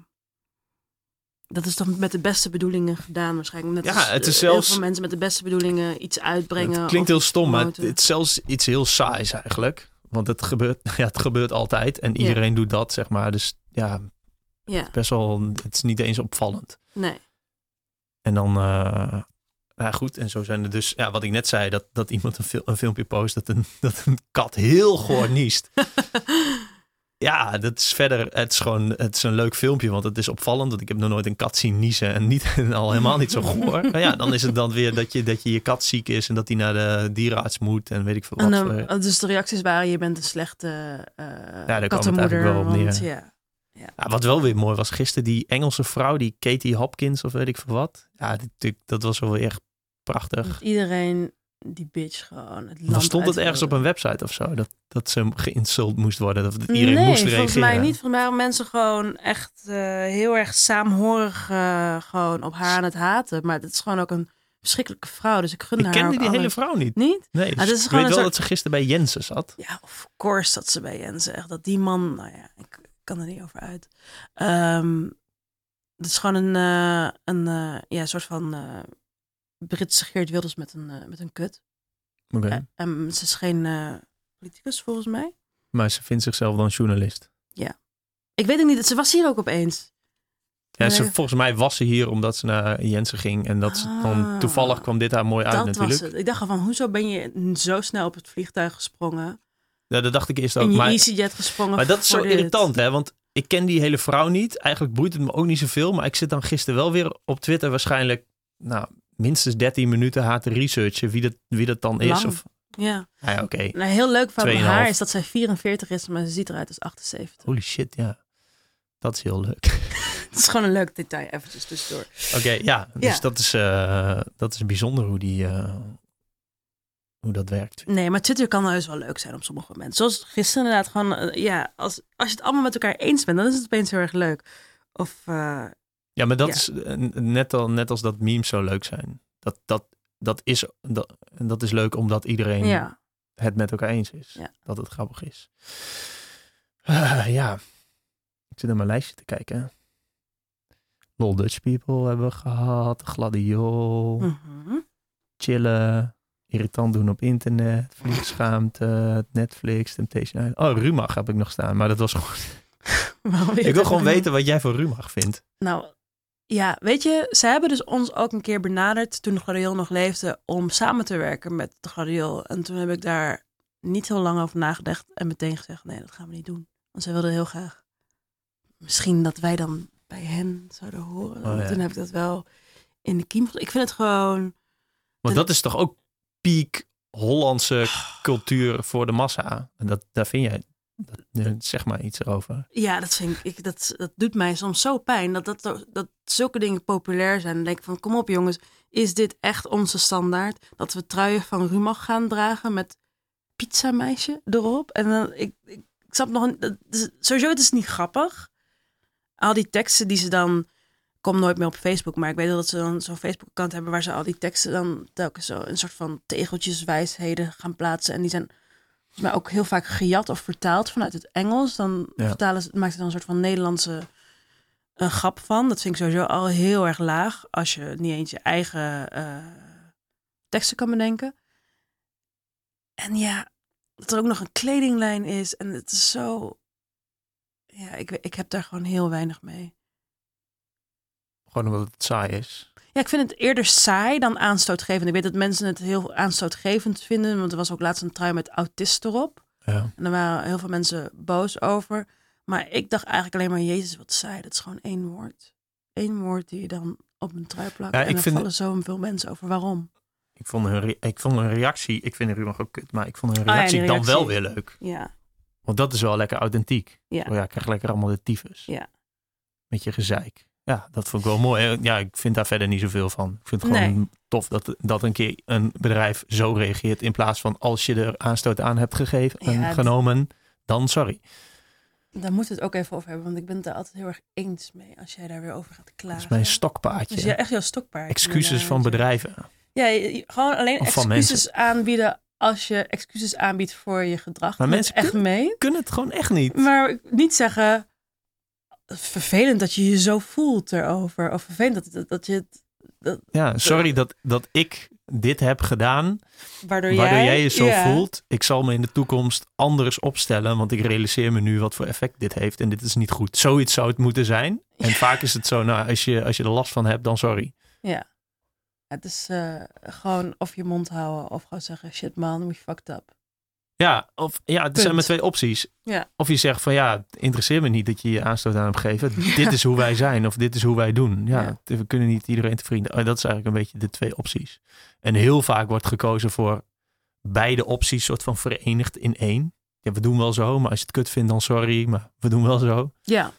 Dat is dan met de beste bedoelingen gedaan waarschijnlijk. Net Ja, als, het is eh, heel zelfs- veel mensen met de beste bedoelingen iets uitbrengen. het klinkt heel stom, maar het, is zelfs iets heel saais eigenlijk. Want het gebeurt, ja, het gebeurt altijd. En Ja. iedereen doet dat, zeg maar. Dus ja, Ja, best wel... Het is niet eens opvallend. nee. En dan, eh nou goed, en zo zijn er dus, ja, wat ik net zei, dat, dat iemand een, fil- een filmpje post dat een, dat een kat heel goor niest. ja, dat is verder, het is gewoon, het is een leuk filmpje, want het is opvallend, want ik heb nog nooit een kat zien niezen en, niet, en al helemaal niet zo goor. Maar ja, dan is het dan weer dat je, dat je je kat ziek is en dat hij naar de dierenarts moet en weet ik veel wat. En voor- dan, dus de reacties waren, je bent een slechte eh kwam het kattenmoeder. wel op neer. want ja, Ja, wat wel weer mooi was gisteren, die Engelse vrouw, die Katie Hopkins of weet ik veel wat. Ja, die- dat was wel weer echt prachtig. dat iedereen die bitch gewoon het land stond het ergens op een website of zo. Dat, dat ze geïnsult moest worden. Dat iedereen nee, moest reageren. volgens mij niet. Volgens mij waren mensen gewoon echt eh, heel erg saamhorig eh, gewoon op haar aan het haten. Maar het is gewoon ook een verschrikkelijke vrouw. Dus ik gun Ik haar kende ook die hele vrouw niet. Niet? Nee, dus het is ik weet wel soort- dat ze gisteren bij Jensen zat. Ja, of course dat ze bij Jens echt. Dat die man, nou ja, ik kan er niet over uit. Ehm het is gewoon een, eh, een ja, soort van Britse Geert Wilders met een, eh, met een kut. Oké. Eh, en ze is geen eh, politicus volgens mij. Maar ze vindt zichzelf dan journalist. Ik weet het niet. Ze was hier ook opeens. Ja, ze, volgens mij was ze hier omdat ze naar Jensen ging. En dat ze dan Ah. toevallig kwam dit haar mooi uit dat natuurlijk. was het. Ik dacht al van, hoezo ben je zo snel op het vliegtuig gesprongen? Ja, dat dacht ik eerst ook. In je Maar, EasyJet gesprongen maar dat is zo dit? irritant, hè? Want ik ken die hele vrouw niet. Eigenlijk boeit het me ook niet zoveel. Maar ik zit dan gisteren wel weer op Twitter waarschijnlijk... Nou, minstens 13 minuten haar te researchen wie dat, wie dat dan is. Lang. Of, Ja. nou ja, oké. Nou, heel leuk van haar is dat zij 44 is, maar ze ziet eruit als 78. Holy shit, ja. Dat is heel leuk. Het is gewoon een leuk detail, eventjes tussendoor. Oké, ja. Dus Ja. Dat, is, eh, dat is bijzonder hoe, die, eh, hoe dat werkt. Nee, maar Twitter kan heus wel leuk zijn op sommige momenten. Zoals gisteren inderdaad gewoon, eh, ja, als, als je het allemaal met elkaar eens bent, dan is het opeens heel erg leuk. Of, Ja, maar dat Ja. is eh, net, al, net als dat memes zo leuk zijn. Dat, dat, dat, is, dat, dat is leuk omdat iedereen ja. het met elkaar eens is. Ja. Dat het grappig is. Ah, ja. Ik zit naar mijn lijstje te kijken. Lol Dutch People hebben we gehad. Gladiol. Mhm. chillen, irritant doen op internet, vliegschaamte, Netflix, Temptation Island. Oh, Rumach heb ik nog staan, maar dat was gewoon... Ik wil gewoon weten wat jij van Rumach vindt. Nou, ja, weet je, ze hebben dus ons ook een keer benaderd toen de Gladiol nog leefde om samen te werken met de Gladiol. En toen heb ik daar niet heel lang over nagedacht en meteen gezegd, nee, dat gaan we niet doen. Want zij wilden heel graag, misschien dat wij dan bij hen zouden horen. Oh, ja. Toen heb ik dat wel in de kiem. Ik vind het gewoon, Want dat is toch ook piek Hollandse cultuur voor de massa. En dat, daar vind jij, zeg maar iets erover. ja, dat vind ik, dat, dat doet mij soms zo pijn dat, dat, dat zulke dingen populair zijn. Dan denk ik van, kom op jongens, is dit echt onze standaard? Dat we truien van Rumach gaan dragen met pizzameisje erop. En dan, ik, ik, snap nog, een, dat is, sowieso het is niet grappig. Al die teksten die ze dan, kom nooit meer op Facebook, maar ik weet wel dat ze dan zo'n Facebook-account hebben waar ze al die teksten dan telkens zo een soort van tegeltjeswijsheden gaan plaatsen. En die zijn mij ook heel vaak gejat of vertaald vanuit het Engels. Dan Ja. vertalen ze, maakt er dan een soort van Nederlandse een grap van. Dat vind ik sowieso al heel erg laag als je niet eens je eigen eh, teksten kan bedenken. En ja, dat er ook nog een kledinglijn is. En het is zo. Ja, ik, ik heb daar gewoon heel weinig mee. Gewoon omdat het saai is. Ja, ik vind het eerder saai dan aanstootgevend. Ik weet dat mensen het heel aanstootgevend vinden. Want er was ook laatst een trui met autist erop. Ja. En daar waren heel veel mensen boos over. Maar ik dacht eigenlijk alleen maar, Jezus, wat saai. Dat is gewoon één woord. Eén woord die je dan op een trui plakt. Ja, en dan vind- vallen zoveel mensen over. Waarom? Ik vond hun, ik vond hun reactie, ik vind Rumach ook kut, maar ik vond hun ja, reactie, dan wel weer leuk. Ja, Want dat is wel lekker authentiek. Ja. Oh ja, ik krijg lekker allemaal de tyfus. Ja. Met je gezeik. Ja, dat vond ik wel mooi. Ja, ik vind daar verder niet zoveel van. Ik vind het gewoon Nee. tof dat, dat een keer een bedrijf zo reageert. In plaats van als je er aanstoot aan hebt gegeven, Ja, en genomen, dan sorry. daar moeten we het ook even over hebben. Want ik ben het daar altijd heel erg eens mee. Als jij daar weer over gaat klagen. Dat is mijn stokpaardje. Dus ja, echt jouw stokpaard. Excuses van bedrijven. Ja, je- je- gewoon alleen Of excuses aanbieden als je excuses aanbiedt voor je gedrag. Maar mensen echt mee. Kunnen het gewoon echt niet. Maar niet zeggen, vervelend dat je je zo voelt erover. Of vervelend dat, dat, dat je het, dat, Ja, sorry dat, dat ik dit heb gedaan. waardoor, Waardoor jij, jij je zo voelt. Ik zal me in de toekomst anders opstellen. Want ik realiseer me nu wat voor effect dit heeft. En dit is niet goed. Zoiets zou het moeten zijn. En vaak is het zo, nou, als je, als je er last van hebt, dan sorry. Ja. Het is eh, gewoon of je mond houden of gewoon zeggen, shit man, we fucked up. Ja, of, ja er zijn maar twee opties. Ja. Of je zegt van ja, het interesseert me niet dat je je aanstoot aan hebt gegeven. Dit is hoe wij zijn of dit is hoe wij doen. Ja, Ja. we kunnen niet iedereen te vrienden. Oh, Dat is eigenlijk een beetje de twee opties. En heel vaak wordt gekozen voor beide opties soort van verenigd in één. Ja, we doen wel zo, maar als je het kut vindt dan sorry, maar we doen wel zo. Ja.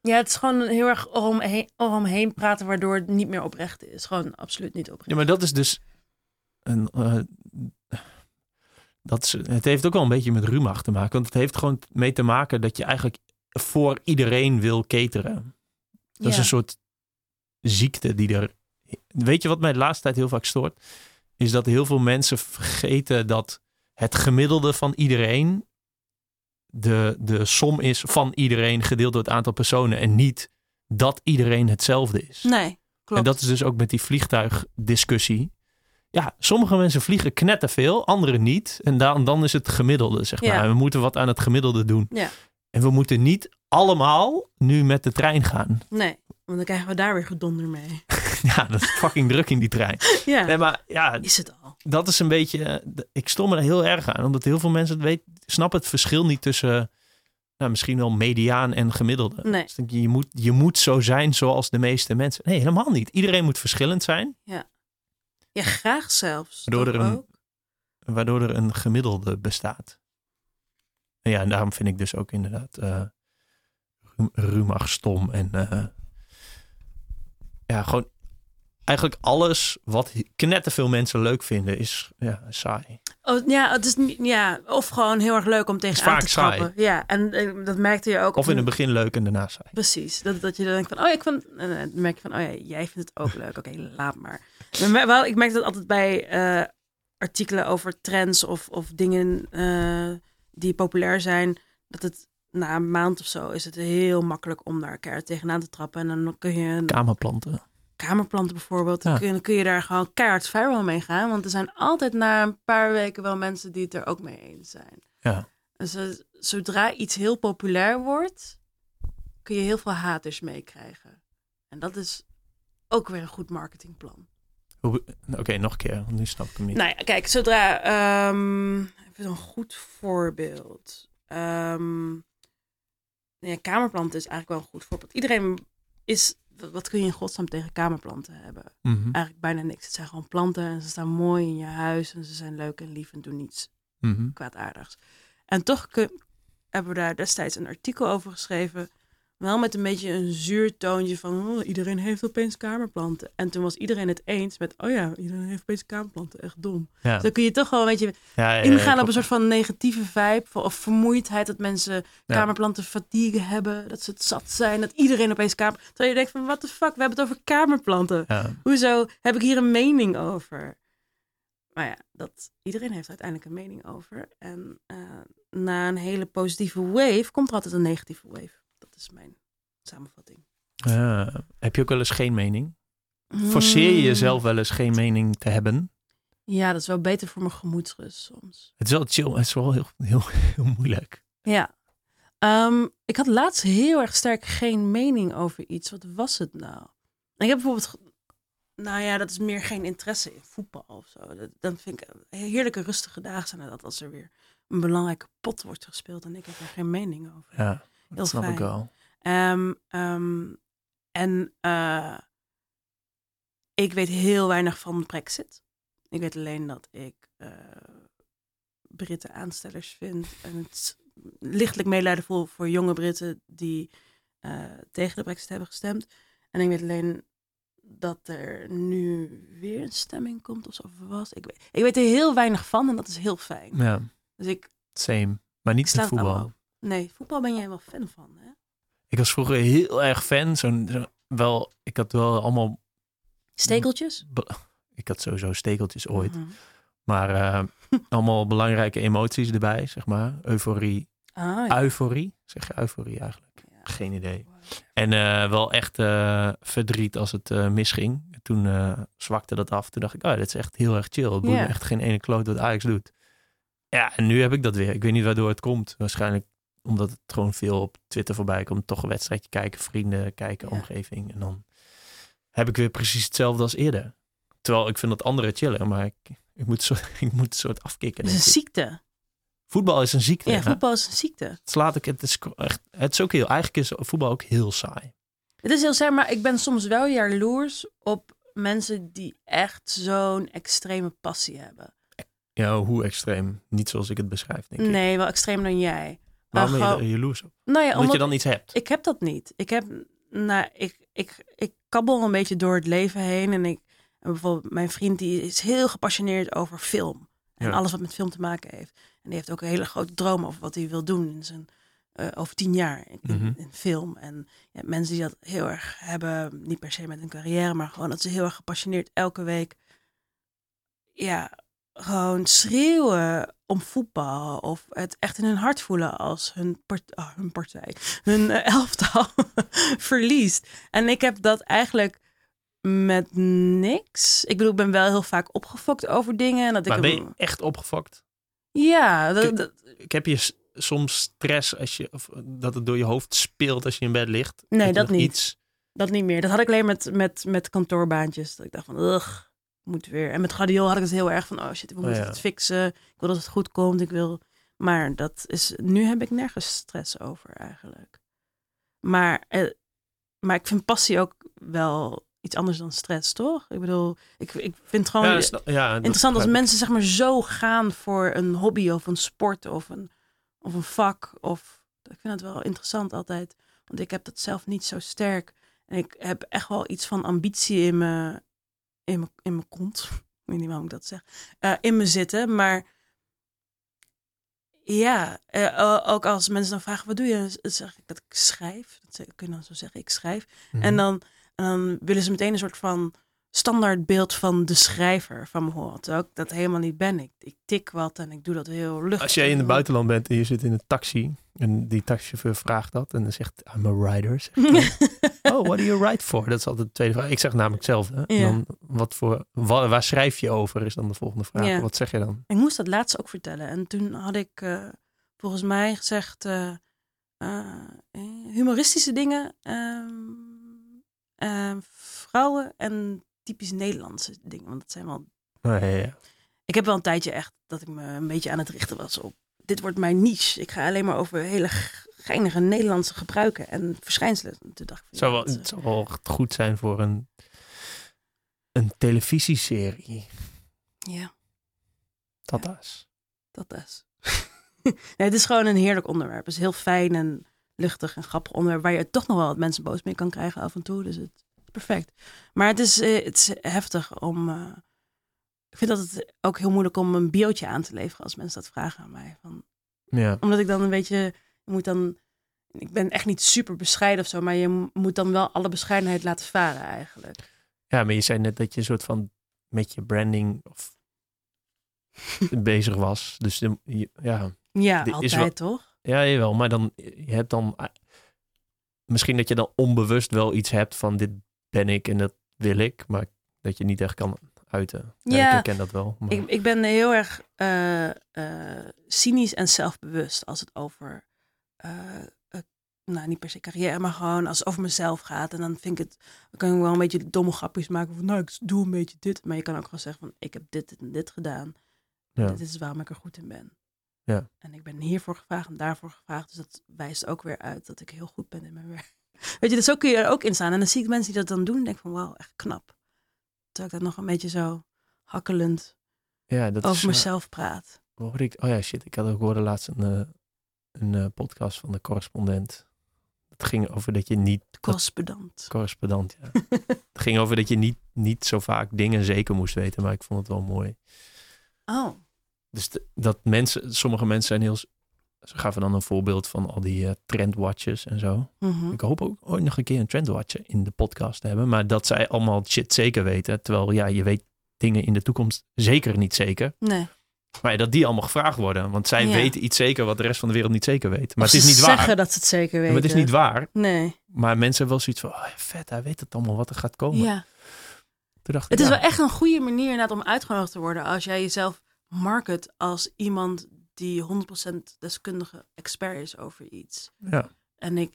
Ja, het is gewoon heel erg eromheen, eromheen praten, waardoor het niet meer oprecht is. Gewoon absoluut niet oprecht. Ja, maar dat is dus een. eh, dat is, het heeft ook wel een beetje met Rumach te maken. Want het heeft gewoon mee te maken dat je eigenlijk voor iedereen wil cateren. Dat is een soort ziekte die er. Weet je wat mij de laatste tijd heel vaak stoort? Is dat heel veel mensen vergeten dat het gemiddelde van iedereen de, de som is van iedereen gedeeld door het aantal personen. En niet dat iedereen hetzelfde is. Nee, klopt. En dat is dus ook met die vliegtuigdiscussie. Ja, sommige mensen vliegen knetterveel, anderen niet. En dan, dan is het gemiddelde, zeg maar. Ja. En we moeten wat aan het gemiddelde doen. Ja. En we moeten niet allemaal nu met de trein gaan. Nee, want dan krijgen we daar weer gedonder mee. Ja, dat is fucking druk in die trein. Ja, Nee, maar ja, is het al. dat is een beetje... eh, Ik stom me er heel erg aan. Omdat heel veel mensen het weten, snappen het verschil niet tussen... Nou, misschien wel mediaan en gemiddelde. Nee. Dus denk je, je, moet, je moet zo zijn zoals de meeste mensen. Nee, helemaal niet. Iedereen moet verschillend zijn. Ja, graag zelfs. Waardoor er een- ook? waardoor er een gemiddelde bestaat. En ja, en daarom vind ik dus ook inderdaad Rumach stom en eh, ja, gewoon eigenlijk alles wat knetterveel mensen leuk vinden is ja, saai. Oh, ja, het is niet, ja, of gewoon heel erg leuk om vaak te trappen. Ja, en eh, dat merkte je ook. Of in het begin leuk en daarna saai. Precies. Dat, dat je dan denkt van, oh ja, ik vind, en dan merk je van, oh ja, jij vindt het ook leuk. Oké, laat maar. Maar wel, ik merk dat altijd bij eh, artikelen over trends of, of dingen eh, die populair zijn, dat het na een maand of zo is het heel makkelijk om daar keihard tegenaan te trappen. En dan kun je een Kamerplanten. kamerplanten bijvoorbeeld, dan Ja. kun, kun je daar gewoon keihard viral mee gaan. Want er zijn altijd na een paar weken wel mensen die het er ook mee eens zijn. Ja. Dus eh, zodra iets heel populair wordt, kun je heel veel haters meekrijgen. En dat is ook weer een goed marketingplan. Oké, nog een keer. Nu snap ik hem niet. Nou ja, kijk, zodra... ehm even een goed voorbeeld. Ehm ja, kamerplanten is eigenlijk wel een goed voorbeeld. Iedereen is... Wat wat kun je in godsnaam tegen kamerplanten hebben? Mhm. Eigenlijk bijna niks. Het zijn gewoon planten en ze staan mooi in je huis. En ze zijn leuk en lief en doen niets Mhm. kwaadaardigs. En toch kun- hebben we daar destijds een artikel over geschreven. Wel met een beetje een zuur toontje van oh, iedereen heeft opeens kamerplanten. En toen was iedereen het eens met, oh ja, iedereen heeft opeens kamerplanten. Echt dom. Ja. Dus dan kun je toch wel een beetje Ja, ja, ingaan op een soort van negatieve vibe. Of vermoeidheid dat mensen kamerplanten fatigue hebben. Dat ze het zat zijn. Dat iedereen opeens kamer... Terwijl je denkt van, what the fuck, we hebben het over kamerplanten. Hoezo heb ik hier een mening over? Maar ja, dat, iedereen heeft uiteindelijk een mening over. En eh, na een hele positieve wave komt er altijd een negatieve wave. Dat is mijn samenvatting. Ja. Heb je ook wel eens geen mening? Forceer je Hmm. jezelf wel eens geen mening te hebben? Ja, dat is wel beter voor mijn gemoedsrust soms. Het is wel chill, het is wel heel, heel, heel moeilijk. Ja. Ehm, ik had laatst heel erg sterk geen mening over iets. Wat was het nou? Ik heb bijvoorbeeld... Nou ja, dat is meer geen interesse in voetbal of zo. Dat- Dan vind ik heerlijke rustige dagen zijn dat als er weer een belangrijke pot wordt gespeeld en ik heb er geen mening over. Ja, Heel dat snap ik fijn. wel. Ehm, ehm, en eh, ik weet heel weinig van Brexit. Ik weet alleen dat ik eh, Britten aanstellers vind. En het lichtelijk medelijden voel voor jonge Britten die eh, tegen de Brexit hebben gestemd. En ik weet alleen dat er nu weer een stemming komt of zo was. Ik weet, ik weet er heel weinig van en dat is heel fijn. Ja, Dus ik same. Maar niet allemaal voetbal. Nee, voetbal ben jij wel fan van, hè? Ik was vroeger heel erg fan. Zo'n, zo, wel, ik had wel allemaal... Stekeltjes? be- Ik had sowieso stekeltjes ooit. Mhm. Maar eh, allemaal belangrijke emoties erbij, zeg maar. Euforie. Ah, ja. Euforie? Zeg je euforie eigenlijk? Ja. Geen idee. En eh, wel echt eh, verdriet als het eh, misging. Toen eh, zwakte dat af. Toen dacht ik, oh, dit is echt heel erg chill. Het Ja. me echt geen ene kloot wat Ajax doet. Ja, en nu heb ik dat weer. Ik weet niet waardoor het komt. Waarschijnlijk omdat het gewoon veel op Twitter voorbij komt. Toch een wedstrijdje kijken, vrienden kijken, Ja. omgeving. En dan heb ik weer precies hetzelfde als eerder. Terwijl ik vind dat andere chillen, maar ik, ik, moet, zo, ik moet een soort afkicken. Het is een ziekte. Voetbal is een ziekte. Ja, voetbal is een ziekte. Het slaat ik, het is echt, het is ook heel, eigenlijk is voetbal ook heel saai. Het is heel saai, maar ik ben soms wel jaloers op mensen die echt zo'n extreme passie hebben. Ja, hoe extreem. Niet zoals ik het beschrijf, denk ik. Nee, wel extremer dan jij. Waarom ben je er jaloers op? Nou ja, Omdat omdat je dan iets hebt. ik heb dat niet. Ik heb, nou, ik, ik, ik kabbel een beetje door het leven heen en ik, en bijvoorbeeld mijn vriend die is heel gepassioneerd over film en Ja. alles wat met film te maken heeft. En die heeft ook een hele grote droom over wat hij wil doen in zijn eh, over tien jaar in, Mhm. in film. En ja, mensen die dat heel erg hebben, niet per se met een carrière, maar gewoon dat ze heel erg gepassioneerd elke week, ja, gewoon schreeuwen om voetbal of het echt in hun hart voelen als hun, part- ah, hun partij, hun eh, elftal verliest. En ik heb dat eigenlijk met niks. Ik bedoel, ik ben wel heel vaak opgefokt over dingen. En dat ik Maar ben hem- je echt opgefokt? Ja, dat, dat- Ik heb je soms stress als je, of dat het door je hoofd speelt als je in bed ligt? Nee, dat niet. Iets, Dat niet meer. Dat had ik alleen met, met, met kantoorbaantjes. Dat ik dacht van, ugh, moet weer. En met Gadiol had ik het heel erg van, oh shit, we moeten ja. het fixen. Ik wil dat het goed komt. Ik wil... Maar dat is, nu heb ik nergens stress over eigenlijk. Maar, eh, maar ik vind passie ook wel iets anders dan stress, toch? Ik bedoel, ik, ik vind het gewoon ja, snap- ja, dat interessant als mensen zeg maar zo gaan voor een hobby of een sport of een, of een vak. Of, ik vind het wel interessant altijd. Want ik heb dat zelf niet zo sterk. En ik heb echt wel iets van ambitie in me, in me, in mijn kont. Ik weet niet waarom ik dat zeg. eh, in me zitten. Maar ja, eh, ook als mensen dan vragen, wat doe je? Dan zeg ik dat ik schrijf. Dat kun je dan zo zeggen, ik schrijf. Mhm. En dan, en dan willen ze meteen een soort van standaardbeeld van de schrijver van me. Terwijl ik dat helemaal niet ben. Ik, ik tik wat en ik doe dat heel luchtig. Als jij in het buitenland bent en je zit in een taxi en die taxichauffeur vraagt dat en dan zegt I'm a writer. Dan, oh, what do you write for? Dat is altijd de tweede vraag. Ik zeg namelijk hetzelfde. En Ja. dan, wat voor, wa- waar schrijf je over is dan de volgende vraag. Ja. Wat zeg je dan? Ik moest dat laatst ook vertellen. En toen had ik eh, volgens mij gezegd eh, eh, humoristische dingen, ehm, eh, vrouwen en typisch Nederlandse dingen. Want dat zijn wel Oh, ja, ja. Ik heb wel een tijdje echt dat ik me een beetje aan het richten was op. Dit wordt mijn niche. Ik ga alleen maar over hele geinige Nederlandse gebruiken en verschijnselen. Toen dacht ik, zou ja, wel, dat, het zou wel goed zijn voor een, een televisieserie. eh, ja, Dat is. dat is. nee, het is gewoon een heerlijk onderwerp. Het is heel fijn en luchtig en grappig onderwerp waar je toch nog wel wat mensen boos mee kan krijgen af en toe. Dus het perfect. Maar het is, eh, het is heftig om. eh, ik vind dat het ook heel moeilijk om een biootje aan te leveren als mensen dat vragen aan mij. Van, Ja. Omdat ik dan een beetje, je moet dan, ik ben echt niet super bescheiden of zo, maar je moet dan wel alle bescheidenheid laten varen eigenlijk. ja, maar je zei net dat je een soort van met je branding of bezig was. Dus de- ja, Ja, is altijd wel- toch? ja, jawel. Maar dan, je hebt dan eh, misschien dat je dan onbewust wel iets hebt van dit ben ik en dat wil ik, maar dat je niet echt kan uiten. Ja, Ja, ik herken dat wel. Maar, Ik, ik ben heel erg eh, eh, cynisch en zelfbewust als het over, eh, nou niet per se carrière, maar gewoon als het over mezelf gaat. En dan vind ik het, dan kan ik wel een beetje domme grapjes maken van, nou ik doe een beetje dit. Maar je kan ook gewoon zeggen van, ik heb dit en dit gedaan. ja. Dit is waarom ik er goed in ben. Ja. En ik ben hiervoor gevraagd en daarvoor gevraagd. Dus dat wijst ook weer uit dat ik heel goed ben in mijn werk. Weet je, dus zo kun je er ook in staan. En dan zie ik mensen die dat dan doen en denk van wauw, echt knap. Terwijl ik dat nog een beetje zo hakkelend ja, dat over eh, mezelf praat. hoorde ik, oh ja, shit. Ik had ook hoorde laatst een, eh, een eh, podcast van de correspondent. Het ging over dat je niet... dat- Correspondent. correspondent, ja. het ging over dat je niet, niet zo vaak dingen zeker moest weten. Maar ik vond het wel mooi. Oh, Dus de- dat mensen, sommige mensen zijn heel... Ze gaven dan een voorbeeld van al die eh, trendwatches en zo. mhm. Ik hoop ook ooit nog een keer een trendwatcher in de podcast te hebben. Maar dat zij allemaal shit zeker weten. Terwijl ja, je weet dingen in de toekomst zeker niet zeker. nee. Maar dat die allemaal gevraagd worden. Want zij Ja. weten iets zeker wat de rest van de wereld niet zeker weet. Maar Of het is ze niet waar. zeggen dat ze het zeker Maar weten. het is niet waar. Nee, Maar mensen hebben wel zoiets van, oh ja, vet, hij weet het allemaal wat er gaat komen. ja. Toen dacht ik, Het is ja, wel echt een goede manier inderdaad om uitgenodigd te worden als jij jezelf market als iemand die 100% deskundige expert is over iets. Ja, En ik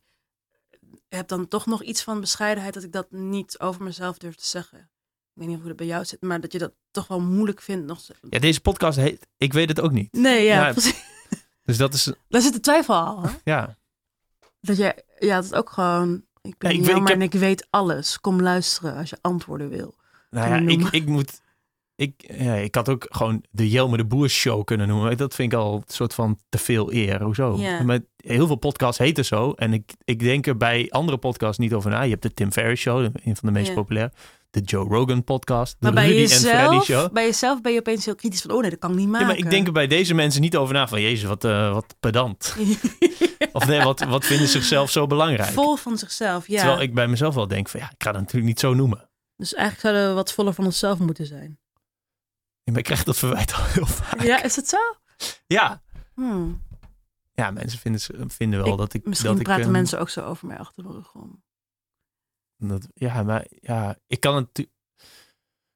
heb dan toch nog iets van bescheidenheid dat ik dat niet over mezelf durf te zeggen. Ik weet niet hoe dat bij jou zit, maar dat je dat toch wel moeilijk vindt. Nog... ja, deze podcast heet, ik weet het ook niet. Nee, ja, Ja, precies. Dus dat is, Daar zit de twijfel al. Hè? ja. Dat je, ja, dat is ook gewoon. Ik ben ik weet- ik heb- en ik weet alles. Kom luisteren als je antwoorden wil. Nou ja, ik, ik moet... Ik, ja, ik had ook gewoon de Jelme de Boer show kunnen noemen. Dat vind ik al een soort van te veel eer. Hoezo? Ja. Maar heel veel podcasts heten zo. En ik, ik denk er bij andere podcasts niet over na. Je hebt de Tim Ferriss show, een van de meest Ja. populaire. De Joe Rogan podcast. De Maar bij Rudy en Freddy show. bij jezelf ben je opeens heel kritisch van, oh nee, dat kan ik niet maken. Ja, maar ik denk er bij deze mensen niet over na van... Jezus, wat, eh, wat pedant. Of nee, wat, wat vinden zichzelf zo belangrijk? Vol van zichzelf, ja. Terwijl ik bij mezelf wel denk van... Ja, ik ga dat natuurlijk niet zo noemen. Dus eigenlijk zouden we wat voller van onszelf moeten zijn. Ik krijg dat verwijt al heel vaak. Ja, is het zo? Ja, Hmm. ja mensen vinden, vinden wel Ik- dat ik... Misschien dat ik, praten een- mensen ook zo over mij achter mijn rug om. Dat, ja, maar ja, ik kan het,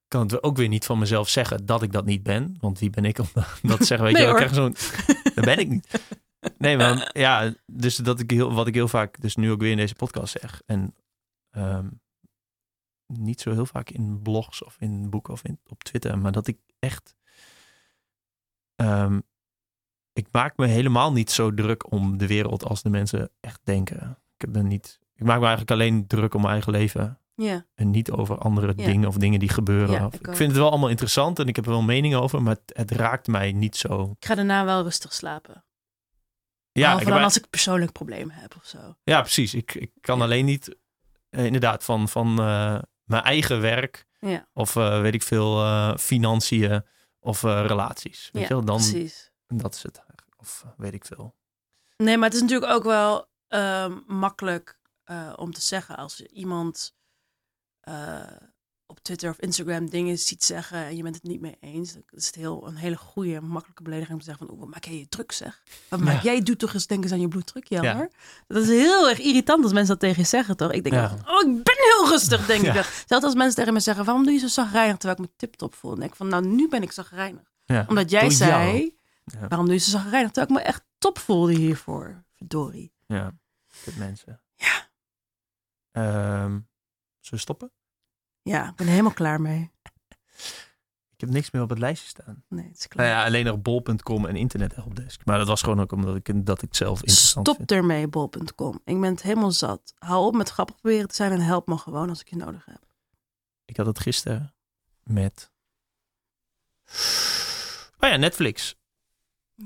kan het ook weer niet van mezelf zeggen dat ik dat niet ben. Want wie ben ik om dat te zeggen? Weet Nee, je, ik krijg zo'n... Dat ben ik niet. Nee, maar ja, dus dat ik heel, wat ik heel vaak, dus nu ook weer in deze podcast zeg. En ehm, niet zo heel vaak in blogs of in boeken of in, op Twitter, maar dat ik echt... ehm, ik maak me helemaal niet zo druk om de wereld als de mensen echt denken. Ik ben niet... Ik maak me eigenlijk alleen druk om mijn eigen leven. En niet over andere dingen of dingen die gebeuren. Ja, ik vind het wel allemaal interessant en ik heb er wel mening over, maar het, het raakt mij niet zo. ik ga daarna wel rustig slapen. Ja, Behalve ik dan heb- als ik persoonlijk problemen heb of zo. ja precies. Ik, ik kan alleen niet eh, inderdaad van, van eh, mijn eigen werk Ja, of eh, weet ik veel, eh, financiën of eh, relaties. Weet ja je wel? Dan, precies. dat is het. Of weet ik veel. Nee, maar het is natuurlijk ook wel makkelijk om te zeggen als je iemand op Twitter of Instagram dingen ziet zeggen en je bent het niet mee eens. Dan is het heel, een hele goede, makkelijke belediging om te zeggen van, oeh, wat maak jij je druk zeg? Wat maak jij, doet toch eens denken aan je bloeddruk, jammer. Dat is heel erg irritant als mensen dat tegen je zeggen, toch? Ik denk, Ja. oh, ik ben heel rustig, denk ik. dat. Zelfs als mensen tegen me zeggen, waarom doe je zo zagrijnig terwijl ik me tiptop voel? Dan denk ik van, nou, nu ben ik zagrijnig. Omdat jij Door zei, waarom doe je zo zagrijnig terwijl ik me echt top voelde hiervoor? Verdorie. Ja, kut mensen. Ja. Ehm, zullen we stoppen? Ja, ik ben er helemaal klaar mee. Ik heb niks meer op het lijstje staan. Nee, het is klaar. Nou ja, alleen nog bol.com en internet helpdesk. Maar dat was gewoon ook omdat ik, dat ik zelf interessant Stop vind. ermee, bol.com. Ik ben het helemaal zat. Hou op met grappig proberen te zijn en help me gewoon als ik je nodig heb. Ik had het gisteren met... Oh ja, Netflix.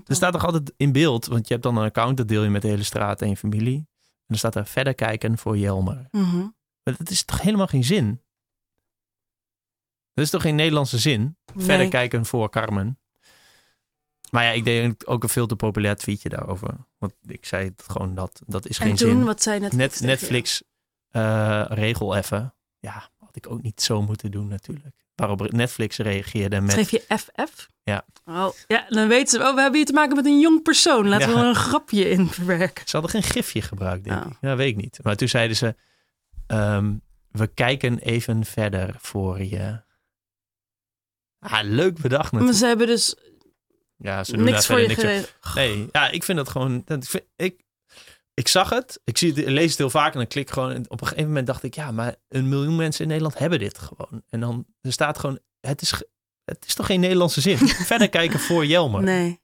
Er staat toch altijd in beeld, want je hebt dan een account, dat deel je met de hele straat en je familie. En dan staat er verder kijken voor Jelmer. Mhm. Maar dat is toch helemaal geen zin? Dat is toch geen Nederlandse zin? Nee. Verder kijken voor Carmen. Maar ja, ik deed ook een veel te populair tweetje daarover. Want ik zei het gewoon dat, dat is En geen toen, zin. wat zei Netflix? Net? Netflix eh, regel even. Ja, had ik ook niet zo moeten doen natuurlijk. Waarop Netflix reageerde met... Schreef je FF? Ja. Oh, ja, dan weten ze, oh, we hebben hier te maken met een jong persoon. Laten we er een grapje in verwerken. Ze hadden geen gifje gebruikt, denk Oh. ik. Ja, weet ik niet. Maar toen zeiden ze... ehm, we kijken even verder voor je. Ah, leuk bedacht Maar natuurlijk. ze hebben dus Ja, ze doen niks daar voor verder je niks geregeld. Nee, ja, ik vind dat gewoon... Dat, ik, vind- ik, ik zag het, ik zie het, lees het heel vaak en dan klik ik gewoon. En op een gegeven moment dacht ik, ja, maar een miljoen mensen in Nederland hebben dit gewoon. En dan er staat gewoon, het is, het is toch geen Nederlandse zin? Verder kijken voor Jelmer. Nee.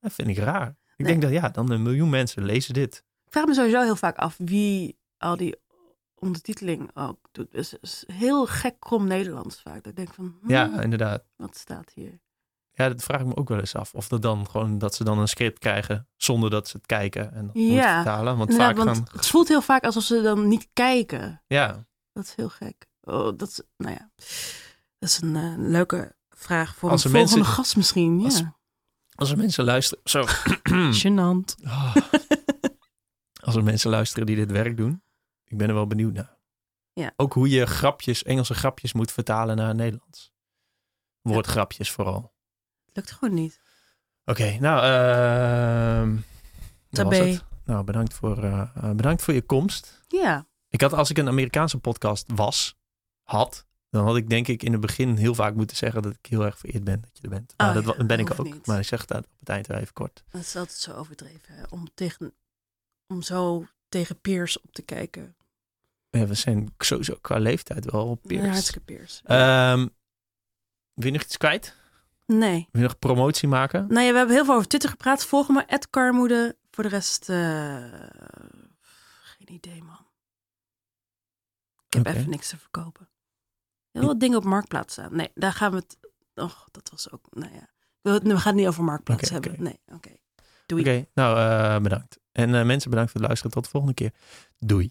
Dat vind ik raar. Ik Nee. denk dat ja, dan een miljoen mensen lezen dit. Ik vraag me sowieso heel vaak af wie al die ondertiteling ook doet. Dus het is heel gek krom Nederlands vaak. Dat ik denk van, hmm, Ja, inderdaad. wat staat hier? Ja, dat vraag ik me ook wel eens af. Of dat dan gewoon dat ze dan een script krijgen zonder dat ze het kijken en dan Ja, vertalen. Want vaak want het voelt heel vaak alsof ze dan niet kijken. ja, Dat is heel gek. Oh, dat is, nou ja, dat is een eh, leuke vraag voor Als een volgende mensen- gast misschien. Ja, als- als er mensen luisteren, zo. gênant. Ah. Als er mensen luisteren die dit werk doen, ik ben er wel benieuwd naar. Ja. Ook hoe je grapjes, Engelse grapjes moet vertalen naar Nederlands. Woordgrapjes vooral. Lukt gewoon niet. Oké, nou, ehm dat was Tabé. het. Nou, bedankt voor, eh, eh, bedankt voor je komst. Ja, Ik had, als ik een Amerikaanse podcast was, had, dan had ik denk ik in het begin heel vaak moeten zeggen dat ik heel erg vereerd ben dat je er bent. Maar Oh dat ja, ben ik ook. niet. Maar ik zeg dat op het eind wel even kort. dat is altijd zo overdreven. hè, Om, tegen, om zo tegen peers op te kijken. Ja, we zijn sowieso qua leeftijd wel op Ja, peers. hartstikke peers. Ehm, wil je nog iets kwijt? nee. Wil je nog promotie maken? Nou ja, we hebben heel veel over Twitter gepraat. Volg me, Ed Karmoede. Voor de rest, eh, geen idee, man. Ik heb even niks te verkopen. Heel wat dingen op Marktplaats staan. Nee, daar gaan we het... Och, dat was ook... Nou ja. We, we gaan het niet over Marktplaats hebben. Nee, oké. Doei. Oké, nou eh, bedankt. En eh, mensen bedankt voor het luisteren. Tot de volgende keer. Doei.